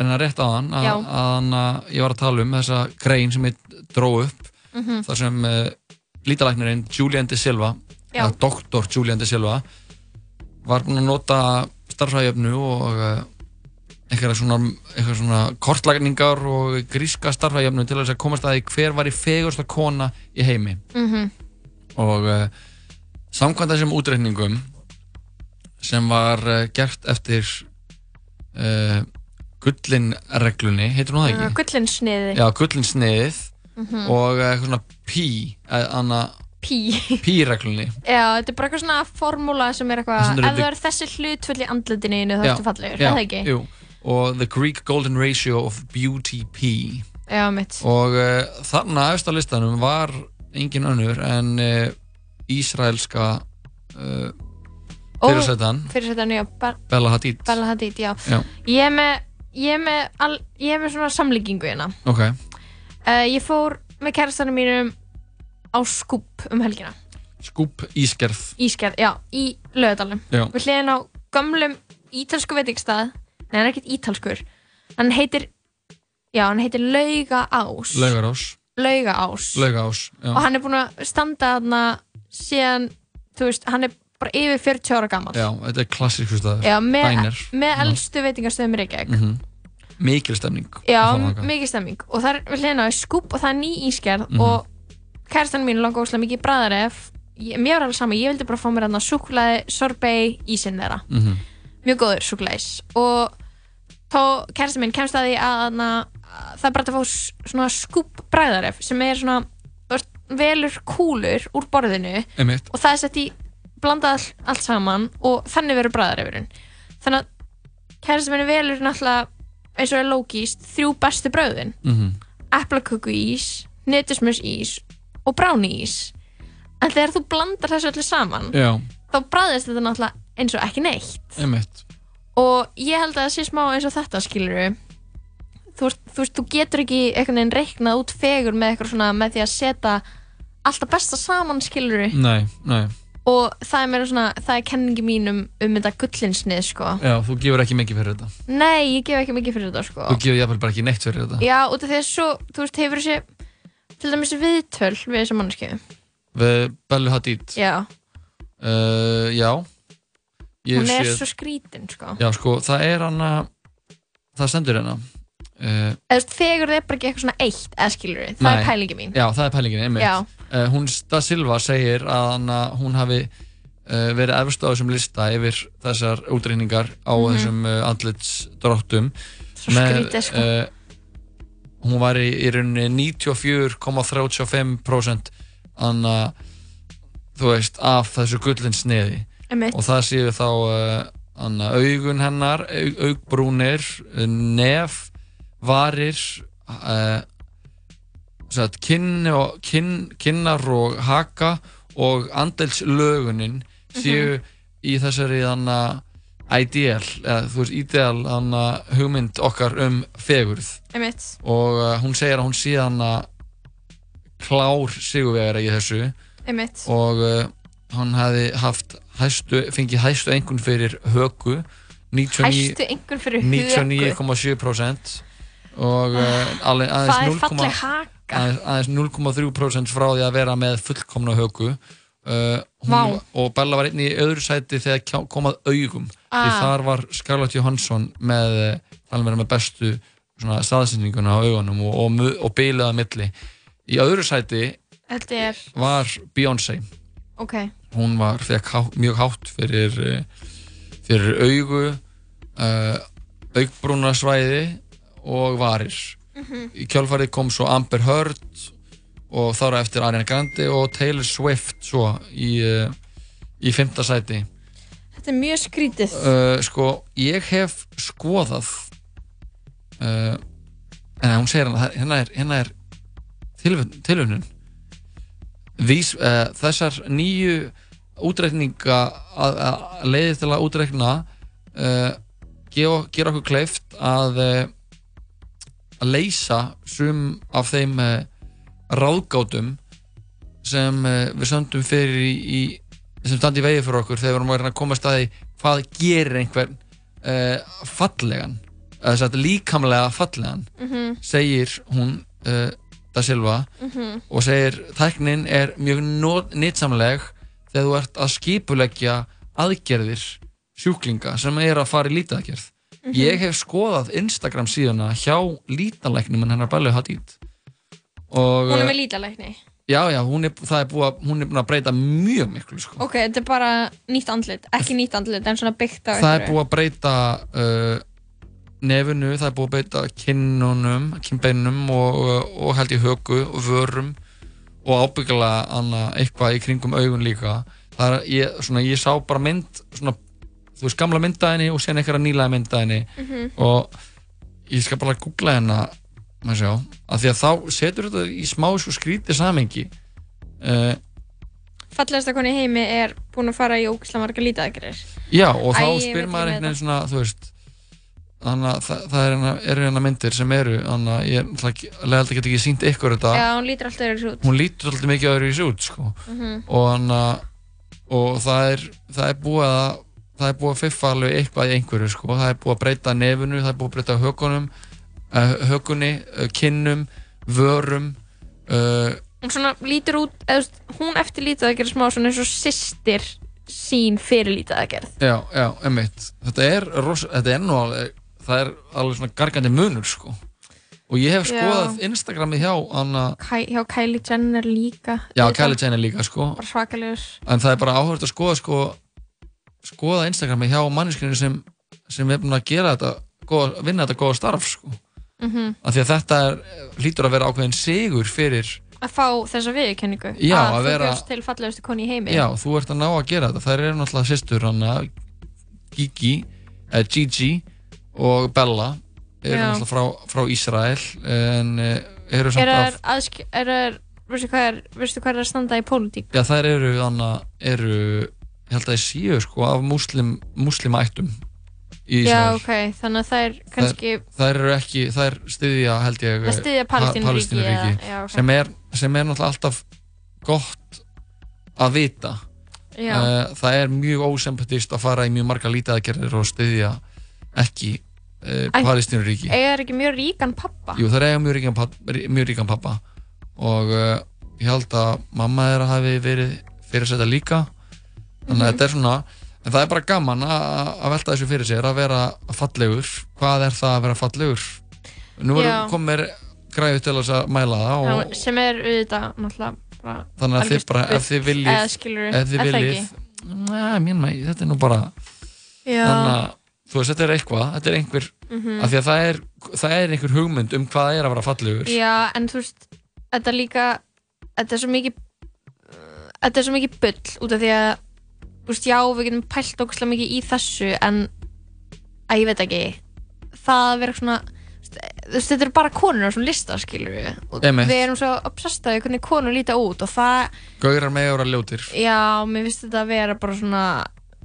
en að rétt á hann að, að, að ég var að tala um þessa grein sem ég dró upp Mhm. þar sem lítalæknirinn Julian de Silva doktor Julian de Silva var búinn að nota starfræðjöfnu og uh, eitthvað svona, eitthvað svona kortlagningar og gríska starfræðjöfnu til að komast að því hver var í fegursta kona í heimi Mhm. og uh, samkvæmt þessum útreikningum sem var uh, gert eftir uh, gullinreglunni, heitir hún það ekki? Gullin sniði. Já, gullinsniðið Mhm. og eh, eitthvað svona pí, eh, anna, Pí. pí-reglunni. Já, þetta er bara eitthvað svona formúla sem er eitthvað, ef það er þessi hlutfull í andlutinu þá ertu fallegur, er það ekki? Jú, og The Greek Golden Ratio of Beauty P. Já, mitt. Og uh, þarna á listanum var engin önnur en uh, Ísraelska uh, fyrirsetan Fyrirsetan, já, Be- Bella Hadid. Bella Hadid, já. Já. Ég er með, ég er með, ég er með svona samlíkingu hérna. Ok, Uh, ég fór með kærastanum mínum á skúp um helgina. skúp ískerð. Ískerð, já, í Lögadalum. Já. Við hliðin á gömlum ítalsku veitingstað. Nei, hann er ekkert ítalskur. Hann heitir, já, hann heitir Laugaás. Laugarás. Laugaás. Laugarás, já. Og hann er búinn að standa þarna síðan, þú veist, hann er bara yfir 40 ára gammal. Já, þetta er klassísku staður. Já, með, með elstu veitingastöðum í Reykjavík. Mhm. Mikil stemning. Já, mikið stemming og það er á skúp og það er ný ískerð Mhm. og kæristan mín langa óslega mikið bræðaref mér var alveg sama, ég vildi bara fá mér þarna súkulaði, sorbet, ísinn þeirra Mhm. mjög góður súkulæðis og þá kæristan mín kemst að því að, þarna, að það er bara að fá svona skúp bræðaref sem er svona velur kúlur úr borðinu Einmitt. og það er sett í blanda all, allt saman og þannig verður bræðarefurinn þannig að kæristan mín velur náttúrulega eins og er lógíst þrjú bestu brauðin Mhm. eplaköku ís, netusmus ís og bráni ís en þegar þú blandar þessu öllu saman Já, þá bræðist þetta náttúrulega eins og ekki neitt einmitt. og ég held að það sé smá eins og þetta skilur þú, þú veist, þú getur ekki einhvern veginn reiknað út fegur með eitthvað svona með því að setja alltaf besta saman skilur Nei, nei. Og það er meira svona, það er kenningi mín um, um þetta gullinsnið sko Já, þú gefur ekki mikið fyrir þetta. nei, ég gef ekki mikið fyrir þetta sko Þú gefur jafnvel bara ekki neitt fyrir þetta. já, út af því að svo, þú veist, hefur þessi til dæmis viðtöl við þessu manneski Við Bellu Hadid. já, Uh, já. Ég hún er sé- svo skrítin sko Já, sko, það er hana, það stendur hérna. Uh, eða þú veist, fegur það er bara ekki eitthvað svona eitt eða skilur það Nei. er pælingi mín Já, það er pælingin, einmitt. Já. Uh, hún, Da Silva segir að hana, hún hafi uh, verið efst á þessum lista yfir þessar útreiningar á Mhm. þessum uh, andlitsdráttum. Svo skrítið, sko. hún var í, í rauninni 94,35% anna, þú veist, af þessu gullin sneði. Einmitt. Og það séu þá anna, augun hennar, aug, augbrúnir, nef, varir, sagt, kinn og, kinn, kinnar og haka og andelslögunin séu í þessari þannig ideal, eða þú veist, ideal þannig hugmynd okkar um fegurð. Einmitt. og uh, hún segir að hún sé þannig klár sigurvegara í þessu. Einmitt. og uh, hann hefði haft hæstu, fengið hæstu engun fyrir höku 99 Hæstu einhvern fyrir höku? 99,7% og uh, alveg aðeins Það er 0,- falleg haka. aðeins, aðeins 0,3% frá því að vera með fullkomna höku. Uh, hún, og Bella var einnig í öðru sæti þegar kjá- kom að augum. Því Ah. þar var Scarlett Johansson með vera með bestu staðsendinguna á augunum og, og, og bilaða milli. Í öðru sæti er, var Beyoncé. Ok. Hún var há, mjög hátt fyrir eh, fyrir augu uh, augbrúnarsvæði og varir. Mhm. í kjálfarið kom svo Amber Heard og þar á eftir Ariana Grande og Taylor Swift svo í, uh, í fymta sæti. Þetta er mjög skrítið. Uh, sko ég hef skoðað uh, en hún segir hérna hérna er, hérna er tilvunun Vís, uh, þessar nýju útreikninga að, að leiði til að útreikna gera, okkur kleift að að leysa sum af þeim uh, ráðgátum sem uh, við söndum fyrir í, í sem standi í vegi fyrir okkur þegar við erum að koma að staði hvað gerir einhvern uh, fallegan líkamlega fallegan Mhm. segir hún Da Silva Mhm. og segir tæknin er mjög nýtsamleg þegar þú ert að skipuleggja aðgerðir sjúklinga sem er að fara í lítadagerð Mhm. ég hef skoðað Instagram síðuna hjá lítalæknum en hennar Bellu Hadid og Hún er eh, með lítalækni já já, hún er, er búið að hún er búin að breyta mjög miklu sko. Ok, þetta er bara nýtt andlit Ekki nýtt andlit, en svona byggt á það er búið að breyta uh, nefinu, það er búið að beita kinnunum, kinnbeinunum og, og held ég höku og vörum og annað eitthvað í kringum augun líka er, ég, svona, ég sá bara mynd svona, þú veist, gamla myndaðinni og sen eitthvað nýlega myndaðinni Mhm. og ég skal bara googla hérna af því að þá setur þetta í smá sko skrítið samengi uh, fallegasta koni í heimi er búin að fara í ógislega marga lítið já, og þá Æ, spyr maður ekki einhvern veginn svona, þú veist þannig að það, það er hérna, eru hérna myndir sem eru þannig að ég leðaldi get ekki sínt ykkur þetta Já, hún lítur alltaf yfir út hún lítur alltaf mikið öðru í út sko. Mhm. og, hana, og það er það er búið að það er búið að fiffa alveg eitthvað í einhverju sko. það er búið að breyta nefinu, það er búið að breyta hökunum uh, hökunni, uh, kinnum vörum uh, Hún svona lítur út, eða, hún eftir gera smá svona eins og systir sín fyrir gera já, já, emitt þetta er, rosa, þetta er nú alveg það er alveg svona gargandi munur sko. og ég hef Já. skoðað Instagramið hjá hana, Hjá Kylie Jenner líka já. Kylie Jenner líka sko. En það er bara áhört að skoða sko, skoða Instagrami hjá manneskinu sem, sem er búin að gera þetta góða, vinna þetta góða starf sko. Mhm. af því að þetta er, hlýtur að vera ákveðin sigur fyrir, Að fá þessa viðurkenningu Já, að, að þú vera- bjóst til fallegustu koni í heimi já, þú ert að ná að gera þetta þær eru náttúrulega sýstur Gigi, eh, Gigi og Bella eru náttúrulega frá, frá Ísrael en eh, eru samt Er af það. Er það... Veistu hvað er, að standa í pólitík? já, þær eru hana, eru, ég held að ég séu sko af muslim, muslimættum í Já, Ísrael ok, þannig að það er kannski þær eru ekki, þær styðja held ég Það styðja Pa- Palestínuríki, já, ok. sem, er, sem er náttúrulega alltaf gott að vita Já. Eh, það er mjög ósempatist að fara í mjög marga lítaðgerðir og styðja ekki Æ, Palestínuríki Eiga þær ekki mjög ríkan pappa? Jú, það er mjög ríkan, mjög ríkan pappa og uh, ég held að mamma þeirra hafi verið fyrir að setja líka þannig að þetta er svona en það er bara gaman að að velta þessu fyrir sér að vera fallegur, hvað er það að vera fallegur nú Já. komið græðu til þess að mæla það og Já, sem er auðvitað náttúrulega bara þannig að þið algjört bara, ef bull, þið viljið eða skilurðu, ef þið viljið? Næ, mér mæ, þetta er nú bara Já. þannig að þú veist, þetta er eitthvað þetta er einhver, Mhm. af því að það er það er einhver hugmynd um hvað það er að vera fallegur Já, en þú veist, þetta líka þetta er svo mikið þetta er svo mikið bull út af því að veist, já, við getum pælt okkur mikið í þessu en að ég veit ekki það að vera svona þú veist, þetta eru bara konur á svona lista skilur við og Einmitt. við erum svo obsessaði hvernig konur líta út og það, gaurar með ára ljótir já, mér finnst þetta að vera bara svona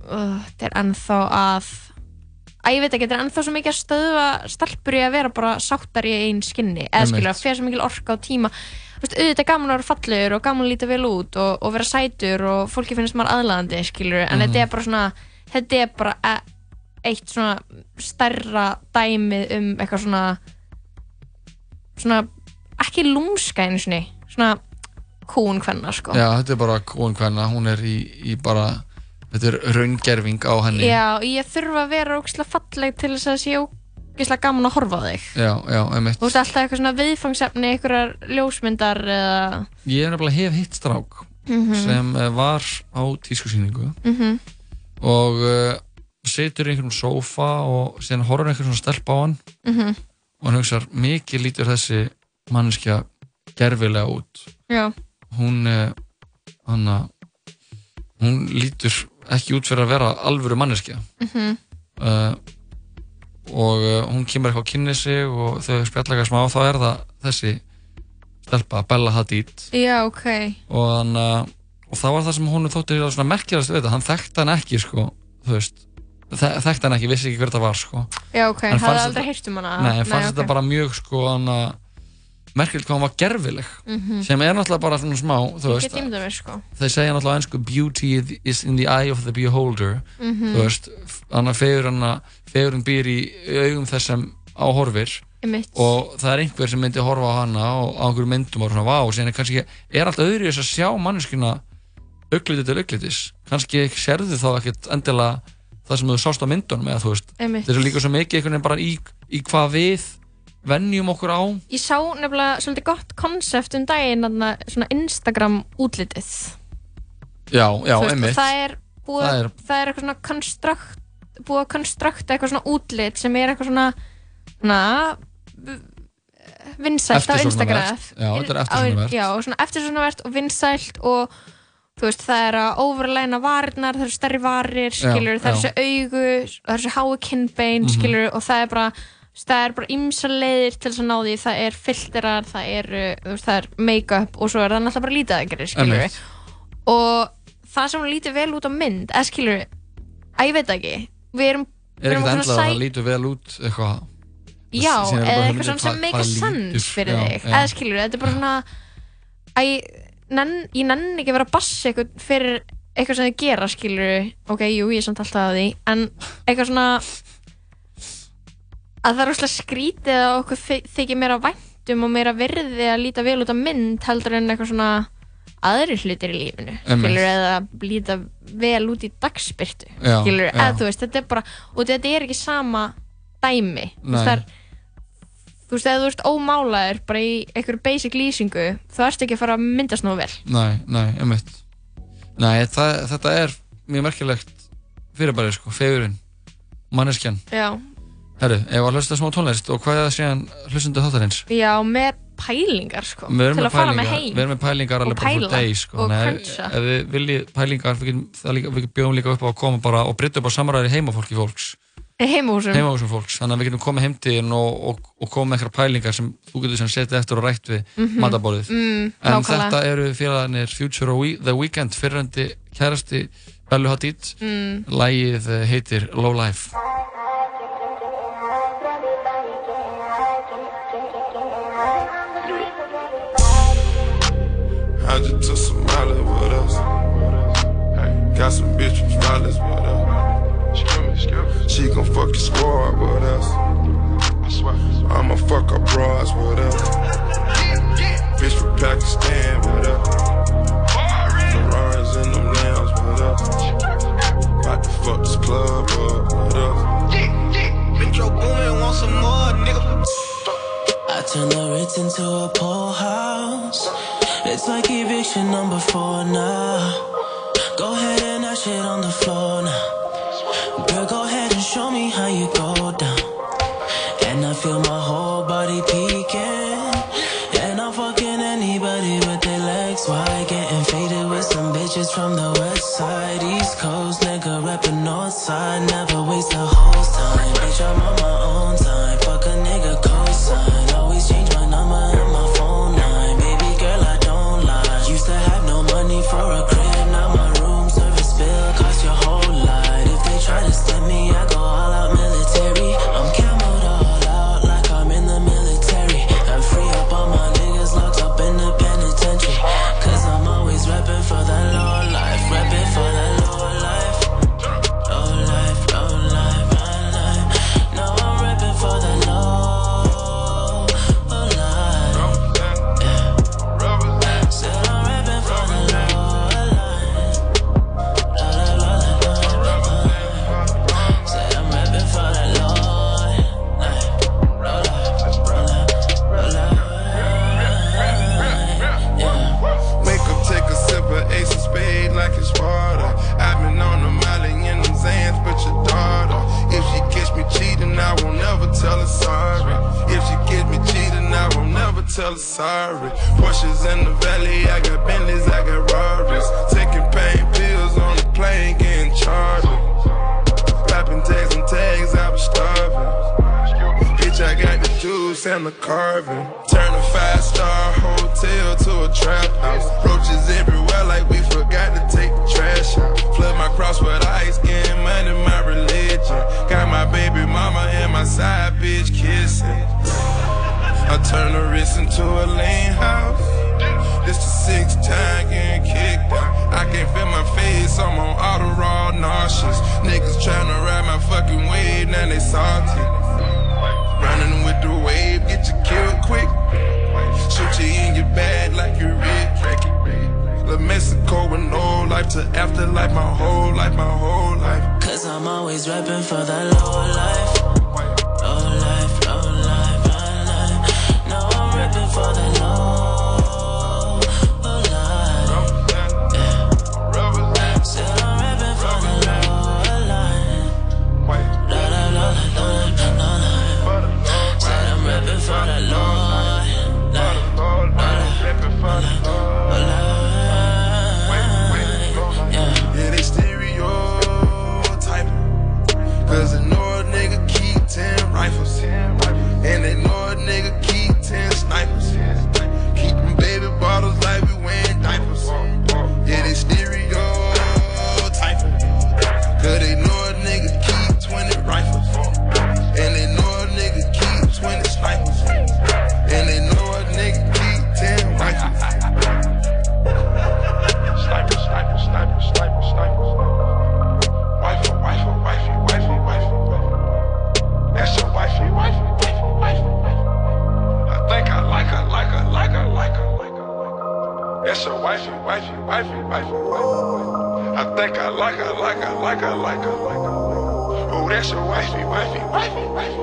uh, þetta er ennþá að að ég veit ekki, þetta er ennþá svo mikið að stöðva stelpur í að vera bara sáttar í einn skinni eða Einmitt. skilur að fer svo mikil orka á tíma veist, auðvitað gaman að vera fallegur og gaman að líta vel út og, og vera sætur og fólki finnst maður aðlaðandi skilur, en Mhm. þetta er bara svona þetta er bara e eitt svona stærra dæmið um eitthvað svona svona ekki lúmska einu sinni svona kún hvenna sko já, þetta er bara kón hvenna, hún er í, í bara þetta er raungerfing á henni Já, ég þurfa að vera ógislega falleg til þess að sé ógislega gaman að horfa á þig já, já, einmitt Þú veist alltaf eitthvað svona viðfangsefni einhverjar ljósmyndar eða ég er nefnilega hef hitt strák Mhm. sem eh, var á tískusýningu Mhm. og uh, situr í einhverjum sófa og síðan horfur einhver svona stelp á hann Mhm. og hann hugsar, mikið lítur þessi manneskja gerfilega út Já, hún uh, hana, hún lítur ekki út fyrir að vera alvöru manneskja Mhm. uh, og uh, hún kemur eitthvað að kynni sig og þau spjalla eitthvað smá þá er það þessi stelpa, Bella Hadid. Já, ok. Og, hann, uh, og það var það sem hún þótti svona merkilegast við þetta, hann þekkti hann ekki sko, þú veist. Þe þekkti hann ekki, vissi ekki hver það var sko. Já, ok, En hafði fannst aldrei þetta- heyrt um hana. Nei, en fannst ok. þetta bara mjög sko hann að merkilegt hvað hann var gerfileg Mhm. sem er náttúrulega bara svona smá þú Ég veist, get ímyndað mér sko. Þeir segja náttúrulega á ennsku beauty is in the eye of the beholder. Mhm. þú veist, hann að fegur hann að fegurinn býr í augum þess sem áhorfir Einmitt. og það er einhver sem myndi horfa á hana og á einhverjum myndum og svona, vá, síðan er kannski er allt öðru þess að sjá manneskina augliti til auglitis. Kannski sérðu þá ekkert endilega það sem þú sást á myndunum eða þú veist, Einmitt. þetta er líka svo mikið einhvern veginn bara í, í hvað við venjum okkur á. Ég sá nefnilega svolítið gott konsept um daginn svona Instagram útlitið. Já, já, veist, einmitt. og það er búið Það er- það er eitthvað svona konstrukt búið að konstrukta eitthvað svona útlit sem er eitthvað svona svona vinsælt á Instagram. Já, þetta er eftirsóknarvert. Já, svona eftirsóknarvert og vinsælt og þú veist, það er að overlæna varirnar, það eru stærri varir, Já, skilur, það er já. þessi augu, það er þessi hái kinnbein, Mhm. skilur, og það er bara það er bara ymsa leiðir til þess að ná því það er filterar, það er, það er make-up og svo er það náttúrulega bara lítið skilur Einmitt. og það sem lítið vel út á mynd, skilur að ég veit það ekki, við erum Er ekkert endla að það lítur vel út eitthvað? Já, eða eitthvað svona sem sense lítur- fyrir þig. eða skilur, þetta er bara svona að ég nenn, ég nenn ekki að vera að bassa eitthvað fyrir eitthvað sem þið gera skilur, ok, jú, ég er samt alltaf að því en eitthvað svona að það er óslega skrítið að okkur þy- þykir meira væntum og meira virði að líta vel út á mynd heldur en eitthvað svona aðri hlutir í lífinu skilur, eða líta vel út í dagspyrtu skilur, eða þú veist, þetta er bara og þetta er ekki sama dæmi þú veist, er þú veist, ef þú ert ómálaður bara í einhverju basic lýsingu þú ert ekki að fara að myndast nú vel. Nei, nei, einmitt. Nei, það, þetta er mjög merkilegt fyrirbæri, sko, fegurinn manneskjan. Já, Herru, ef að hlusta smá tónlist og hvað er það síðan hlustundu þáttarins? já með pælingar sko, til að fara með heim við erum með pælingar alveg bara for days sko. og cruncha. ef við viljið pælingar við, bjóðum líka upp á að koma bara og breytta upp á samræði heimafólki fólks heimahúsum heimahúsum fólks, þannig að við getum komið heim til þín og, og, og komið með eitthvað pælingar sem þú getur sem setið eftir og rætt við Mhm. matabórið Mm, en nákvæmlega. þetta eru félagarnir Future og We, The Weeknd fyrrandi kærasti Bellu Hadid Mm. lægið heitir Low Life I just took some mileage with us. Got some bitch from Flawless with us. She gon' fuck your squad with us. I'ma fuck her bras with us. Bitch from Pakistan with us. Ferraris in them lambs with us. About to fuck this club up with us. Metro Boomin want some more, nigga. I turn the Ritz into a pool house. It's like eviction number four now. Go ahead and that shit on the floor now. Girl, go ahead and show me how you go down. And I feel my whole body peeking. And I'm fucking anybody with their legs wide. Getting faded with some bitches from the tell her sorry. Porsches in the valley, I got Bentleys, I got Rarers. Taking pain pills on the plane, getting charged. Popping tags and tags, I was starving. Bitch, I got the juice and the carving. Turn a five star hotel to a trap house. Roaches everywhere, like we forgot to take the trash out. Flood my cross with ice, getting money, my religion. Got my baby mama and my side bitch kissing. I turn the wrist into a lean house. This the sixth time getting kicked out. I can't feel my face, I'm on auto raw nauseous. Niggas tryna ride my fucking wave, now they salty. Running with the wave, get you killed quick. Shoot you in your bag like you Rick. La Mexico with no life to afterlife, my whole life, my whole life. Cause I'm always rapping for that low life. Like her, like her, like her, like her, like her. Oh, that's your wifey, wifey, wifey, wifey.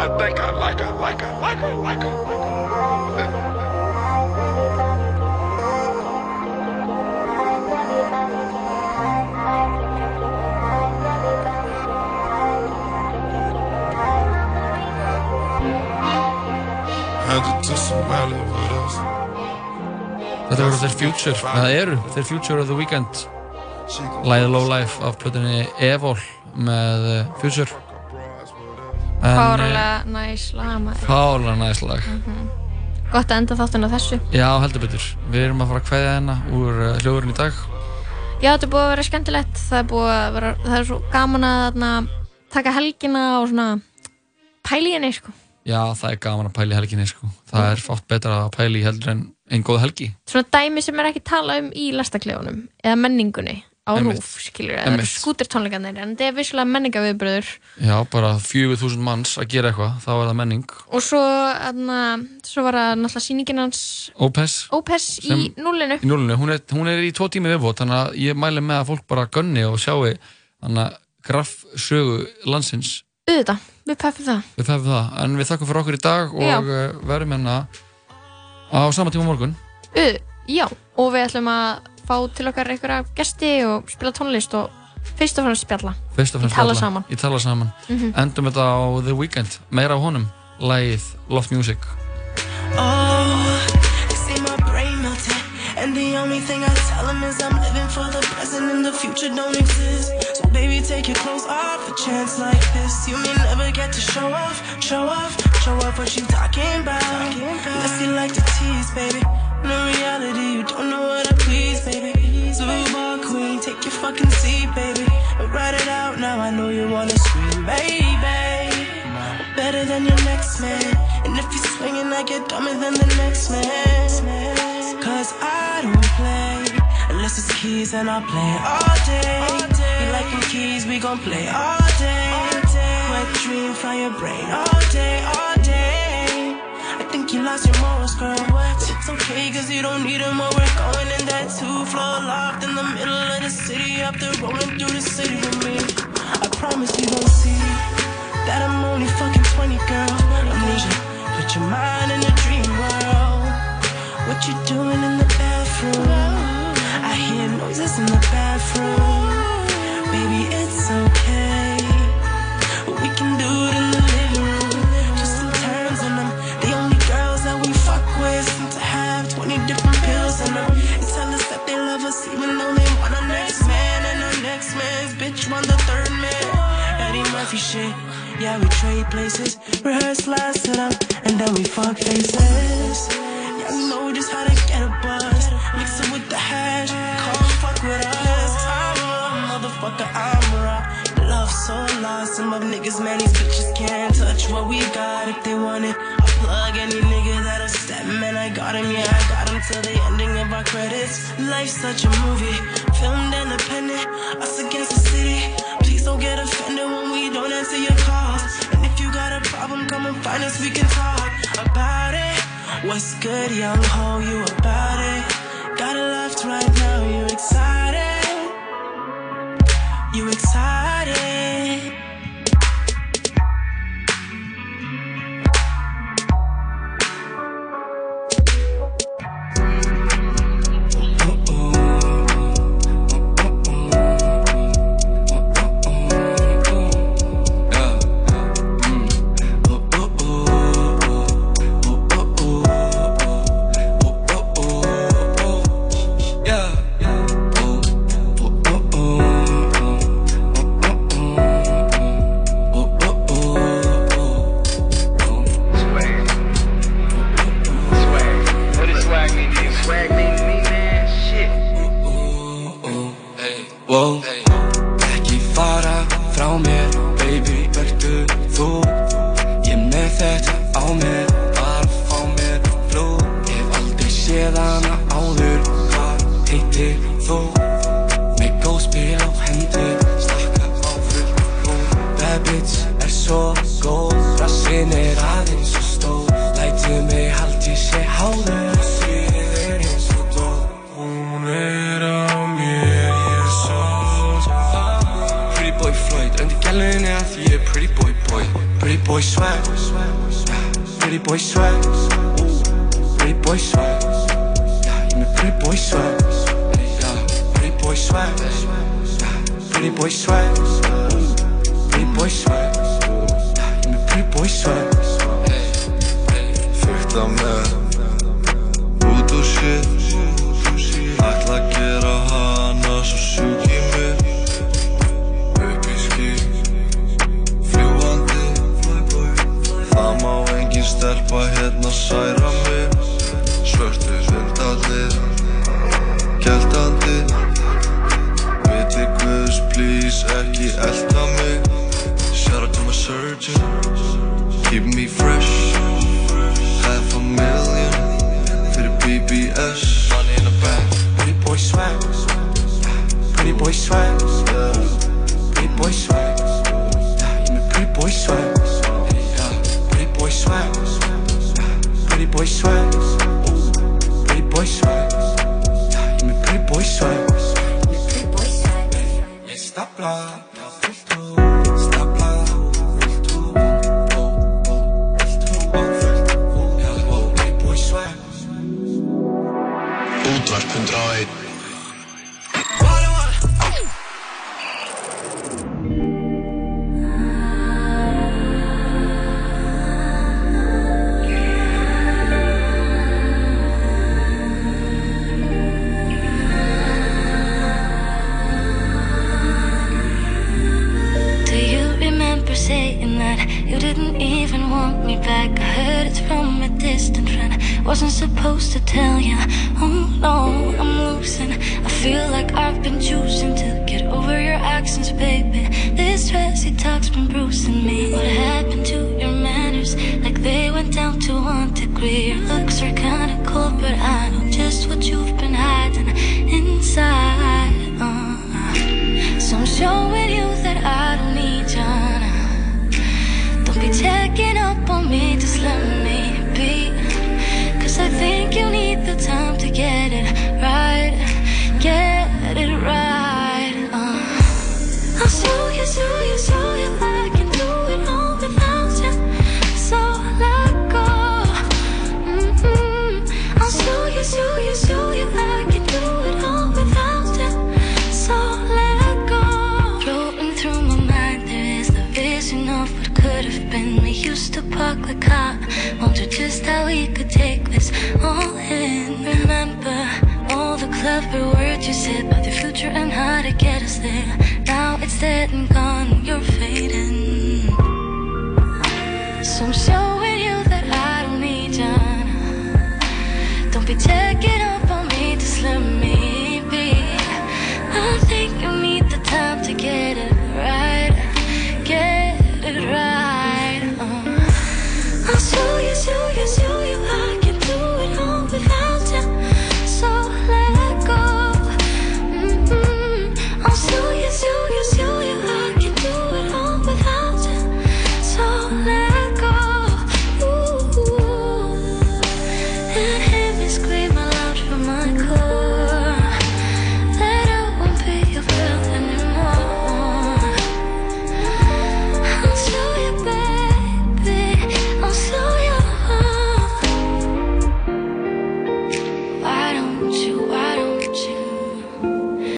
I think I like her, like her, like her, like her, like her. Handed to somebody with us. Þetta voru þeir Future, eða eru þeir Future of the Weekend Læði Low Life af plötunni Evil með eh, Future. Eh, Fáralega næs lag Fárlega næst lag. Gott að enda þáttinn á þessu. Já, heldur betur. Við erum að fara að kveðja hennar úr uh, hljóðurinn í dag. Já, þetta er búið að vera skemmtilegt. Það er búið að vera, það er svo gaman að þarna, taka helgina og svona pæli henni, sko. Já, það er gaman að pæla í helginni sko. Það er fátt betra að pæla í heldur en einn góð helgi. Svona dæmi sem er ekki talað um í lastaklefunum eða menningunni á rúf, skilur Einmitt. skútertónleikarnir, en þetta er vissulega menningaviðbröður Já, bara 4000 manns að gera eitthvað þá er það menning. Og svo, aðna, svo var það náttúrulega sýningin hans Opes. Opes í núllinu. Í núlinu, hún er, hún er í tvo tími viðbót þannig að ég mæli með að fólk bara gönni og sjáu þannig að graff sögu landsins. Auðvitað, við peffum það. Við fefum það, en við þakkum fyrir okkur í dag Já. og uh, verðum hérna á sama tíma morgun. Ö, já, og við ætlum að fá til okkar einhverja gesti og spila tónlist og fyrst og fremst spjalla fyrst og Í fremst tala spjalla. saman. í tala saman Mhm. endum þetta á The Weeknd, meira af honum lagið Loft Music Oh. And the only thing I tell them is I'm living for the present and the future don't exist. So baby, take your clothes off, a chance like this. You may never get to show off, show off, show off what you talking about. Unless you like to tease, baby. In reality, you don't know what I please, baby. Blue ball queen, take your fucking seat, baby. Write it out now, I know you wanna scream, baby. Better than your next man. And if you're swinging, I get dumber than the next man. Cause I don't play. Unless it's keys, and I'll play all day. You like them keys, we gon' play all day. Wet dream, fly your brain all day, all day. Think you lost your morals, girl. But it's okay, cause you don't need them. Or we're going in that two floor loft in the middle of the city. After rolling through the city with me. I promise you gon' see that I'm only fucking 20, girl. You. Put your mind in a dream world. What you doing in the bathroom? I hear noises in the bathroom. Murphy shit. Yeah, we trade places, rehearse lines to them, and then we fuck faces. Yeah, we know just how to get a buzz. Mix it with the hash, come fuck with us. I'm a motherfucker, I'm raw. Love so lost, some of niggas, man, these bitches can't touch what we got if they want it. I plug any nigga that'll step, man, I got him, yeah, I got him till the ending of our credits. Life's such a movie, filmed independent, us against the city. Please don't get offended when we don't answer your calls. And if you got a problem, come and find us, we can talk about it. What's good, young ho, you about it? Got a left right now, you excited? You excited? Playboy swag, Playboy swag Ég er með Playboy swag Fyrta með. Út og shit Ætla að gera hana Svo sjúk ég mig. Upp í skýr Fljúandi Það má engin stelpa hérna særa. as stomach. Shout out to my surgeon. Keep me fresh. Half a million for the BBS. Money in the bank. Pretty boy swag. Pretty boy swag. Pretty boy swag. You mean pretty boy swag? Pretty boy swag. Pretty boy swag. Pretty boy swag. You mean pretty boy swag? Stop love.